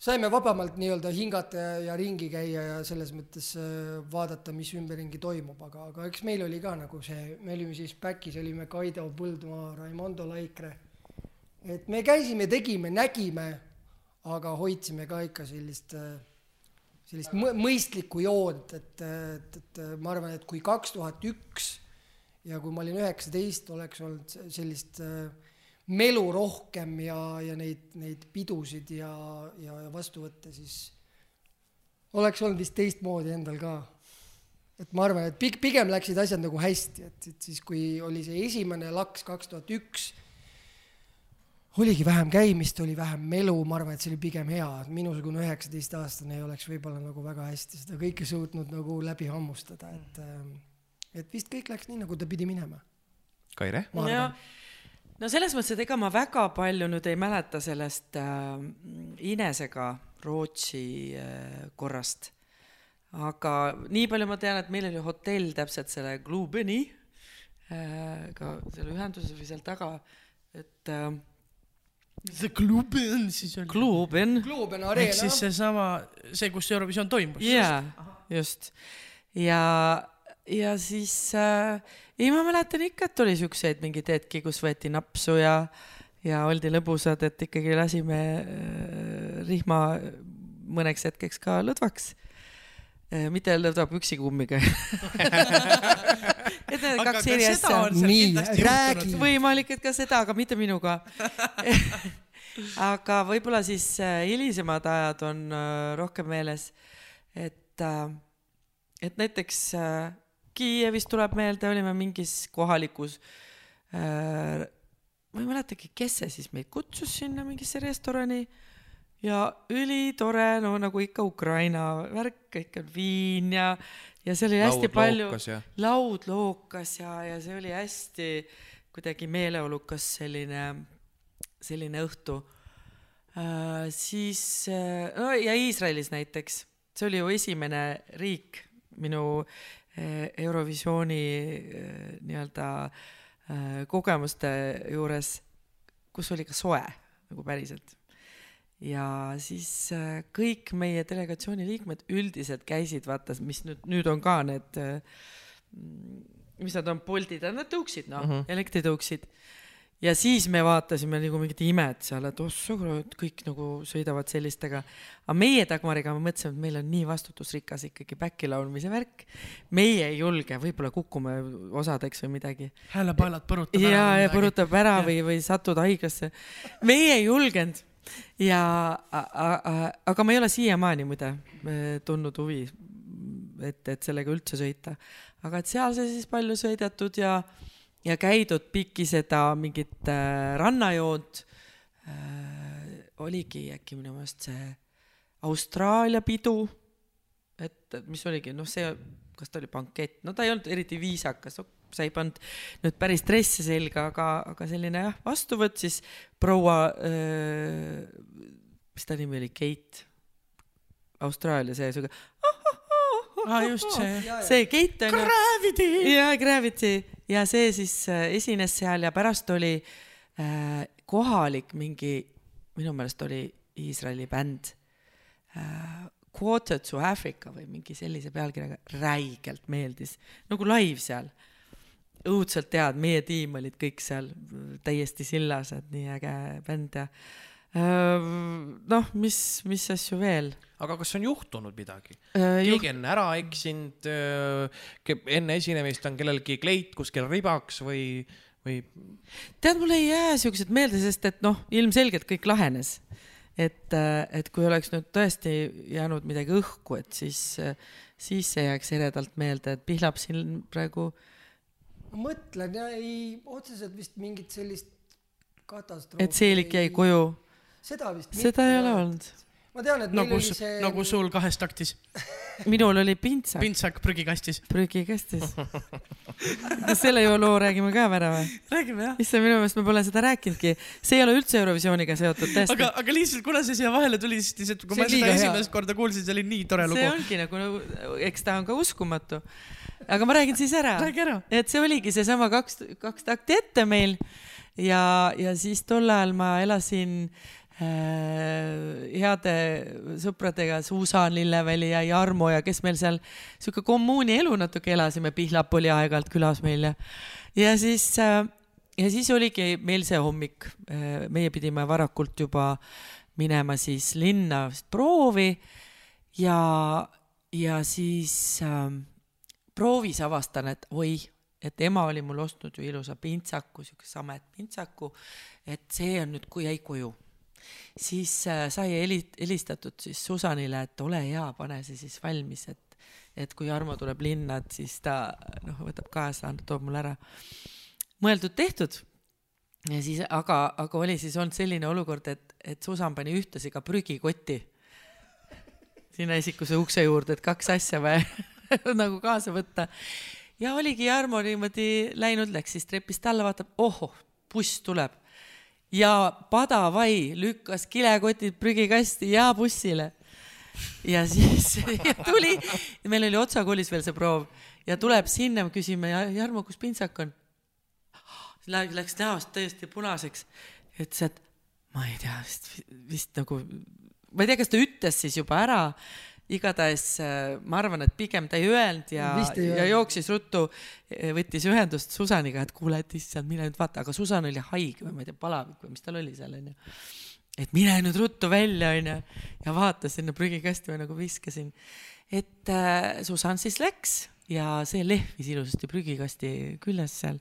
saime vabamalt nii-öelda hingata ja, ja ringi käia ja selles mõttes öö, vaadata, mis ümberringi toimub, aga, aga eks meil oli ka nagu see, me olime siis back'is, olime Kaido Põldmaa, Raimondo Laikre. et me käisime, tegime, nägime, aga hoidsime ka ikka sellist äh, sellist mõ- mõistlikku joont, et, et, et ma arvan, et kui kaks tuhat üks ja kui ma olin üheksateist, oleks olnud se- sellist äh, melu rohkem ja, ja neid, neid pidusid ja, ja, ja vastuvõtte, siis oleks olnud vist teistmoodi endal ka. et ma arvan, et pig-, pigem läksid asjad nagu hästi, et, et siis, kui oli see esimene laks kaks tuhat üks, oligi vähem käimist, oli vähem melu, ma arvan, et see oli pigem hea, minusugune üheksateistaastane ei oleks võib-olla nagu väga hästi seda kõike suutnud nagu läbi hammustada, et ähm, et vist kõik läks nii, nagu ta pidi minema,
Kaire?
ma arvan.
No selles mõttes, et ega ma väga palju nüüd ei mäleta sellest äh, Inesega Rootsi äh, korrast. aga nii palju ma tean, et meil oli hotell täpselt selle Glubeni äh, ka selle ühenduses või seal taga, et äh,
see klub on siis on.
Gluben,
Globen
ehk
Arena
siis, seesama, see, kus Eurovisioon toimus.
jaa, just. ja, ja siis äh, ei, ma mäletan ikka, et oli siukseid mingeid hetki, kus võeti napsu ja, ja oldi lõbusad, et ikkagi lasime äh, rihma mõneks hetkeks ka lõdvaks. mitte lõdva püksikummiga. (laughs) et need
aga
kaks
ka
eri
seda
asja
on
Nii, räägi.
võimalik, et ka seda, aga mitte minuga. (laughs) aga võib-olla siis äh, hilisemad ajad on äh, rohkem meeles, et, et näiteks äh, Kiievis tuleb meelde, olime mingis kohalikus äh,, ma ei mäletagi, kes see siis meid kutsus sinna mingisse restorani ja ülitore, no nagu ikka Ukraina värk, kõik on viin ja, ja seal oli hästi palju
ja
laud lookas ja, ja see oli hästi kuidagi meeleolukas selline, selline õhtu äh,. siis äh,, no ja Iisraelis näiteks, see oli ju esimene riik minu Eurovisiooni äh, nii-öelda äh, kogemuste juures, kus oli ka soe nagu päriselt. ja siis kõik meie delegatsiooni liikmed üldiselt käisid, vaata, mis nüüd, nüüd on ka need, mis nad on, poldid, nad tõuksid, noh mm -hmm. elektritõuksid ja siis me vaatasime nagu mingit imet seal, et ossa kurat, kõik nagu sõidavad sellistega. aga meie Dagmariga me mõtlesime, et meil on nii vastutusrikas ikkagi back'i laulmise värk. meie ei julge, võib-olla kukume osadeks või midagi.
häälepaelad põrutab
ja, ja
midagi.
põrutab ära
Jah.
või, või satud haiglasse. meie ei julgenud ja, aga ma ei ole siiamaani muide tundnud huvi, et, et sellega üldse sõita. aga et seal sai siis palju sõidetud ja ja käidud pikki seda mingit äh, rannajoont äh,. oligi äkki minu meelest see Austraalia pidu, et mis oligi, noh, see, kas ta oli bankett, no ta ei olnud eriti viisakas, sa ei pannud nüüd päris dresse selga, aga, aga selline jah, vastuvõtt siis proua äh,, mis ta nimi oli, Kate, Austraalia see siuke
aa, just see.
see Keit on ju.
Gravity.
ja Gravity ja see siis äh, esines seal ja pärast oli äh, kohalik mingi, minu meelest oli Iisraeli bänd äh, Quarter to Africa või mingi sellise pealkirjaga, räigelt meeldis, nagu live seal. õudselt head, meie tiim olid kõik seal täiesti sillas, et nii äge bänd ja äh, noh, mis, mis asju veel
aga kas on juhtunud midagi?
äh,?
keegi on ära eksinud, enne esinemist on kellelgi kleit kuskil ribaks või, või
tead, mul ei jää siuksed meelde, sest et noh, ilmselgelt kõik lahenes. et, et kui oleks nüüd tõesti jäänud midagi õhku, et siis, siis see jääks eredalt meelde, et Pihlap siin praegu
ma mõtlen ja ei, otseselt vist mingit sellist katastroofi.
et Seelik jäi. koju,
seda vist.
seda ei ole. olnud.
Ma tean, et
nagu
oli, see.
nagu sul kahes taktis, (laughs)
minul oli pintsak
pintsak prügikastis.
prügikastis. (laughs) kas selle ju loo räägime ka ära või?
räägime jah.
issand, minu meelest ma pole seda rääkinudki, see ei ole üldse Eurovisiooniga seotud, tõesti
aga, aga lihtsalt, kuna see siia vahele tuli, siis lihtsalt, kui
See
ma seda
liiga hea.
esimest korda kuulsin, see oli nii tore
see
lugu.
ongi nagu, eks ta on ka uskumatu. aga ma räägin siis ära.
räägi ära.
et see oligi seesama kaks, kaks takti ette meil ja, ja siis tol ajal ma elasin äh, heade sõpradega Suusan Lilleväli ja Jarmo ja kes meil seal sihuke kommuuni elu natuke elasime, Pihlap oli aeg-ajalt külas meil ja, ja siis äh, ja siis oligi meil see hommik, meie pidime varakult juba minema siis linna proovi ja, ja siis äh, proovis avastan, et oi, et ema oli mul ostnud ju ilusa pintsaku, siukse samet pintsaku, et see on nüüd, jäi koju. Siis äh, sai heli-, helistatud siis Susanile, et ole hea, pane see siis valmis, et, et kui Armo tuleb linna, et siis ta noh, võtab kaasa, toob mulle ära. mõeldud-tehtud. ja siis, aga, aga oli siis olnud selline olukord, et, et Susan pani ühtlasi ka prügikotti sinna esikuse ukse juurde, et kaks asja vaja (laughs) nagu kaasa võtta. ja oligi Jarmo niimoodi läinud, läks siis trepist alla, vaatab, ohoh, buss tuleb. Ja padavai lükkas kilekotid prügikasti ja bussile. ja siis (laughs) ja tuli, meil oli otsakoolis veel see proov ja tuleb sinna, küsime, Jarmo, kus pintsak on? Läks näost täiesti punaseks, ütles, et ma ei tea, vist, vist nagu, ma ei tea, kas ta ütles siis juba ära, igatahes äh, ma arvan, et pigem ta ei öelnud ja ja jooksis ruttu, võttis ühendust Susaniga, et kuule, et issand, mine nüüd vaata, aga Susan oli haige või ma ei tea, palavik või mis tal oli seal onju. et mine nüüd ruttu välja onju ja vaata sinna prügikasti ma nagu viskasin. et äh, Susan siis läks ja see lehvis ilusasti prügikasti küljes seal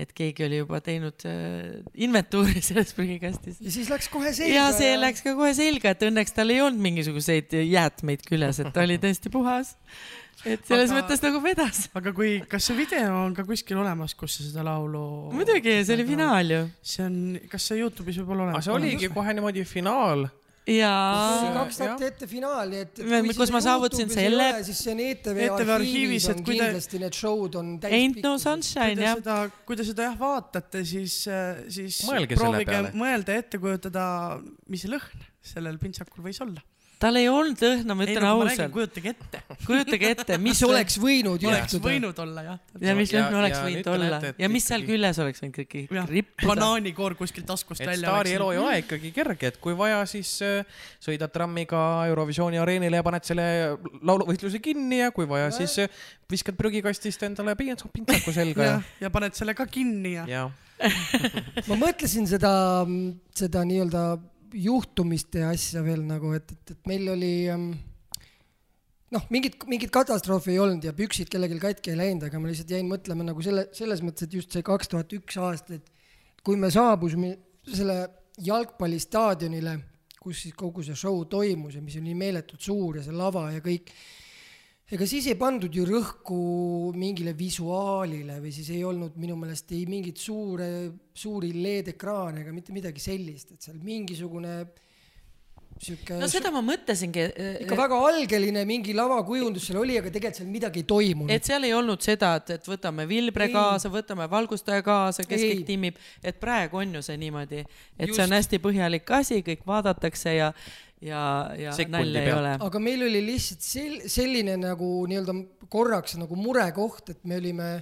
et keegi oli juba teinud äh, inventuuri (laughs) selles prügikastis.
ja siis läks kohe selga.
ja see läks ka kohe selga, et õnneks tal ei olnud mingisuguseid jäätmeid küljes, et ta oli (laughs) täiesti puhas. et selles
Aga-
mõttes nagu vedas.
aga kui, kas see video on ka kuskil olemas, kus sa seda laulu?
muidugi, see oli. finaal ju.
see on, kas see Youtube'is võib olla olemas?
see oligi kohe niimoodi finaal.
jaa,
kaks takti ette finaali, et.
Kus ma saavutasin selle-
siis see on ETV
ETV
arhiivis
et kui te-
kindlasti need show'd on
Ain't
täispikkused.
no
kui
sunshine jah.
seda, kui te seda jah vaatate, siis, siis
Mõelge selle
proovige
peale.
mõelda ja ette kujutada, mis lõhn sellel pintsakul võis olla.
Tal ei olnud õhna, ma ütlen ausalt.
kujutage ette.
kujutage ette, mis
oleks võinud
oleks
juhtuda.
võinud olla jah.
ja mis
Ja-
lõhn oleks
ja
võinud olla ja mis seal küljes oleks võinud
jah,
rippuda.
banaanikoor kuskilt taskust välja
staari elu ei ole ikkagi kerge, et kui vaja, siis äh, sõidad trammiga Eurovisiooni areenile ja paned selle lauluvõistluse kinni ja kui vaja, siis äh, viskad prügikastist endale pintsaku (laughs) selga ja
ja, ja paned selle ka kinni ja. (laughs) (laughs)
ja
ma mõtlesin seda, seda nii-öelda juhtumiste asja veel nagu, et, et, et meil oli ähm, noh, mingit, mingit katastroofi ei olnud ja püksid kellelgi katki ei läinud, aga ma lihtsalt jäin mõtlema nagu selle, selles mõttes, et just see kaks tuhat üks aasta, et kui me saabusime selle jalgpallistaadionile, kus siis kogu see show toimus ja mis oli meeletult suur ja see lava ja kõik, ega siis ei pandud ju rõhku mingile visuaalile või siis ei olnud minu meelest ei mingit suure, suuri LED-ekraane ega mitte midagi sellist, et seal mingisugune sihuke
no seda ma mõtlesingi,
ikka väga algeline mingi lavakujundus seal oli, aga tegelikult seal midagi ei toimunud.
et seal ei olnud seda, et, et võtame Vilbre
Ei.
kaasa, võtame valgustaja kaasa, kes
Ei.
kõik timmib, et praegu on ju see niimoodi, et
Just.
see on hästi põhjalik asi, kõik vaadatakse ja, ja, ja
Sekundi
nalja ei
pealt.
ole.
aga meil oli lihtsalt sel-, selline nagu nii-öelda korraks nagu murekoht, et me olime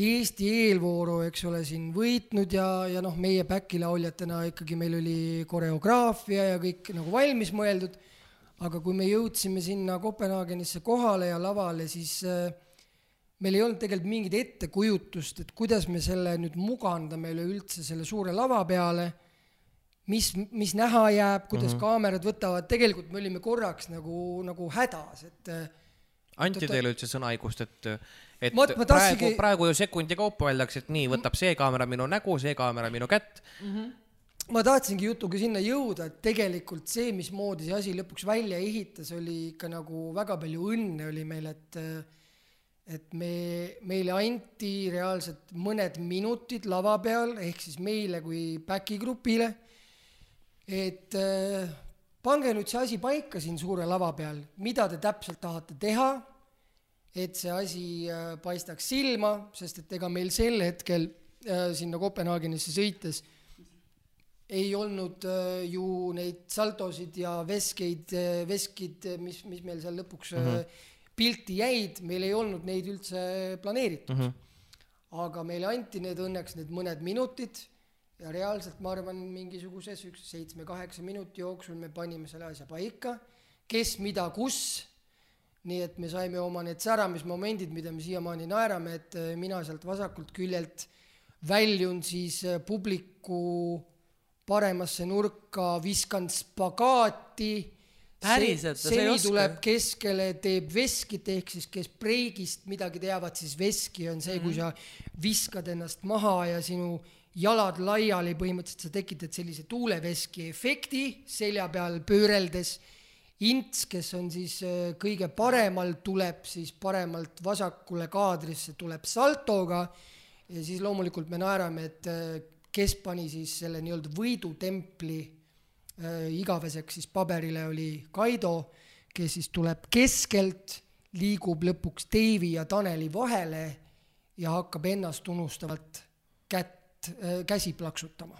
Eesti eelvooru, eks ole, siin võitnud ja, ja noh, meie back-lauljatena ikkagi meil oli koreograafia ja kõik nagu valmis mõeldud. aga kui me jõudsime sinna Kopenhaagenisse kohale ja lavale, siis äh, meil ei olnud tegelikult mingit ettekujutust, et kuidas me selle nüüd mugandame üleüldse selle suure lava peale mis, mis näha jääb, kuidas mm -hmm. kaamerad võtavad, tegelikult me olime korraks nagu, nagu hädas, et äh,
anti
Tota-
teile üldse sõnaõigust, et, et
Vot ma
praegu
tahtsingi-,
praegu ju sekundi kaupa öeldakse, et nii, võtab see kaamera minu nägu, see kaamera minu kätt.
ma tahtsingi jutuga sinna jõuda, et tegelikult see, mismoodi see asi lõpuks välja ehitas, oli ikka nagu väga palju õnne oli meil, et et me, meile anti reaalselt mõned minutid lava peal, ehk siis meile kui back'i grupile, et äh, pange nüüd see asi paika siin suure lava peal, mida te täpselt tahate teha et see asi äh, paistaks silma, sest et ega meil sel hetkel äh, sinna Kopenhaagenisse sõites ei olnud ju neid saltosid ja veskeid, veskid, mis, mis meil seal lõpuks mm -hmm. pilti jäid, meil ei olnud neid üldse planeeritud mm. -hmm. aga meile anti need õnneks need mõned minutid ja reaalselt ma arvan, mingisuguse siukse seitsme-kaheksa minuti jooksul me panime selle asja paika, kes mida kus nii et me saime oma need säramismomendid, mida me siiamaani naerame, et äh, mina sealt vasakult küljelt väljun siis äh, publiku paremasse nurka, viskan spagaati.
Päriselt, sa ei oska?
tuleb keskele, teeb veskit ehk siis kes breigist midagi teavad, siis veski on see, kui sa viskad ennast maha ja sinu jalad laiali, põhimõtteliselt sa tekitad sellise tuuleveski efekti selja peal pööreldes. Ints, kes on siis äh, kõige paremal, tuleb siis paremalt vasakule kaadrisse, tuleb saltoga. Ja siis loomulikult me naerame, et äh, kes pani siis selle nii-öelda võidutempli äh, igaveseks siis paberile oli Kaido, kes siis tuleb keskelt, liigub lõpuks Deivi ja Taneli vahele ja hakkab ennast unustavalt kätt, käsi plaksutama.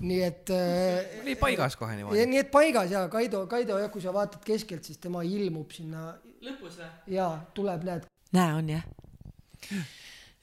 nii et äh,
oli paigas kohe
ja
niimoodi.
nii et paigas ja Kaido, Kaido jah, kui sa vaatad keskelt, siis tema ilmub sinna
lõpus või?
ja tuleb, näed,
näe, on jah.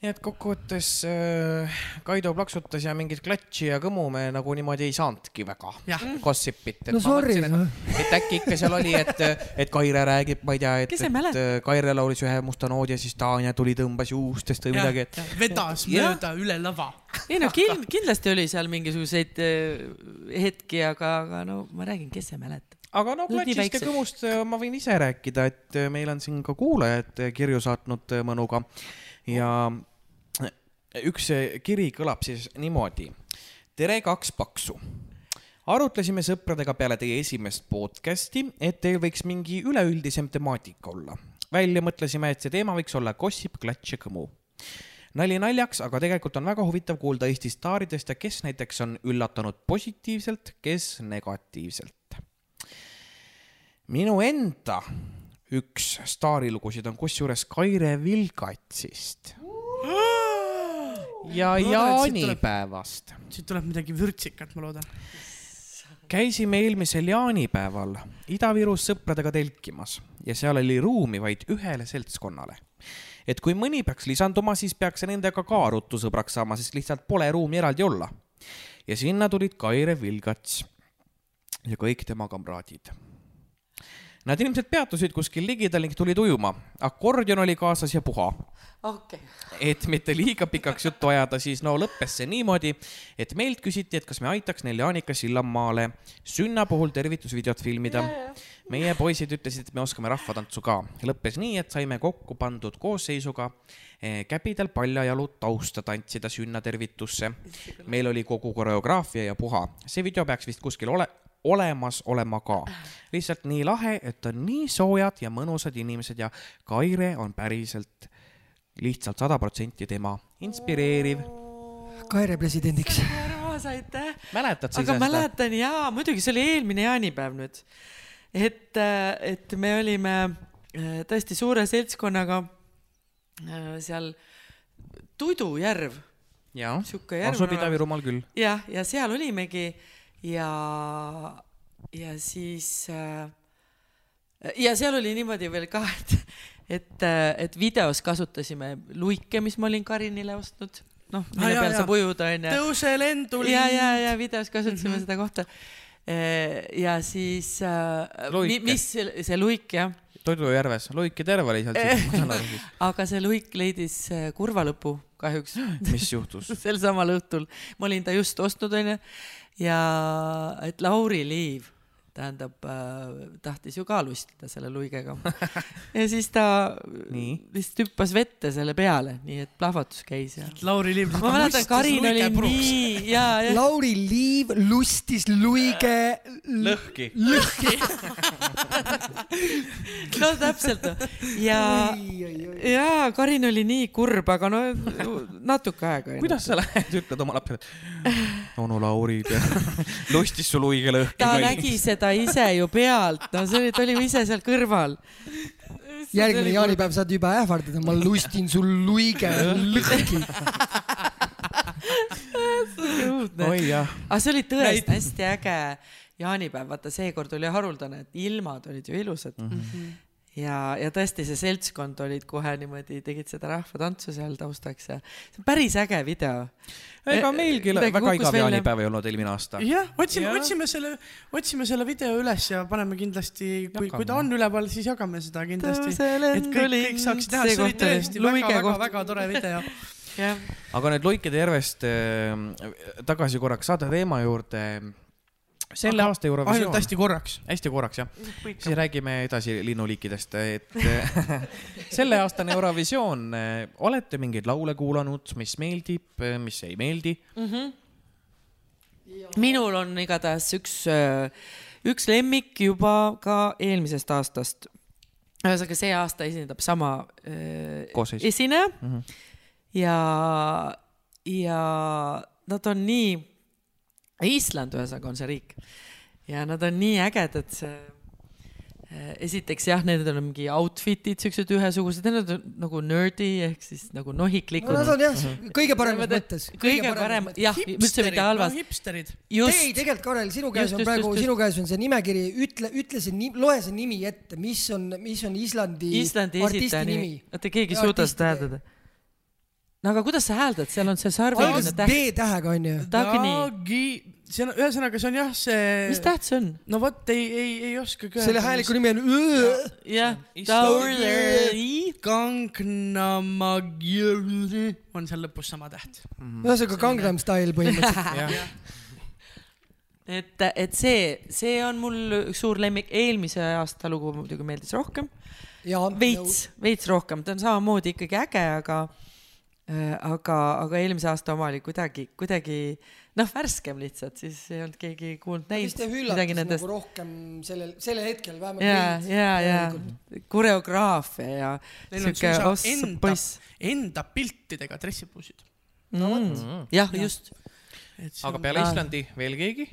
Nii et kokkuvõttes äh, Kaido plaksutas ja mingit klatši ja kõmu me nagu niimoodi ei saanudki väga
Jah.
gossipit.
No sorry,
et äkki ikka seal oli, et, et Kaire räägib, ma ei tea, et, et Kaire laulis ühe musta noodi ja siis Tanja tuli, tõmbas juustest või midagi, et
vedas mööda üle lava.
ei no kind-, kindlasti oli seal mingisuguseid äh, hetki, aga, aga no ma räägin, kes ei mäleta.
aga no klatšist ja kõmust äh, ma võin ise rääkida, et äh, meil on siin ka kuulajad kirju saatnud mõnuga ja äh, üks äh, kiri kõlab siis niimoodi. tere, kaks paksu. arutlesime sõpradega peale teie esimest podcast'i, et teil võiks mingi üleüldisem temaatika olla. välja mõtlesime, et see teema võiks olla gossip, klatš ja kõmu nali naljaks, aga tegelikult on väga huvitav kuulda Eesti staaridest ja kes näiteks on üllatanud positiivselt, kes negatiivselt. minu enda üks staarilugusid on kusjuures Kaire Vilgatsist ja jaanipäevast.
siit tuleb midagi vürtsikat, ma loodan.
käisime eelmisel jaanipäeval Ida-Virus sõpradega telkimas ja seal oli ruumi vaid ühele seltskonnale. et kui mõni peaks lisanduma, siis peaks nendega ka ruttu sõbraks saama, sest lihtsalt pole ruumi eraldi olla. ja sinna tulid Kaire Vilgats ja kõik tema kamraadid. Nad ilmselt peatusid kuskil ligidal ning tulid ujuma. akordion oli kaasas ja puha
okei okay..
et mitte liiga pikaks juttu ajada, siis no lõppes see niimoodi, et meilt küsiti, et kas me aitaks neil Jaanika Sillamaale sünna puhul tervitusvideot filmida. meie poisid ütlesid, et me oskame rahvatantsu ka. lõppes nii, et saime kokku pandud koosseisuga eh, käpidel paljajalu tausta tantsida sünnatervitusse. meil oli kogu koreograafia ja puha. see video peaks vist kuskil ole, olemas olema ka. lihtsalt nii lahe, et on nii soojad ja mõnusad inimesed ja Kaire on päriselt lihtsalt sada protsenti tema inspireeriv.
Kaire presidendiks.
armas, aitäh.
mäletad sa
aga
ise seda?
mäletan jaa, muidugi see oli eelmine jaanipäev nüüd. et, et me olime äh, tõesti suure seltskonnaga äh, seal Tudujärv
jah,
sihuke järv
asub. Ida-Virumaal küll.
jah, ja seal olimegi ja, ja siis äh, ja seal oli niimoodi veel ka, et, et, et videos kasutasime luike, mis ma olin Karinile ostnud, noh,
Ah,
mille
jaa,
peal saab ujuda onju.
tõuse lendu
ja, ja,
lind.
ja videos kasutasime mm -hmm. seda kohta. Ja siis äh,, mis see, see luik jah,
Toidujärves, Luiki terve oli seal siis.
aga see luik leidis äh, kurva lõpu kahjuks. (gasps)
Mis juhtus? (laughs)
sel samal õhtul, ma olin ta just ostnud onju. Ja et Lauri Liiv tähendab äh,, tahtis ju ka lustida selle luigega (laughs) ja siis ta
Nii.
lihtsalt hüppas vette selle peale, nii et plahvatus käis ja.
Lauri Liiv.
ma mäletan, Karin oli nii ja, ja
Lauri Liiv lustis luige
lõhki.
lõhki. (laughs) (laughs)
no täpselt. Ja, ja Karin oli nii kurb, aga no natuke aega.
kuidas sa lähed, ütled oma lapsele, et onu Lauri lustis (laughs) su luige lõhki.
ta nägi seda ise ju pealt, no see oli, ta oli ju ise seal kõrval.
järgmine jaanipäev saad juba ähvardada, ma lustin sul luige lõhki. (laughs)
oi jah,
aga see oli tõesti hästi äge jaanipäev, vaata seekord oli haruldane, et ilmad olid ju ilusad mm. -hmm. ja, ja tõesti see seltskond olid kohe niimoodi, tegid seda rahvatantsu seal taustaks ja see on päris äge video.
ega meilgi
Midagi
väga igav jaanipäev ei olnud eelmine aasta.
jah, otsime
Jah.,
otsime selle, otsime selle video üles ja paneme kindlasti, kui, kui ta on üleval, siis jagame seda kindlasti. Et kõik, kõik saaksid näha, see oli tõesti
luige
väga, väga,
koht.
väga tore video.
aga nüüd Luikede järvest äh, tagasi korraks saate teema juurde. Selle
Aga
aasta
ainult
Eurovisioon,
hästi korraks.
hästi korraks jah, siis räägime edasi linnuliikidest, et (laughs) selleaastane Eurovisioon, olete mingeid laule kuulanud, mis meeldib, mis ei meeldi?
minul on igatahes üks, üks lemmik juba ka eelmisest aastast. ühesõnaga see aasta esindab sama äh, esineja mm. -hmm. ja, ja nad on nii, Island ühesõnaga on see riik. Ja nad on nii ägedad, see äh, esiteks jah, need on mingi outfit'id siuksed ühesugused, need on nagu nerdy ehk siis nagu
no
nohiklikud
nad on jah, kõige paremas mõttes.
kõige parem, jah, üldse mitte halvas,
hipsterid.
ei, tegelikult Karel, sinu käes
Just,
on
just,
praegu sinu käes on see nimekiri, ütle, ütle see nimi, loe see nimi ette, mis on, mis on Islandi,
Islandi
artisti nimi.
oota, keegi ei suuda seda hääldada. No aga kuidas sa hääldad, seal on see sarviline
alguses
täht,
D-tähega onju.
Dagny,
Dagi, see on, ühesõnaga, see on jah, see.
mis täht see on?
no vot, ei, ei, ei oskagi öelda.
selle hääliku nimi on
jah,
Dagny. Gangnamagi on seal lõpus sama täht.
ühesõnaga Gangnam Style põhimõtteliselt. (laughs)
et, et see, see on mul üks suur lemmik, eelmise aasta lugu muidugi meeldis rohkem,
ja
veits, veits rohkem, ta on samamoodi ikkagi äge, aga aga, aga eelmise aasta oma oli kuidagi, kuidagi noh, värskem lihtsalt, siis ei olnud keegi kuulnud
vist
näinud midagi
üllatus
nendest
nagu. rohkem sellel, sellel hetkel vähemalt
ja, ja, ja koreograafia ja siuke ossa
enda
poiss.,
enda piltidega dressipuusid.
mm.. jah, just.
aga peale
Aa.
Islandi veel keegi?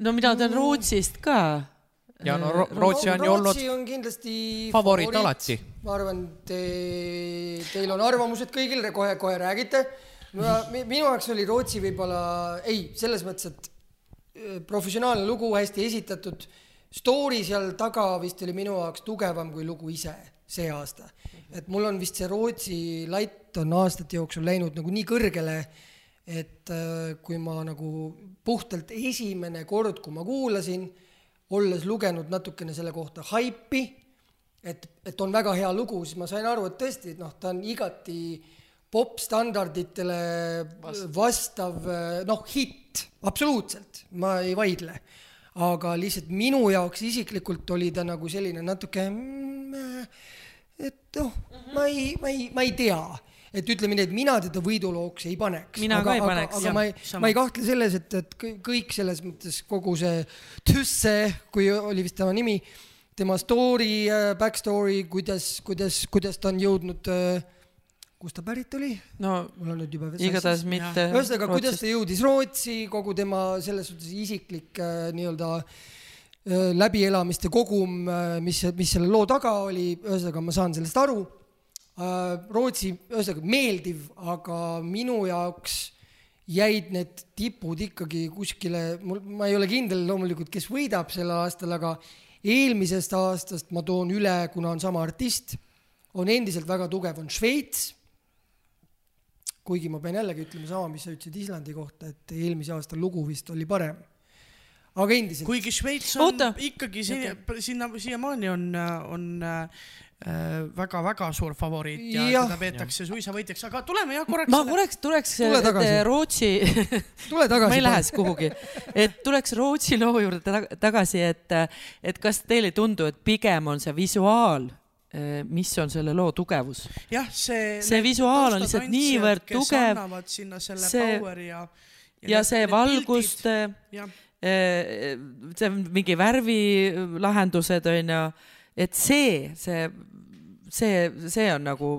no mina tean Rootsist ka.
Ja no Ro- Rootsi on ju olnud
on kindlasti
favoriit alati.
ma arvan, te, teil on arvamused kõigil, kohe-kohe räägite. minu jaoks oli Rootsi võib-olla, ei, selles mõttes, et äh, professionaalne lugu, hästi esitatud. Story seal taga vist oli minu jaoks tugevam kui lugu ise see aasta. et mul on vist see Rootsi latt on aastate jooksul läinud nagu nii kõrgele, et äh, kui ma nagu puhtalt esimene kord, kui ma kuulasin, olles lugenud natukene selle kohta haipi, et, et on väga hea lugu, siis ma sain aru, et tõesti, et noh, ta on igati popstandarditele vastav. noh, hitt, absoluutselt, ma ei vaidle. aga lihtsalt minu jaoks isiklikult oli ta nagu selline natuke, et noh, ma ei, ma ei, ma ei tea, et ütleme nii, et mina teda võidulooks ei paneks.
Mina ka
aga,
ei
aga,
paneks,
aga
jah,
ma ei, ma ei kahtle selles, et, et kõ- kõik selles mõttes kogu see Tüsse, kui oli vist tema nimi, tema story, back story, kuidas, kuidas, kuidas ta on jõudnud, kust ta pärit oli?
no
mul on nüüd juba
igatahes mitte.
ühesõnaga, kuidas ta jõudis Rootsi, kogu tema selles suhtes isiklik äh, nii-öelda äh, läbielamiste kogum, mis, mis selle loo taga oli, ühesõnaga ma saan sellest aru. Rootsi, ühesõnaga meeldiv, aga minu jaoks jäid need tipud ikkagi kuskile, mul, ma ei ole kindel loomulikult, kes võidab sel aastal, aga eelmisest aastast ma toon üle, kuna on sama artist, on endiselt väga tugev, on Šveits kuigi ma pean jällegi ütlema sama, mis sa ütlesid Islandi kohta, et eelmise aasta lugu vist oli parem. aga endiselt.
kuigi Šveits on
Oota.
ikkagi sinna, sinna, siiamaani on, on äh, väga-väga suur favoriit ja
Jah.
teda peetakse suisavõitjaks, aga tuleme jah korraks
ma korraks tuleks
Tule
et Rootsi (laughs)
tule tagasi.
ma ei lähe siis kuhugi, et tuleks Rootsi loo juurde ta- tagasi, et, et kas teile ei tundu, et pigem on see visuaal, mis on selle loo tugevus?
jah, see.
See visuaal on lihtsalt niivõrd tugev.
sinna selle
See-
power'i ja.
ja see valguste, see mingi värvilahendused on ju, et see, see, see, see on nagu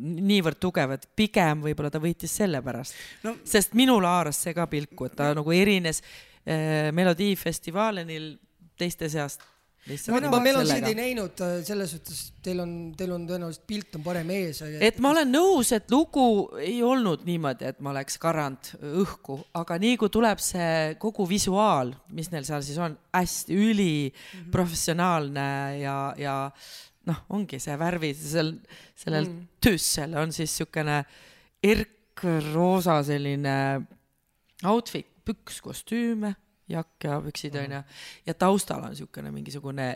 niivõrd tugev, et pigem võib-olla ta võitis sellepärast
no
sest minul haaras see ka pilku, et ta nagu erines äh, melodiifestivaalenil teiste seast
ma Melosid
sellega
ei näinud, selles suhtes teil on, teil on tõenäoliselt pilt on parem ees.
et ma olen nõus, et lugu ei olnud niimoodi, et ma oleks karanud õhku, aga nii kui tuleb see kogu visuaal, mis neil seal siis on, hästi üliprofessionaalne ja, ja noh, ongi see värvid, seal, sellel mm. tüssel on siis niisugune erkroosa selline outfit, püks, kostüüme, jakk ja püksid onju, ja taustal on niisugune mingisugune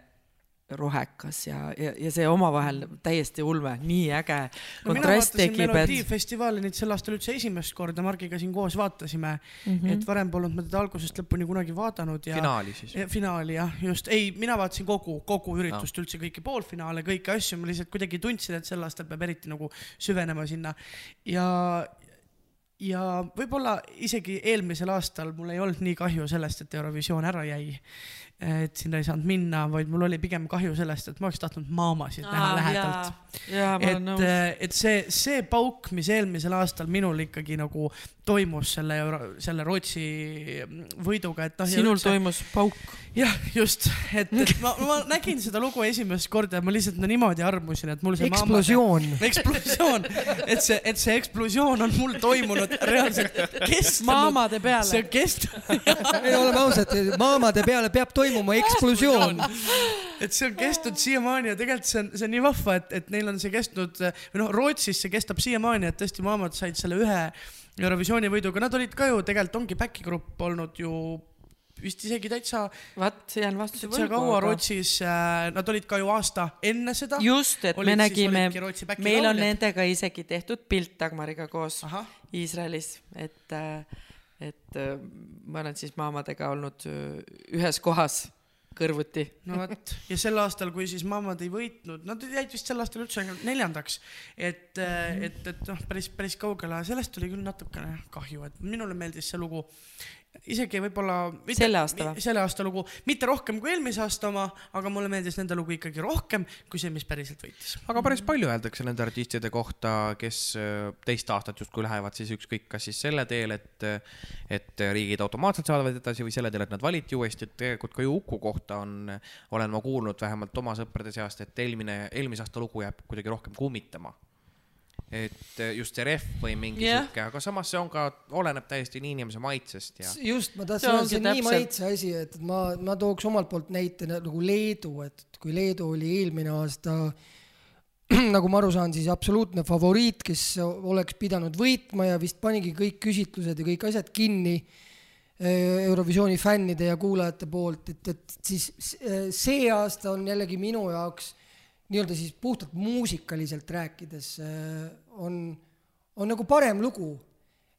rohekas ja, ja, ja see omavahel täiesti ulme, nii äge
no
kontrast tekib, et
Melodiifestivali nüüd sel aastal üldse esimest korda Margiga siin koos vaatasime mm. -hmm. et varem polnud ma teda algusest lõpuni kunagi vaadanud ja
finaali siis.
Ja finaali jah, just, ei, mina vaatasin kogu, kogu üritust üldse kõiki poolfinaale, kõiki asju, ma lihtsalt kuidagi tundsin, et sel aastal peab eriti nagu süvenema sinna ja, ja võib-olla isegi eelmisel aastal mul ei olnud nii kahju sellest, et Eurovisioon ära jäi. Et sinna ei saanud minna, vaid mul oli pigem kahju sellest, et ma oleks tahtnud maamasid näha lähedalt.
ma olen
et
nõus.,
et see, see pauk, mis eelmisel aastal minul ikkagi nagu toimus selle selle Rootsi võiduga, et noh.
sinul toimus pauk.
jah, just, et, et ma, ma nägin seda lugu esimest korda ja ma lihtsalt no niimoodi armusin, et mul see
eksplosioon.
eksplosioon, et see, et see eksplosioon on mul toimunud reaalselt kestnud.
maamade peale.
see on kestnud,
ei, oleme ausad, maamade peale peab toimuma eksplosioon.
et see on kestnud siiamaani ja tegelikult see on, see on nii vahva, et, et neil on see kestnud või noh, Rootsis see kestab siiamaani, et tõesti maamad said selle ühe Eurovisiooni võiduga, nad olid ka ju tegelikult ongi back'i grupp olnud ju vist isegi täitsa,
vaat, jään vastuse
täitsa kaua. Rootsis, nad olid ka ju aasta enne seda.
just, et
Olid
me nägime meil on nendega isegi tehtud pilt Dagmariga koos
ahah,
Iisraelis, et, et äh, ma olen siis maamadega olnud äh, ühes kohas kõrvuti.
no vot. Ja sel aastal, kui siis mammad ei võitnud, nad jäid vist sel aastal üldse ainult neljandaks, et, et, et noh, päris, päris kaugele, sellest oli küll natukene kahju, et minule meeldis see lugu isegi võib-olla.
Selle aasta või?
selle aasta lugu, mitte rohkem kui eelmise aasta oma, aga mulle meeldis nende lugu ikkagi rohkem kui see, mis päriselt võitis.
aga päris palju öeldakse nende artistide kohta, kes äh, teist aastat justkui lähevad siis ükskõik, kas siis selle teel, et, et riigid automaatselt saadavad edasi või selle teel, et nad valiti uuesti, et tegelikult ka ju Uku kohta on, olen ma kuulnud vähemalt oma sõprade seast, et eelmine, eelmise aasta lugu jääb kuidagi rohkem kummitama. Et äh, just see rehv või mingi
Jah.
sihuke, aga samas see on ka, oleneb täiesti nii inimese maitsest ja
just, ma tahtsin öelda, see on nii maitse asi, et ma, ma tooks omalt poolt näite nagu Leedu, et kui Leedu oli eelmine aasta (clears throat) nagu ma aru saan, siis absoluutne favoriit, kes oleks pidanud võitma ja vist panigi kõik küsitlused ja kõik asjad kinni eh, Eurovisiooni fännide ja kuulajate poolt, et, et siis eh, see aasta on jällegi minu jaoks nii-öelda siis puhtalt muusikaliselt rääkides eh, on, on nagu parem lugu.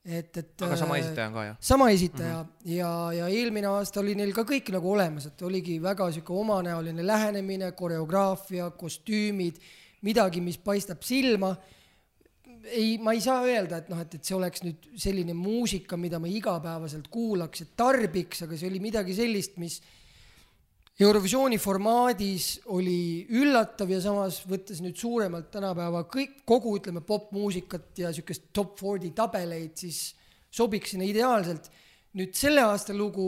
et, et.
aga sama esitaja on ka jah?
sama esitaja mm -hmm. ja, ja eelmine aasta oli neil ka kõik nagu olemas, et oligi väga sihuke omanäoline lähenemine, koreograafia, kostüümid, midagi, mis paistab silma. ei, ma ei saa öelda, et noh, et, et see oleks nüüd selline muusika, mida ma igapäevaselt kuulaks ja tarbiks, aga see oli midagi sellist, mis Eurovisiooni formaadis oli üllatav ja samas võttes nüüd suuremalt tänapäeva kõik, kogu ütleme popmuusikat ja siukest top 40 tabeleid, siis sobiks sinna ideaalselt. nüüd selle aasta lugu,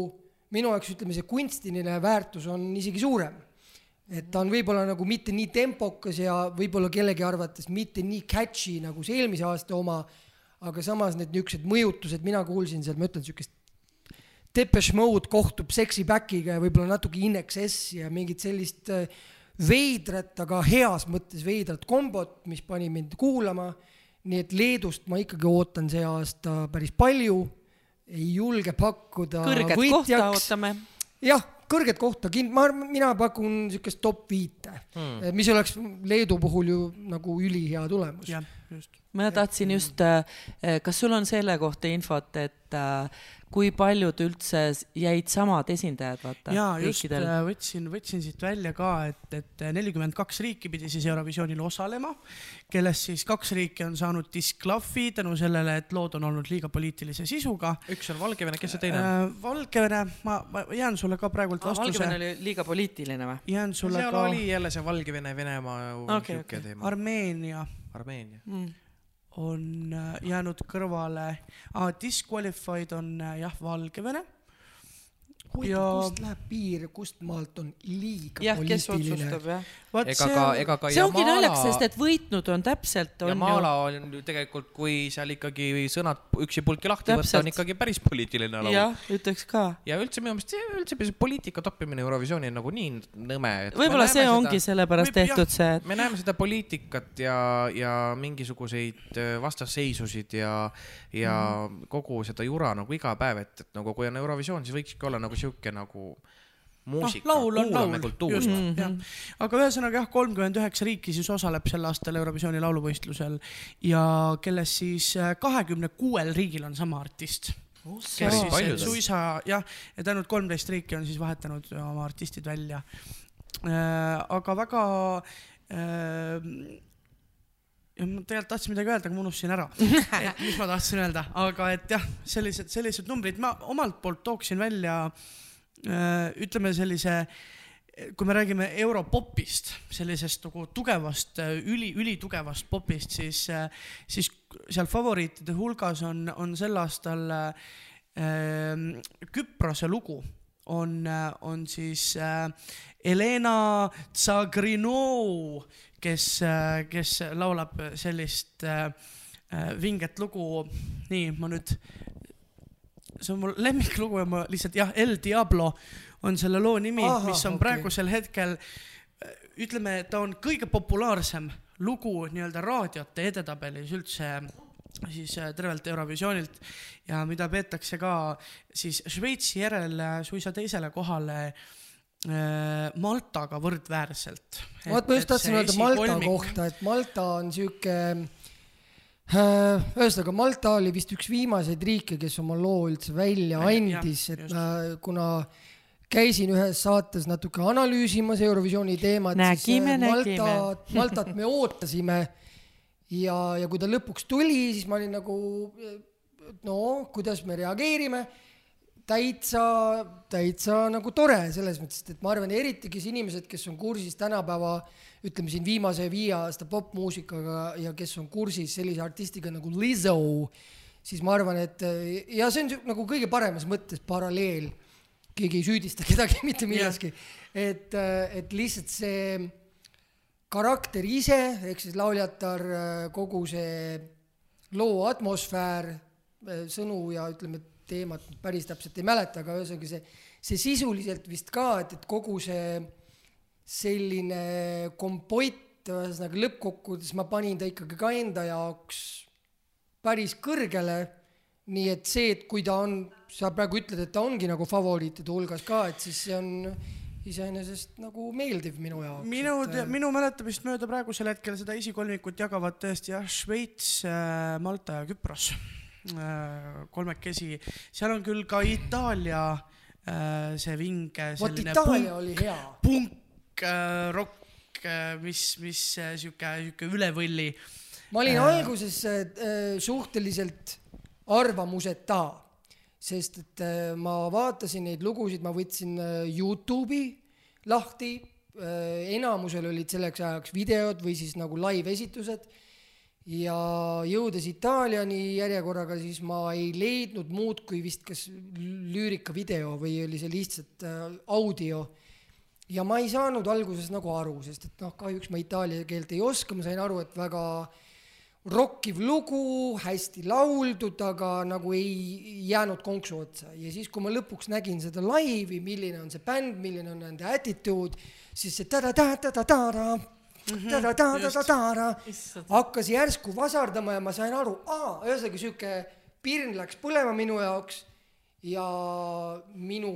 minu jaoks ütleme, see kunstiline väärtus on isegi suurem. et ta on võib-olla nagu mitte nii tempokas ja võib-olla kellegi arvates mitte nii catchy nagu see eelmise aasta oma, aga samas need niisugused mõjutused, mina kuulsin seal, ma ütlen, niisugust Depeche Mode kohtub Sexy Backiga ja võib-olla natuke In Excess ja mingit sellist äh, veidrat, aga heas mõttes veidrat kombot, mis pani mind kuulama. nii et Leedust ma ikkagi ootan see aasta päris palju, ei julge pakkuda
kõrget kohta
võitjaks.
ootame.
jah, kõrget kohta, ma, mina pakun niisugust top viite hmm., mis oleks Leedu puhul ju nagu ülihea tulemus.
jah, just.
ma tahtsin just, kas sul on selle kohta infot, et äh, kui paljud üldse jäid samad esindajad, vaata,
ja just
riikidel?
äh, võtsin, võtsin siit välja ka, et, et nelikümmend kaks riiki pidi siis Eurovisioonil osalema, kellest siis kaks riiki on saanud disklahvi tänu sellele, et lood on olnud liiga poliitilise sisuga.
üks on Valgevene, kes see teine on?
Valgevene, ma, ma jään sulle ka praegult
Valgevene
vastuse,
oli liiga poliitiline või?
jään sulle
seal
ka
oli jälle see Valgevene, Venemaa
Okei,
okay,
okei.
okay. teema.
Armeenia
Armeenia.
Mm.
On äh, jäänud kõrvale ah,, disqualified on äh, jah, Valgevene. Ja-,
kust läheb piir, kust maalt on liiga
jah, kes
poliitiline?
jah.
ega ka, ega ka
see ongi
Jamala-
naljakas, sest et võitnud on täpselt, on
Jamala
ju,
on ju tegelikult, kui seal ikkagi sõnad üksi pulki lahti võtta,
Täpselt.
on ikkagi päris poliitiline laul.
jah, ütleks ka.
ja üldse minu meelest see üldse see poliitika toppimine Eurovisiooni on nagu nii nõme.
võib-olla see ongi sellepärast
Võib-
tehtud see, et
me näeme seda poliitikat ja, ja mingisuguseid äh, vastasseisusid ja, ja mm. kogu seda jura nagu iga päev, et, et nagu kui on Eurovisioon, siis võikski olla nagu sihuke nagu muusika
noh, laul on
kuulame kultuuri
Mhm.
jah. aga ühesõnaga jah, kolmkümmend üheksa riiki siis osaleb sel aastal Eurovisiooni lauluvõistlusel ja kellest siis kahekümne kuuel riigil on sama artist. kes
Päris
siis suisa jah, et ainult kolmteist riiki on siis vahetanud oma artistid välja. aga väga äh, ja ma tegelikult tahtsin midagi öelda, aga ma unustasin ära, (laughs) et mis ma tahtsin öelda, aga et jah, sellised, sellised numbrid, ma omalt poolt tooksin välja äh, ütleme sellise, kui me räägime europopist, sellisest nagu tugevast, üli, ülitugevast popist, siis, siis seal favoriitide hulgas on, on sel aastal äh, Küprose lugu. On, on siis äh, Helena Tsagrinou, kes, kes laulab sellist äh, äh, vinget lugu. nii, ma nüüd, see on mul lemmiklugu ja ma lihtsalt jah, El Diablo on selle loo nimi, mis on
okei.
praegusel hetkel ütleme, ta on kõige populaarsem lugu nii-öelda raadiote edetabelis üldse siis äh, tervelt Eurovisioonilt ja mida peetakse ka siis Šveitsi järel äh, suisa teisele kohale äh, Maltaga võrdväärselt.
vot ma just tahtsin öelda Malta kohta, et Malta on sihuke, ühesõnaga Malta oli vist üks viimaseid riike, kes oma loo üldse välja andis, et
just.
ma, kuna käisin ühes saates natuke analüüsimas Eurovisiooni teemat,
Nägime, nägime.
Maltat, Maltat me ootasime ja, ja kui ta lõpuks tuli, siis ma olin nagu no kuidas me reageerime täitsa, täitsa nagu tore selles mõttes, et ma arvan, eriti kes inimesed, kes on kursis tänapäeva ütleme siin viimase viie aasta popmuusikaga ja kes on kursis sellise artistiga nagu Lizzo, siis ma arvan, et ja see on nagu kõige paremas mõttes paralleel, keegi ei süüdista kedagi (laughs) mitte milleski, et, et lihtsalt see karakter ise ehk siis lauljatar, kogu see loo atmosfäär, sõnu ja ütleme, teemat päris täpselt ei mäleta, aga ühesõnaga see, see sisuliselt vist ka, et, et kogu see selline kompott, ühesõnaga lõppkokkuvõttes ma panin ta ikkagi ka enda jaoks päris kõrgele. nii et see, et kui ta on, sa praegu ütled, et ta ongi nagu favoriitide hulgas ka, et siis see on iseenesest nagu meeldiv minu jaoks.
minu
et,,
minu mäletamist mööda praegusel hetkel seda esikolmikut jagavad tõesti jah, Šveits, Malta ja Küpros. kolmekesi, seal on küll ka Itaalia äh, see vinge
vot Itaalia oli hea.
punk, rokk, mis, mis äh, sihuke, sihuke üle võlli.
ma olin
Äh.
alguses äh, suhteliselt arvamuseta, sest et äh, ma vaatasin neid lugusid, ma võtsin äh, Youtube'i lahti äh,, enamusel olid selleks ajaks videod või siis nagu live-esitused ja jõudes Itaaliani järjekorraga, siis ma ei leidnud muud kui vist kas lüürika video või oli see lihtsalt äh, audio. Ja ma ei saanud alguses nagu aru, sest et noh, kahjuks ma itaalia keelt ei oska, ma sain aru, et väga rokkiv lugu, hästi lauldud, aga nagu ei jäänud konksu otsa. Ja siis, kui ma lõpuks nägin seda laivi, milline on see bänd, milline on nende attitude, siis see ta-da-ta-ta-ta-ta hakkas järsku vasardama ja ma sain aru, aa, ühesõnaga sihuke pirn läks põlema minu jaoks ja minu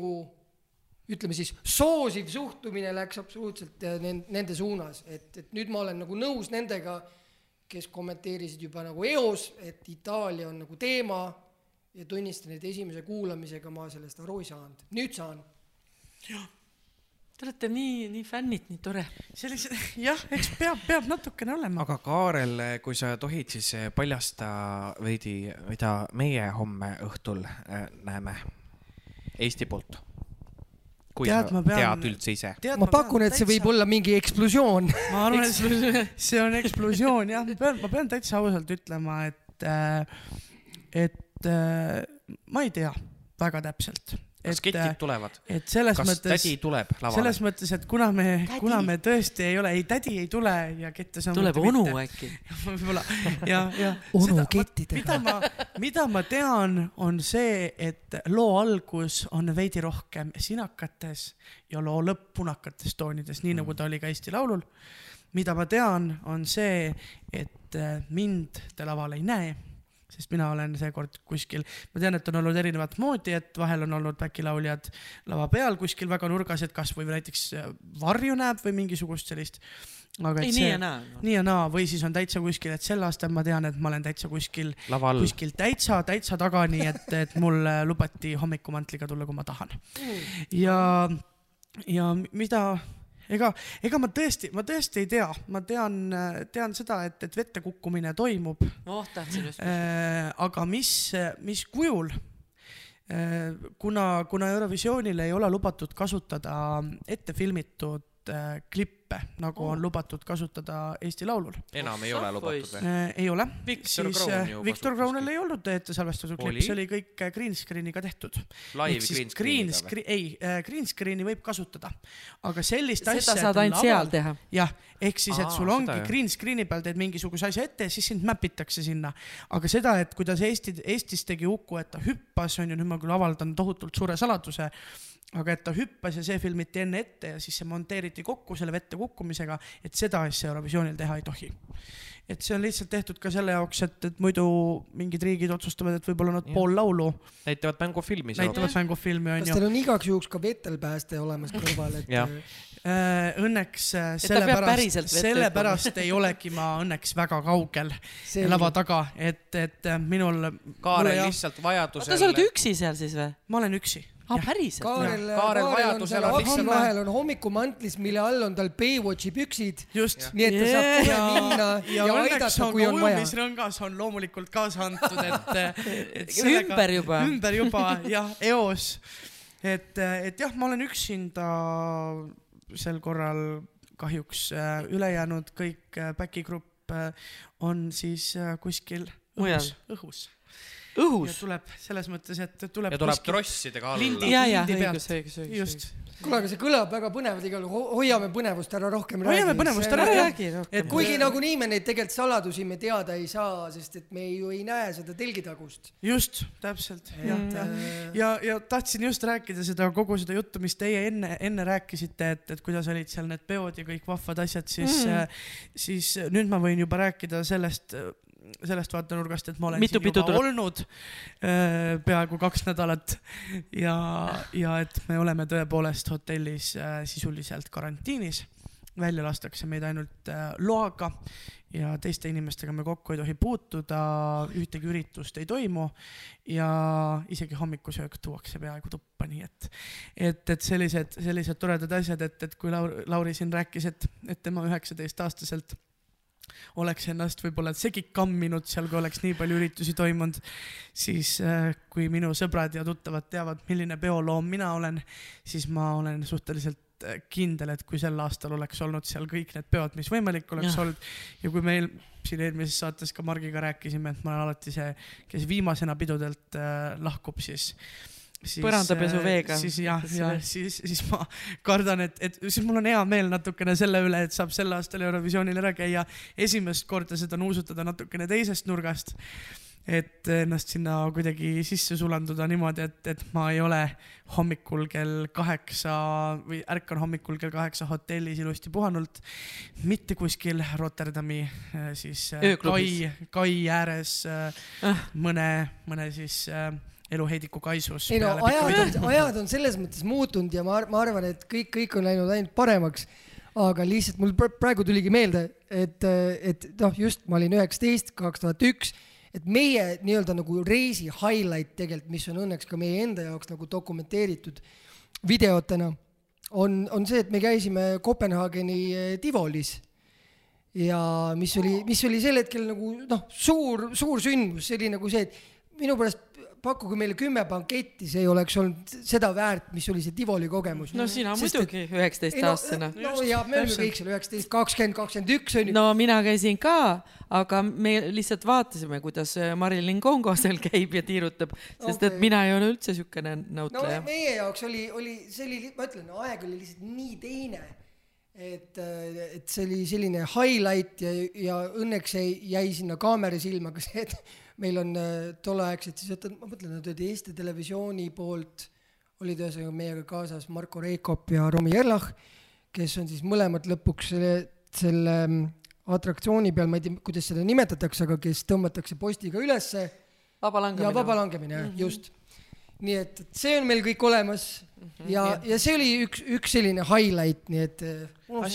ütleme siis soosiv suhtumine läks absoluutselt nen- nende suunas, et, et nüüd ma olen nagu nõus nendega, kes kommenteerisid juba nagu eos, et Itaalia on nagu teema ja tunnistan, et esimese kuulamisega ma sellest aru ei saanud, nüüd saan.
Te olete nii, nii fännid, nii tore.
sellise, jah, eks peab, peab natukene olema.
aga Kaarel, kui sa tohid, siis paljasta veidi, mida meie homme õhtul äh, näeme Eesti poolt. kui
Tead,
sa
ma pean-
tead üldse ise.
ma pakun, et see võib olla mingi eksplusioon.
ma arvan, et see on eksplusioon jah, ma pean, ma pean täitsa ausalt ütlema, et, et äh, ma ei tea väga täpselt.
Kas ketid tulevad?
et selles
kas
mõttes,
tädi tuleb lavale
selles? mõttes, et kuna me, kuna me tõesti ei ole, ei tädi ei tule ja kette
tuleb
samuti
onu
mitte.
äkki. (laughs)
võib-olla ja, ja. (laughs)
Onu kettidega.
mida ma, mida ma tean, on see, et loo algus on veidi rohkem sinakates ja loo lõpp punakates toonides, nii nagu ta oli ka Eesti Laulul. mida ma tean, on see, et äh, mind te laval ei näe sest mina olen seekord kuskil, ma tean, et on olnud erinevat moodi, et vahel on olnud backilauljad lava peal kuskil väga nurgas, et kasvõi näiteks äh, varju näeb või mingisugust sellist. aga
ei,
et
nii
see
ja, naa.
nii ja naa või siis on täitsa kuskil, et sel aastal ma tean, et ma olen täitsa kuskil, kuskil täitsa, täitsa taga, nii et, et mul äh, lubati hommikumantliga tulla, kui ma tahan. ja, ja mida, ega, ega ma tõesti, ma tõesti ei tea, ma tean, tean seda, et, et vette kukkumine toimub
oh, tahtsin just.
äh,. aga mis, mis kujul äh,? kuna, kuna Eurovisioonil ei ole lubatud kasutada ette filmitud äh, klippe, nagu on lubatud kasutada Eesti Laulul
enam ei ole lubatud või?
äh,. ei ole. Siis äh, Crownil
klippe.
ei olnud ettesalvestatud klipp,
Oli?
see oli kõik äh, green screen'iga tehtud.
green
screen, ei, green screen'i võib kasutada, aga sellist
seda
asja.
saad ainult seal. teha.
jah, ehk siis, et sul
seda
ongi green screen'i peal teed mingisuguse asja ette ja siis sind mäpitakse sinna. aga seda, et kuidas Eesti, Eestis tegi Uku, et ta hüppas, on ju, nüüd ma küll avaldan tohutult suure saladuse, aga et ta hüppas ja see filmiti enne ette ja siis see monteeriti kokku selle vette kukkumisega, et seda asja Eurovisioonil teha ei tohi. et see on lihtsalt tehtud ka selle jaoks, et, et muidu mingid riigid otsustavad, et võib-olla nad
Jah.
pool laulu
näitavad mängufilmi.
näitavad mängufilmi,
kas
onju.
teil on igaks juhuks ka vetelpääste olemas kõrval, et.
Äh, õnneks äh, sellepärast sellepärast ei olegi ma õnneks väga kaugel
Selge.
lava taga, et, et äh, minul,
Kaarel lihtsalt
oota,
vajadusel
sa oled üksi seal siis või?
ma olen üksi.
aa, päriselt?
Kaarel,
Kaarel
Kaarel on
vajadusel
seal
on
akna
lihtsalt-
vahel on hommikumantlis, mille all on tal Baywatchi püksid,
just.
nii et ta saab kohe minna ja, ja aidata,
on
kui on vaja.
ujumisrõngas on loomulikult kaasa antud, et, (laughs) et
Ümber juba.
ümber juba (laughs) jah, eos. et, et jah, ma olen üksinda sel korral kahjuks äh, ülejäänud kõik äh, back'i grupp äh, on siis äh, kuskil õhus, õhus. Ja
õhus?
tuleb selles mõttes, et tuleb
ja tuleb trossidega alla
Lindi-.
ja, ja
lindi pealt. just,
kuule, aga see kõlab väga põnevalt igal juhul, hoiame põnevust ära rohkem.
Hoiame põnevust ära,
räägi rohkem
et.
kuigi nagunii me neid tegelikult saladusi me teada ei saa, sest et me ju ei näe seda telgitagust.
just, täpselt, jah, jah. ja, ja tahtsin just rääkida seda kogu seda juttu, mis teie enne, enne rääkisite, et, et kuidas olid seal need peod ja kõik vahvad asjad, siis mm., siis nüüd ma võin juba rääkida sellest, sellest vaatenurgast, et ma olen
Mitu
siin juba
tuleb?
olnud äh, peaaegu kaks nädalat ja, ja et me oleme tõepoolest hotellis äh, sisuliselt karantiinis välja lastakse meid ainult äh, loaga ja teiste inimestega me kokku ei tohi puutuda, ühtegi üritust ei toimu ja isegi hommikusöök tuuakse peaaegu tuppa, nii et, et, et sellised, sellised toredad asjad, et, et kui Lauri, Lauri siin rääkis, et, et tema üheksateistaastaselt oleks ennast võib-olla segi kamminud seal, kui oleks nii palju üritusi toimunud, siis äh, kui minu sõbrad ja tuttavad teavad, milline peoloom mina olen, siis ma olen suhteliselt äh, kindel, et kui sel aastal oleks olnud seal kõik need peod, mis võimalik oleks
Jah.
olnud ja kui meil siin eelmises saates ka Margiga rääkisime, et ma olen alati see, kes viimasena pidudelt äh, lahkub, siis siis,
Põrandapesu
äh,
veega.
siis jah, ja siis, siis ma kardan, et, et siis mul on hea meel natukene selle üle, et saab sel aastal Eurovisioonil ära käia esimest korda seda nuusutada natukene teisest nurgast. et ennast sinna kuidagi sisse sulanduda niimoodi, et, et ma ei ole hommikul kell kaheksa või ärkan hommikul kell kaheksa hotellis ilusti puhanult, mitte kuskil Rotterdami äh, siis äh, kai
Ööklubis.,
kai ääres äh,
Ah.
mõne, mõne siis äh, eluheidiku kaisus.
ei no ajad on, ajad on selles mõttes muutunud ja ma, ma arvan, et kõik, kõik on läinud ainult paremaks. aga lihtsalt mul pr- praegu tuligi meelde, et, et noh, just ma olin üheksateist, kaks tuhat üks, et meie nii-öelda nagu reisi highlight tegelikult, mis on õnneks ka meie enda jaoks nagu dokumenteeritud videotena, on, on see, et me käisime Kopenhaageni eh, Tivolis ja mis oli, mis oli sel hetkel nagu noh, suur, suur sündmus, see oli nagu see, et minu pärast pakkuge meile kümme banketti, see ei oleks olnud seda väärt, mis oli see Tivoli kogemus.
no sina
Sest et-
muidugi üheksateistaastasena.
no, no ja me olime kõik seal üheksateist, kakskümmend, kakskümmend üks on ju.
no mina käisin ka, aga me lihtsalt vaatasime, kuidas äh, Marilyn Kongo seal käib ja tiirutab, sest et
Okei.
mina ei ole üldse siukene
no
nõutleja.
meie jaoks oli, oli, see oli, ma ütlen, aeg oli lihtsalt nii teine, et, et see oli selline highlight ja, ja õnneks jäi, jäi sinna kaamera silma ka see, et meil on äh, tolleaegselt siis, oota, ma mõtlen, nad olid Eesti Televisiooni poolt, olid ühesõnaga meiega kaasas Marko Reikop ja Romi Erlach, kes on siis mõlemad lõpuks selle, selle mm, atraktsiooni peal, ma ei tea, kuidas seda nimetatakse, aga kes tõmmatakse postiga ülesse
vaba
ja
langemine.
vaba langemine mm, -hmm. just. Nii et, et see on meil kõik olemas mm -hmm. ja, ja see oli üks, üks selline highlight, nii et äh,
ole.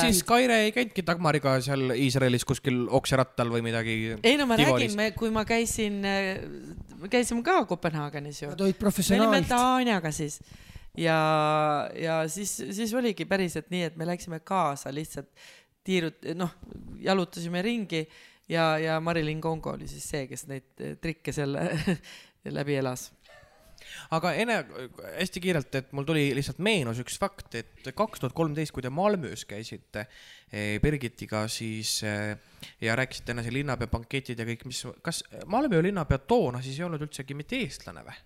siis Kaire ei käinudki Dagmariga seal Iisraelis kuskil okserattal või midagi.
ei no ma
Tivolis.
räägin, me, kui ma käisin, me käisime ka Kopenhaagenis ju.
Nad olid
me olime
professionaalid.
Tanjaga siis ja, ja siis, siis oligi päriselt nii, et me läksime kaasa lihtsalt tiirut-, noh, jalutasime ringi ja, ja Marilyn Kongo oli siis see, kes neid trikke seal (laughs) läbi elas.
aga enne hästi kiirelt, et mul tuli lihtsalt meenus üks fakt, et kaks tuhat kolmteist, kui te Malmös käisite eh, Birgitiga, siis eh, ja rääkisite enne siin linnapea banketid ja kõik, mis, kas Malmö linnapea toona siis ei olnud üldsegi mitte eestlane või?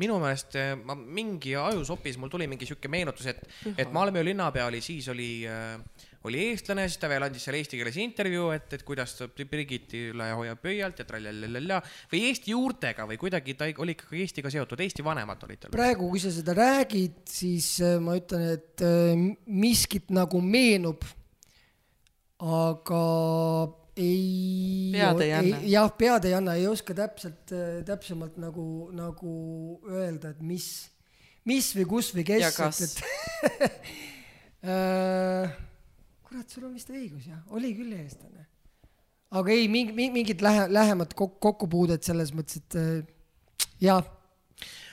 minu meelest eh, ma mingi ajusopis mul tuli mingi sihuke meenutus, et, et Malmö linnapea oli siis oli äh, oli eestlane, siis ta veel andis seal eesti keeles intervjuu, et, et kuidas ta Birgitile hoiab pöialt ja trallalala või Eesti juurtega või kuidagi ta oli ikkagi Eestiga seotud, Eesti vanemad olid tal.
praegu, kui sa seda räägid, siis äh, ma ütlen, et äh, miskit nagu meenub, aga ei.
Pead ei anna.
jah, pead ei anna, ei oska täpselt, täpsemalt nagu, nagu öelda, et mis, mis või kus või kes.
Ja kas.
et (laughs) äh, kurat, sul on vist õigus jah, oli küll eestlane. aga ei, mingi, mingit lähe-, lähemat kok- kokkupuudet selles mõttes, et äh, jah,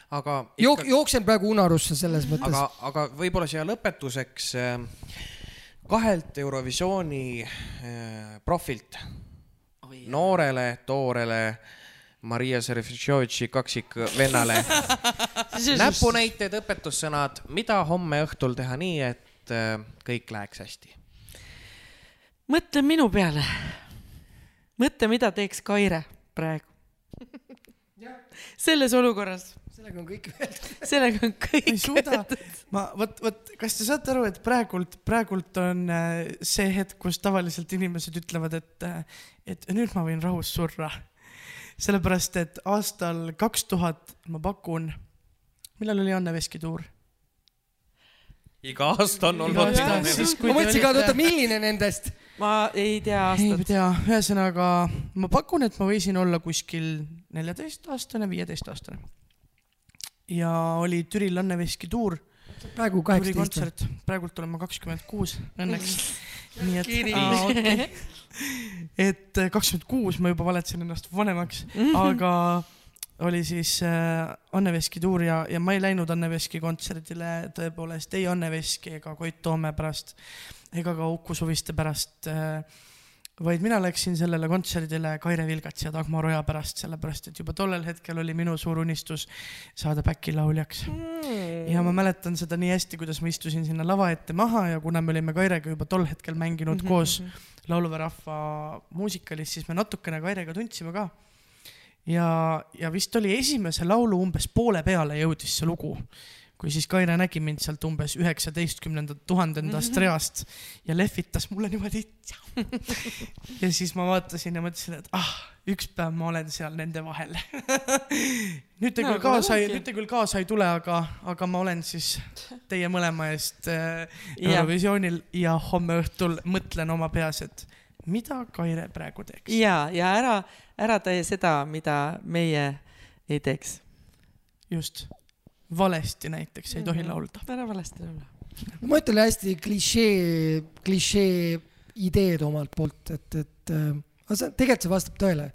aga
jook-, jooksen praegu unarusse selles mõttes.
aga, aga võib-olla siia lõpetuseks äh, kahelt Eurovisiooni äh, profilt, noorele, toorele Maria Serefitšovitši kaksikvennale (laughs) näpunäited, õpetussõnad, mida homme õhtul teha nii, et äh, kõik läheks hästi.
Mõtle minu peale. mõtle, mida teeks Kaire praegu. selles olukorras,
sellega on kõik öeldud.
sellega on kõik
ei suuda, ma vot, vot kas te saate aru, et praegult, praegult on äh, see hetk, kus tavaliselt inimesed ütlevad, et, et nüüd ma võin rahus surra. sellepärast, et aastal kaks tuhat ma pakun, millal oli Anne Veski tuur?
iga aasta on olnud
ma mõtlesin ka, et oota, milline nendest?
Ma ei tea
ei
aastat.
tea, ühesõnaga ma pakun, et ma võisin olla kuskil neljateistaastane, viieteistaastane. ja oli Türil Anne Veski tuur,
praegu kaheksateist.
kontsert, praegult olen ma kakskümmend kuus õnneks. (laughs) nii et aa, okay. (laughs) et kakskümmend kuus ma juba valetasin ennast vanemaks, aga oli siis äh, Anne Veski tuur ja, ja ma ei läinud Anne Veski kontserdile tõepoolest ei Anne Veski ega Koit Toome pärast ega ka Uku Suviste pärast äh, vaid mina läksin sellele kontserdile Kaire Vilgats ja Dagmar Oja pärast, sellepärast et juba tollel hetkel oli minu suur unistus saada back'i lauljaks. ja ma mäletan seda nii hästi, kuidas ma istusin sinna lava ette maha ja kuna me olime Kairega juba tol hetkel mänginud koos laulva rahva muusikalis, siis me natukene Kairega tundsime ka. ja, ja vist oli esimese laulu umbes poole peale jõudis see lugu, kui siis Kaire nägi mind sealt umbes üheksateistkümnenda tuhandendast reast ja lehvitas mulle niimoodi. (laughs) ja siis ma vaatasin ja mõtlesin, et ah, üks päev ma olen seal nende vahel. (laughs) nüüd te
No
küll kaasa ei, nüüd te küll kaasa ei tule, aga, aga ma olen siis teie mõlema eest äh. Eurovisioonil ja homme õhtul mõtlen oma peas, et mida Kaire praegu teeks.
ja, ja ära, ära tee seda, mida meie ei teeks.
just, valesti näiteks ei tohi
Mhm.
laulda.
ära valesti laula.
ma ütlen hästi klišee, klišee ideed omalt poolt, et, et äh, aga see tegelikult see vastab tõele.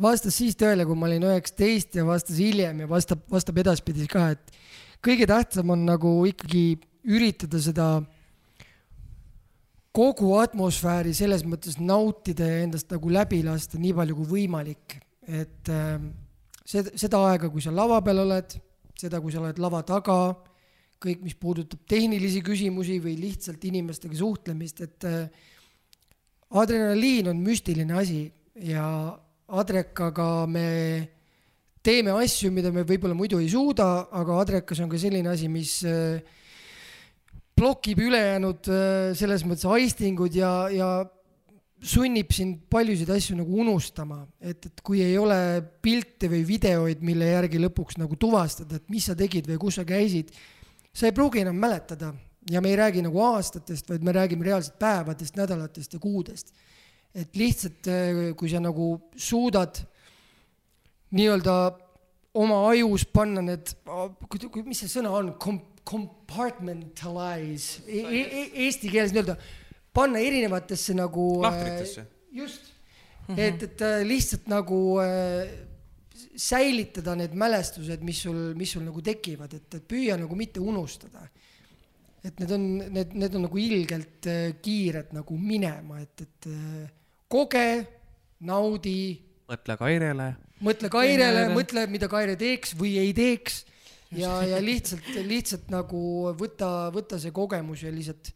vastas siis tõele, kui ma olin üheksateist ja vastas hiljem ja vastab, vastab edaspidi ka, et kõige tähtsam on nagu ikkagi üritada seda kogu atmosfääri selles mõttes nautida ja endast nagu läbi lasta nii palju kui võimalik, et äh, seda, seda aega, kui sa lava peal oled, seda, kui sa oled lava taga kõik, mis puudutab tehnilisi küsimusi või lihtsalt inimestega suhtlemist, et äh, adrenaliin on müstiline asi ja Adrekaga me teeme asju, mida me võib-olla muidu ei suuda, aga Adrekas on ka selline asi, mis äh, blokib ülejäänud äh, selles mõttes aistingud ja, ja sunnib sind paljusid asju nagu unustama, et, et kui ei ole pilte või videoid, mille järgi lõpuks nagu tuvastada, et mis sa tegid või kus sa käisid, sa ei pruugi enam mäletada. Ja me ei räägi nagu aastatest, vaid me räägime reaalselt päevadest, nädalatest ja kuudest. et lihtsalt, kui sa nagu suudad nii-öelda oma ajus panna need, mis see sõna on, compartmentalize. E, e, e, eesti keeles nii-öelda panna erinevatesse nagu.
Lahtritesse.
just, et, et äh, lihtsalt nagu äh, säilitada need mälestused, mis sul, mis sul nagu tekivad, et, et püüa nagu mitte unustada. et need on, need, need on nagu ilgelt äh, kiired nagu minema, et, et äh, koge, naudi,
mõtle Kairele.
mõtle Kairele,
Kairele.
mõtle, mida Kaire teeks või ei teeks ja, ja lihtsalt, lihtsalt nagu võta, võta see kogemus ja lihtsalt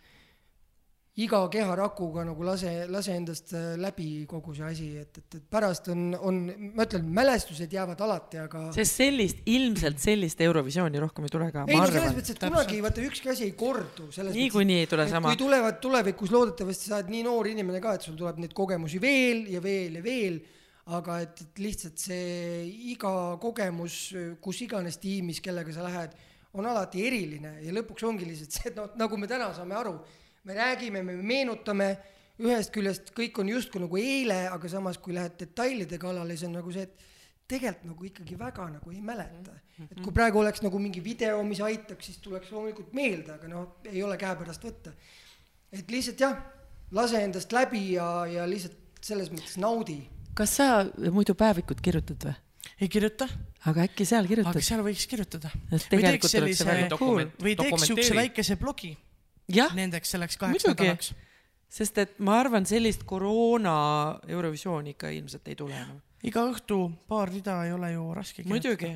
iga keharakuga nagu lase, lase endast äh, läbi kogu see asi, et, et, et pärast on, on, ma ütlen, mälestused jäävad alati, aga
sest sellist, ilmselt sellist Eurovisiooni rohkem ei tule ka,
ei selles mõttes, et kunagi vaata ükski asi ei kordu,
niikuinii ei tule sama
kui. tulevad tulevikus, loodetavasti sa oled nii noor inimene ka, et sul tuleb neid kogemusi veel ja veel ja veel, aga et, et lihtsalt see iga kogemus, kus iganes tiimis, kellega sa lähed, on alati eriline ja lõpuks ongi lihtsalt see, et noh, nagu me täna saame aru, me räägime, me meenutame, ühest küljest kõik on justkui nagu eile, aga samas, kui lähed detailide kallale, siis on nagu see, et tegelikult nagu ikkagi väga nagu ei mäleta. et kui praegu oleks nagu mingi video, mis aitaks, siis tuleks loomulikult meelde, aga noh, ei ole käepärast võtta. et lihtsalt jah, lase endast läbi ja, ja lihtsalt selles mõttes naudi.
kas sa muidu päevikut kirjutad või?
ei kirjuta,
aga äkki seal
aga
kirjutad?
seal võiks kirjutada. või
tegelikult
teeks sellise- või teeks siukse väikese blogi nendeks selleks kaheks nädalaks.
sest et ma arvan, sellist koroona Eurovisiooni ikka ilmselt ei tule enam.
iga õhtu paar rida ei ole ju raske
muidugi.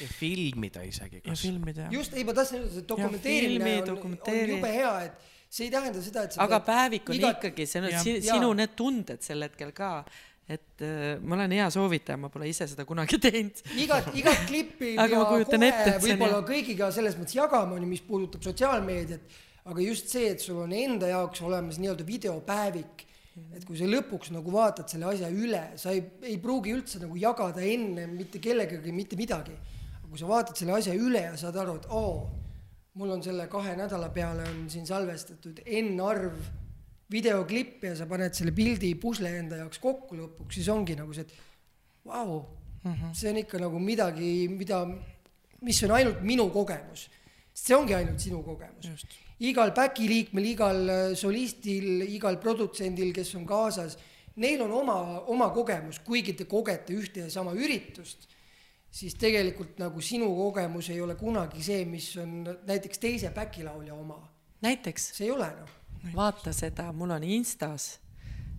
ja filmida isegi
ja filmida ja.
just, ei ma tahtsin öelda, see dokumenteerimine
filmi,
on, on jube hea, et see ei tähenda seda, et
aga päevik on
igat-
ikkagi, see on
Jah. Jaa.
sinu need tunded sel hetkel ka, et äh, ma olen hea soovitaja, ma pole ise seda kunagi (laughs) teinud.
igat, igat klippi
Aga
ja
ma kujutan ette, et see on
võib-olla
hea.
kõigiga selles mõttes jagama, mis puudutab sotsiaalmeediat, aga just see, et sul on enda jaoks olemas nii-öelda videopäevik, et kui sa lõpuks nagu vaatad selle asja üle, sa ei, ei pruugi üldse nagu jagada enne mitte kellegagi mitte midagi. kui sa vaatad selle asja üle ja saad aru, et oo, mul on selle kahe nädala peale on siin salvestatud N arv videoklippe ja sa paned selle pildi pusle enda jaoks kokku lõpuks, siis ongi nagu see, et vau, see on ikka nagu midagi, mida, mis on ainult minu kogemus. see ongi ainult sinu kogemus. Igal back'i liikmel, igal äh, solistil, igal produtsendil, kes on kaasas, neil on oma, oma kogemus, kuigi te kogete ühte ja sama üritust, siis tegelikult nagu sinu kogemus ei ole kunagi see, mis on näiteks teise back'i laulja oma.
näiteks.
See ei ole noh.
vaata seda, mul on Instas,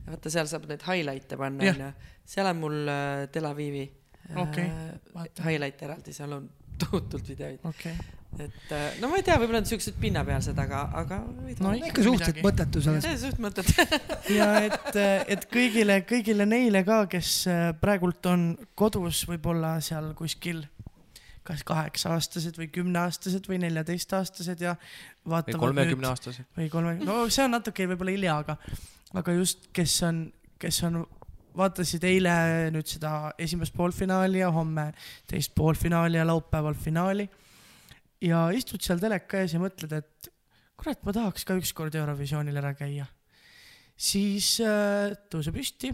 vaata seal saab neid highlight'e panna onju, seal on mul äh, Tel Avivi
Okei,
äh, highlight eraldi, seal on tohutult videoid,
okay.,
et äh, no ma ei tea, võib-olla on siuksed pinnapealsed, aga, aga
No
ikka suhteliselt mõttetu selles.
suht mõttetu.
ja et, et kõigile, kõigile neile ka, kes äh, praegult on kodus võib-olla seal kuskil kas kaheksa-aastased või kümneaastased või neljateistaastased ja
või
vaatavad
kolmekümne
nüüd
aastased.
või kolme, no see on natuke võib-olla hilja, aga, aga just, kes on, kes on, vaatasid eile nüüd seda esimest poolfinaali ja homme teist poolfinaali ja laupäeval finaali. Ja istud seal teleka ees ja mõtled, et kurat, ma tahaks ka ükskord Eurovisioonil ära käia. siis äh, tõuse püsti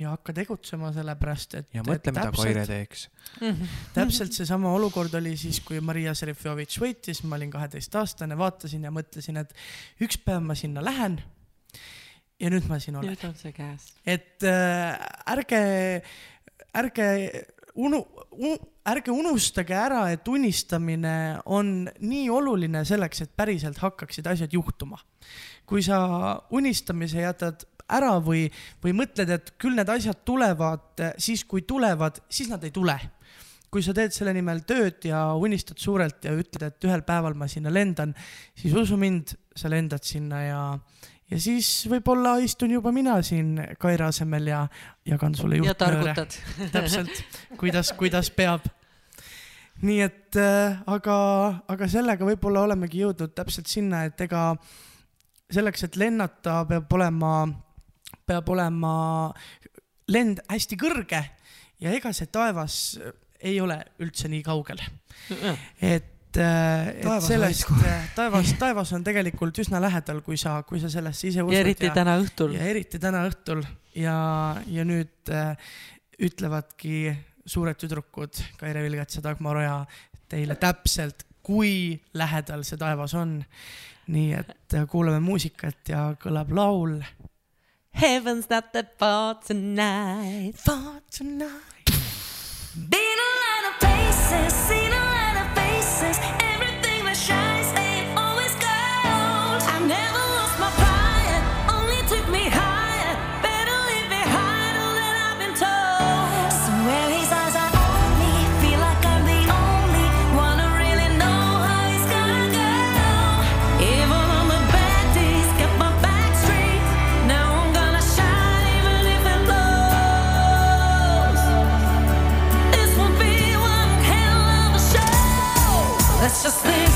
ja hakka tegutsema, sellepärast et.
ja mõtle, mida Kaire teeks. (laughs)
täpselt seesama olukord oli siis, kui Maria Serifjovitš võitis, ma olin kaheteistaastane, vaatasin ja mõtlesin, et üks päev ma sinna lähen. ja nüüd ma siin olen,
nüüd on see käes.
et äh, ärge, ärge unu-, ärge unustage ära, et unistamine on nii oluline selleks, et päriselt hakkaksid asjad juhtuma. kui sa unistamise jätad ära või, või mõtled, et küll need asjad tulevad siis, kui tulevad, siis nad ei tule kui sa teed selle nimel tööd ja unistad suurelt ja ütled, et ühel päeval ma sinna lendan, siis usu mind, sa lendad sinna ja, ja siis võib-olla istun juba mina siin Kaire asemel ja jagan sulle juhtnööre. täpselt, kuidas, kuidas peab. Nii et äh, aga, aga sellega võib-olla olemegi jõudnud täpselt sinna, et ega selleks, et lennata, peab olema, peab olema lend hästi kõrge ja ega see taevas ei ole üldse nii kaugel. et, et
Taevas
sellest, taevas, taevas on tegelikult üsna lähedal, kui sa, kui sa sellesse ise usud
ja eriti täna õhtul.
ja eriti täna õhtul ja, ja nüüd äh, ütlevadki suured tüdrukud Kaire Vilgats ja Dagmar Oja teile täpselt, kui lähedal see taevas on. nii et äh, kuulame muusikat ja kõlab laul.
Heaven's not that far tonight.
For tonight.
Been a lot of places,
just live.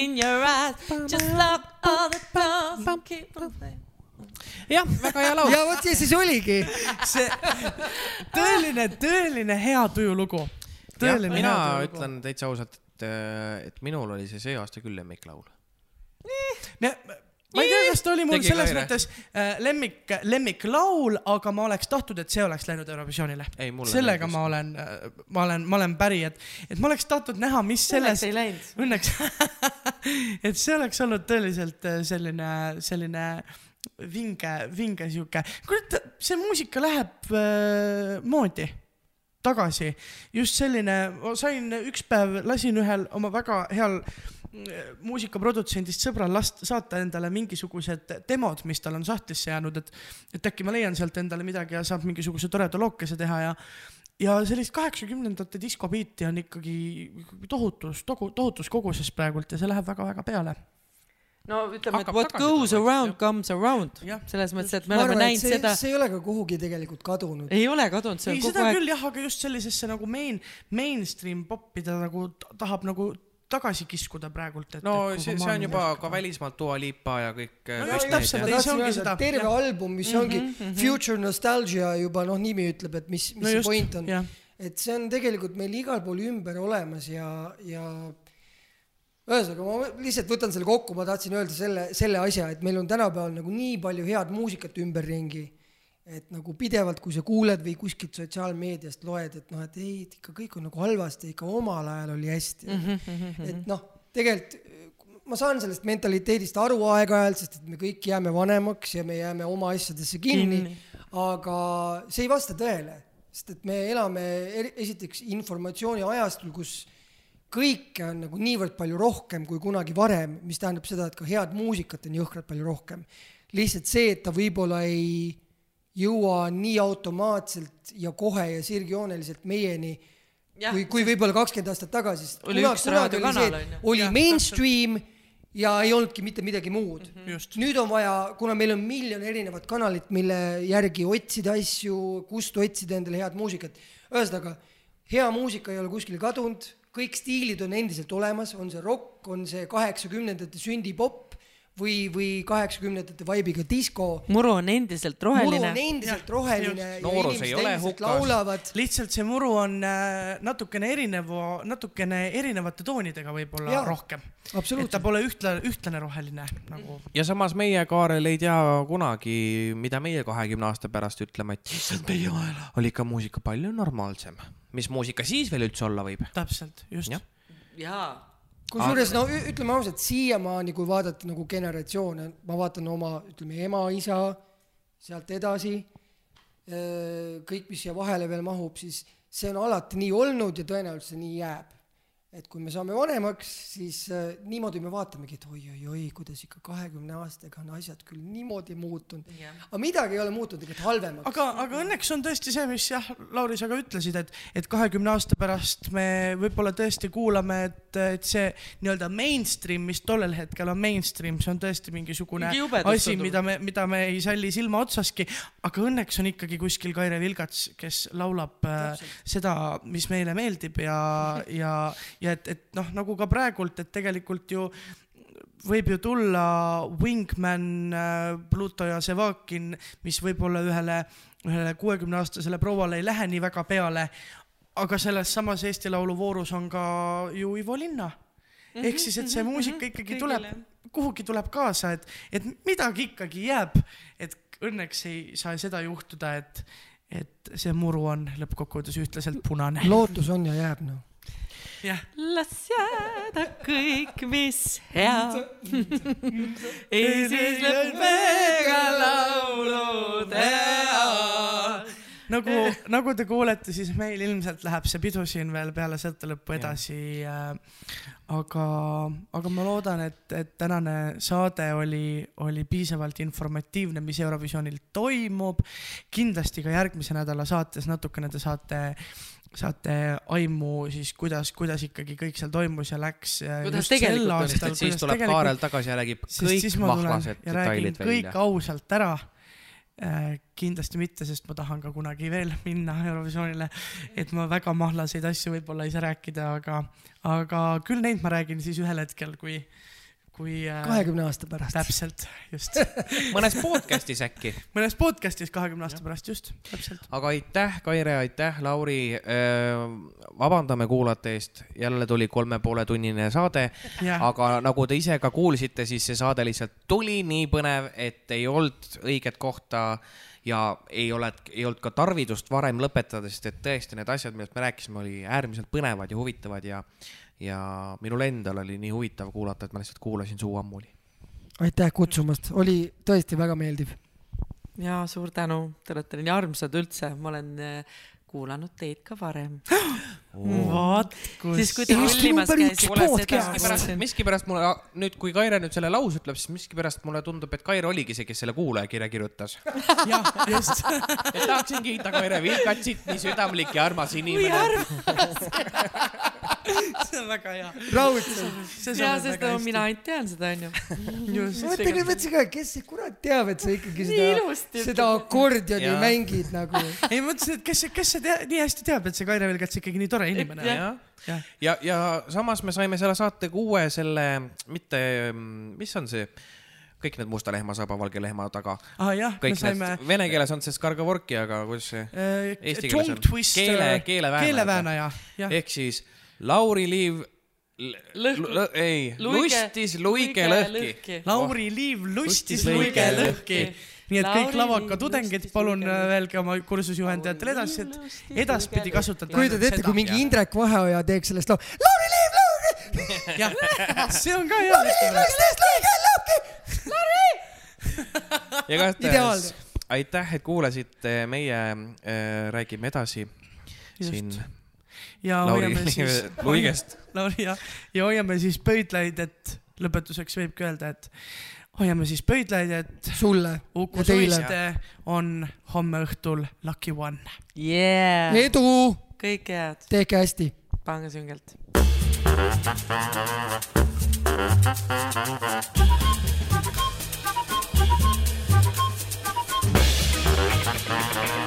In
your eyes, just lock all the doors, keep on playing.
jah, väga hea laul.
ja vot see siis oligi.
see tõeline, tõeline hea tujulugu. tõeline
mina
hea tujulugu.
ütlen täitsa ausalt, et, et minul oli see see aasta küll lemmiklaul.
me, ma ei tea, kas ta oli mul
Tegi
selles
Kaire.
mõttes äh, lemmik, lemmiklaul, aga ma oleks tahtnud, et see oleks läinud Eurovisioonile. Sellega ma olen, ma olen, ma olen päri, et, et ma oleks tahtnud näha, mis selles
Õnneks ei läinud.
õnneks, (laughs) et see oleks olnud tõeliselt äh, selline, selline vinge, vinge sihuke, kurat, see muusika läheb äh, moodi tagasi, just selline, sain üks päev, lasin ühel oma väga heal äh, muusikaprodutsendist sõbral last saata endale mingisugused demod, mis tal on sahtlisse jäänud, et, et äkki ma leian sealt endale midagi ja saab mingisuguse toreda lookese teha ja ja sellist kaheksakümnendate diskobiiti on ikkagi tohutus, tohutus koguses praegult ja see läheb väga-väga peale.
no ütleme, et what
tagasi
goes
tulema,
around
jah.
comes around selles mõttes, et me
ma
oleme
arvan,
näinud
see,
seda,
see ei ole ka kuhugi tegelikult kadunud.
ei ole kadunud, see
ei,
on
seda
kogu aeg
küll jah, aga just sellisesse nagu main, mainstream popi ta nagu tahab nagu tagasi kiskuda praegult.
no see, see on juba ka välismaalt Dua Lipa ja kõik.
No
kõik
just täpselt, ei, see ongi seda,
et terve
jah.
album, mis ongi Future Nostalgia juba noh, nimi ütleb, et mis, mis
no
see
just
point, on. et see on tegelikult meil igal pool ümber olemas ja, ja ühesõnaga ma lihtsalt võtan selle kokku, ma tahtsin öelda selle, selle asja, et meil on tänapäeval nagu nii palju head muusikat ümberringi, et nagu pidevalt, kui sa kuuled või kuskilt sotsiaalmeediast loed, et noh, et ei, et ikka kõik on nagu halvasti, ikka omal ajal oli hästi mm. -hmm. et noh, tegelikult ma saan sellest mentaliteedist aru aeg-ajalt, sest et me kõik jääme vanemaks ja me jääme oma asjadesse kinni, kinni., aga see ei vasta tõele, sest et me elame esiteks informatsiooni ajastul, kus kõike on nagu niivõrd palju rohkem kui kunagi varem, mis tähendab seda, et ka head muusikat on jõhkralt palju rohkem. lihtsalt see, et ta võib-olla ei jõua nii automaatselt ja kohe ja sirgjooneliselt meieni,
Jah,
kui, kui võib-olla kakskümmend aastat tagasi, sest
Oli
kunagi- kunagi oli see,
ju.
oli
Jah,
mainstream ja ei olnudki mitte midagi muud mm. -hmm.
just.
nüüd on vaja, kuna meil on miljon erinevat kanalit, mille järgi otsida asju, kust otsida endale head muusikat, ühesõnaga hea muusika ei ole kuskile kadunud, kõik stiilid on endiselt olemas, on see rokk, on see kaheksakümnendate sündipop või, või kaheksakümnendate vaibiga disko.
muru on endiselt
muru
roheline
on. endiselt roheline ja
Noorus ei ole hukas.
lihtsalt see muru on äh, natukene erinev, natukene erinevate toonidega võib-olla
Jaa,
rohkem. et ta pole ühtla-, ühtlane roheline nagu.
ja samas meie Kaarel ei tea kunagi, mida meie kahekümne aasta pärast ütleme, et issand, meie ajal oli ikka muusika palju normaalsem. mis muusika siis veel üldse olla võib?
täpselt, just
jaa.
Kusjuures no ütleme ausalt, siiamaani, kui vaadata nagu generatsioone, ma vaatan oma, ütleme ema, isa, sealt edasi, kõik, mis siia vahele veel mahub, siis see on alati nii olnud ja tõenäoliselt see nii jääb. Et kui me saame vanemaks, siis äh, niimoodi me vaatamegi, et oi-oi-oi, kuidas ikka kahekümne aastaga on asjad küll niimoodi muutunud. aga midagi ei ole muutunud tegelikult halvemaks.
aga, aga õnneks on tõesti see, mis jah, Lauri, sa ka ütlesid, et, et kahekümne aasta pärast me võib-olla tõesti kuulame, et, et see nii-öelda mainstream, mis tollel hetkel on mainstream, see on tõesti mingisugune asi, mida me, mida me ei salli silma otsaski. aga õnneks on ikkagi kuskil Kaire Vilgats, kes laulab äh, seda, mis meile meeldib ja, ja, ja et, et noh, nagu ka praegult, et tegelikult ju võib ju tulla Wingman, Pluto ja Sevakin, mis võib-olla ühele, ühele kuuekümneaastasele prouale ei lähe nii väga peale. aga selles samas Eesti Laulu voorus on ka ju Ivo Linna. ehk siis, et see muusika ikkagi tuleb, kuhugi tuleb kaasa, et, et midagi ikkagi jääb, et õnneks ei saa seda juhtuda, et, et see muru on lõppkokkuvõttes ühtlaselt punane.
lootus on ja jääb noh.
Las jääda kõik, mis hea. esisleb meiega laulude all.
nagu, nagu te kuulete, siis meil ilmselt läheb see pidu siin veel peale sõltu lõppu edasi äh,. aga, aga ma loodan, et, et tänane saade oli, oli piisavalt informatiivne, mis Eurovisioonil toimub. kindlasti ka järgmise nädala saates natukene te saate saate aimu siis kuidas, kuidas ikkagi kõik seal toimus ja läks.
Kuidas tegelikult oli,
sest et siis tuleb Kaarel tagasi ja räägib kõik mahlased detailid
kõik
välja.
ausalt ära. Äh, kindlasti mitte, sest ma tahan ka kunagi veel (laughs) minna Eurovisioonile, et ma väga mahlaseid asju võib-olla ei saa rääkida, aga, aga küll neid ma räägin siis ühel hetkel, kui, kui äh,
kahekümne aasta pärast.
täpselt, just. (laughs)
mõnes podcast'is äkki.
mõnes podcast'is kahekümne aasta pärast, just, täpselt.
aga aitäh, Kaire, aitäh, Lauri. vabandame kuulajate eest, jälle tuli kolme poole tunnine saade, aga nagu te ise ka kuulsite, siis see saade lihtsalt tuli nii põnev, et ei olnud õiget kohta ja ei ole, ei olnud ka tarvidust varem lõpetada, sest et tõesti need asjad, millest me rääkisime, oli äärmiselt põnevad ja huvitavad ja, ja minul endal oli nii huvitav kuulata, et ma lihtsalt kuulasin suu ammuli.
aitäh kutsumast, oli tõesti väga meeldiv.
ja suur tänu, te olete nii armsad üldse, ma olen äh, kuulanud teid ka varem. (gasps)
vot
siis,
kus
kui te
üks
käisite,
miskipärast, mulle nüüd, kui Kaire nüüd selle lause ütleb, siis miskipärast mulle tundub, et Kaire oligi see, kes selle kuulajakirja kirjutas. (laughs)
jah, just.
et tahaksin kiita Kaire Vilkatsit, nii südamlik ja armas inimene. (laughs) (laughs)
see on väga hea.
raudselt.
ja sest no, mina ainult tean seda, onju. (laughs)
ma mõtlen, mõtlesin ka, kes see kurat teab, et sa ikkagi seda
ilusti,
seda akordioni mängid nagu. (laughs)
ei ma mõtlesin, et kes, kes see tea, nii hästi teab, et see Kaire Vilgats ikkagi nii tore inimene on.
jah,
jah,
ja, ja samas me saime selle saatega uue selle, mitte, mis on see, kõik need musta lehma saba valge lehma taga,
ah,
kõik
saime
need, vene keeles on see skargovorki, aga kuidas see,
äh,
Eesti keeles on? Keele- keeleväänaja. ehk siis Lauri Liiv,
Lõhk-
ei,
Luige-
lustis luige
luige
lõhki
lõhki..
Lauri Liiv lustis
Lustis
luige
luige
lõhki. nii et
Lauri
kõik lavaka
Liiv
tudengid, palun äh,
lõhki.
öelge oma kursusjuhendajatele edasi, et edaspidi kasutada.
kujutad ette, kui mingi Indrek Vaheoja teeks sellest loo, Lauri Liiv, Lauri,
jah, see on ka hea.
lustis luige lõhki. (laughs)
ja igatahes aitäh, et kuulasite meie äh, Räägime edasi siin
just. Ja
Lauri
hoiame siis, (laughs)
Luigest.
Lauri ja, ja hoiame siis pöidlaid, et lõpetuseks võibki öelda, et hoiame siis pöidlaid, et
sulle
Uku Suiste on homme õhtul Lucky One.
yeah..
edu,
kõike head,
tehke hästi.
pange süngelt.
Thank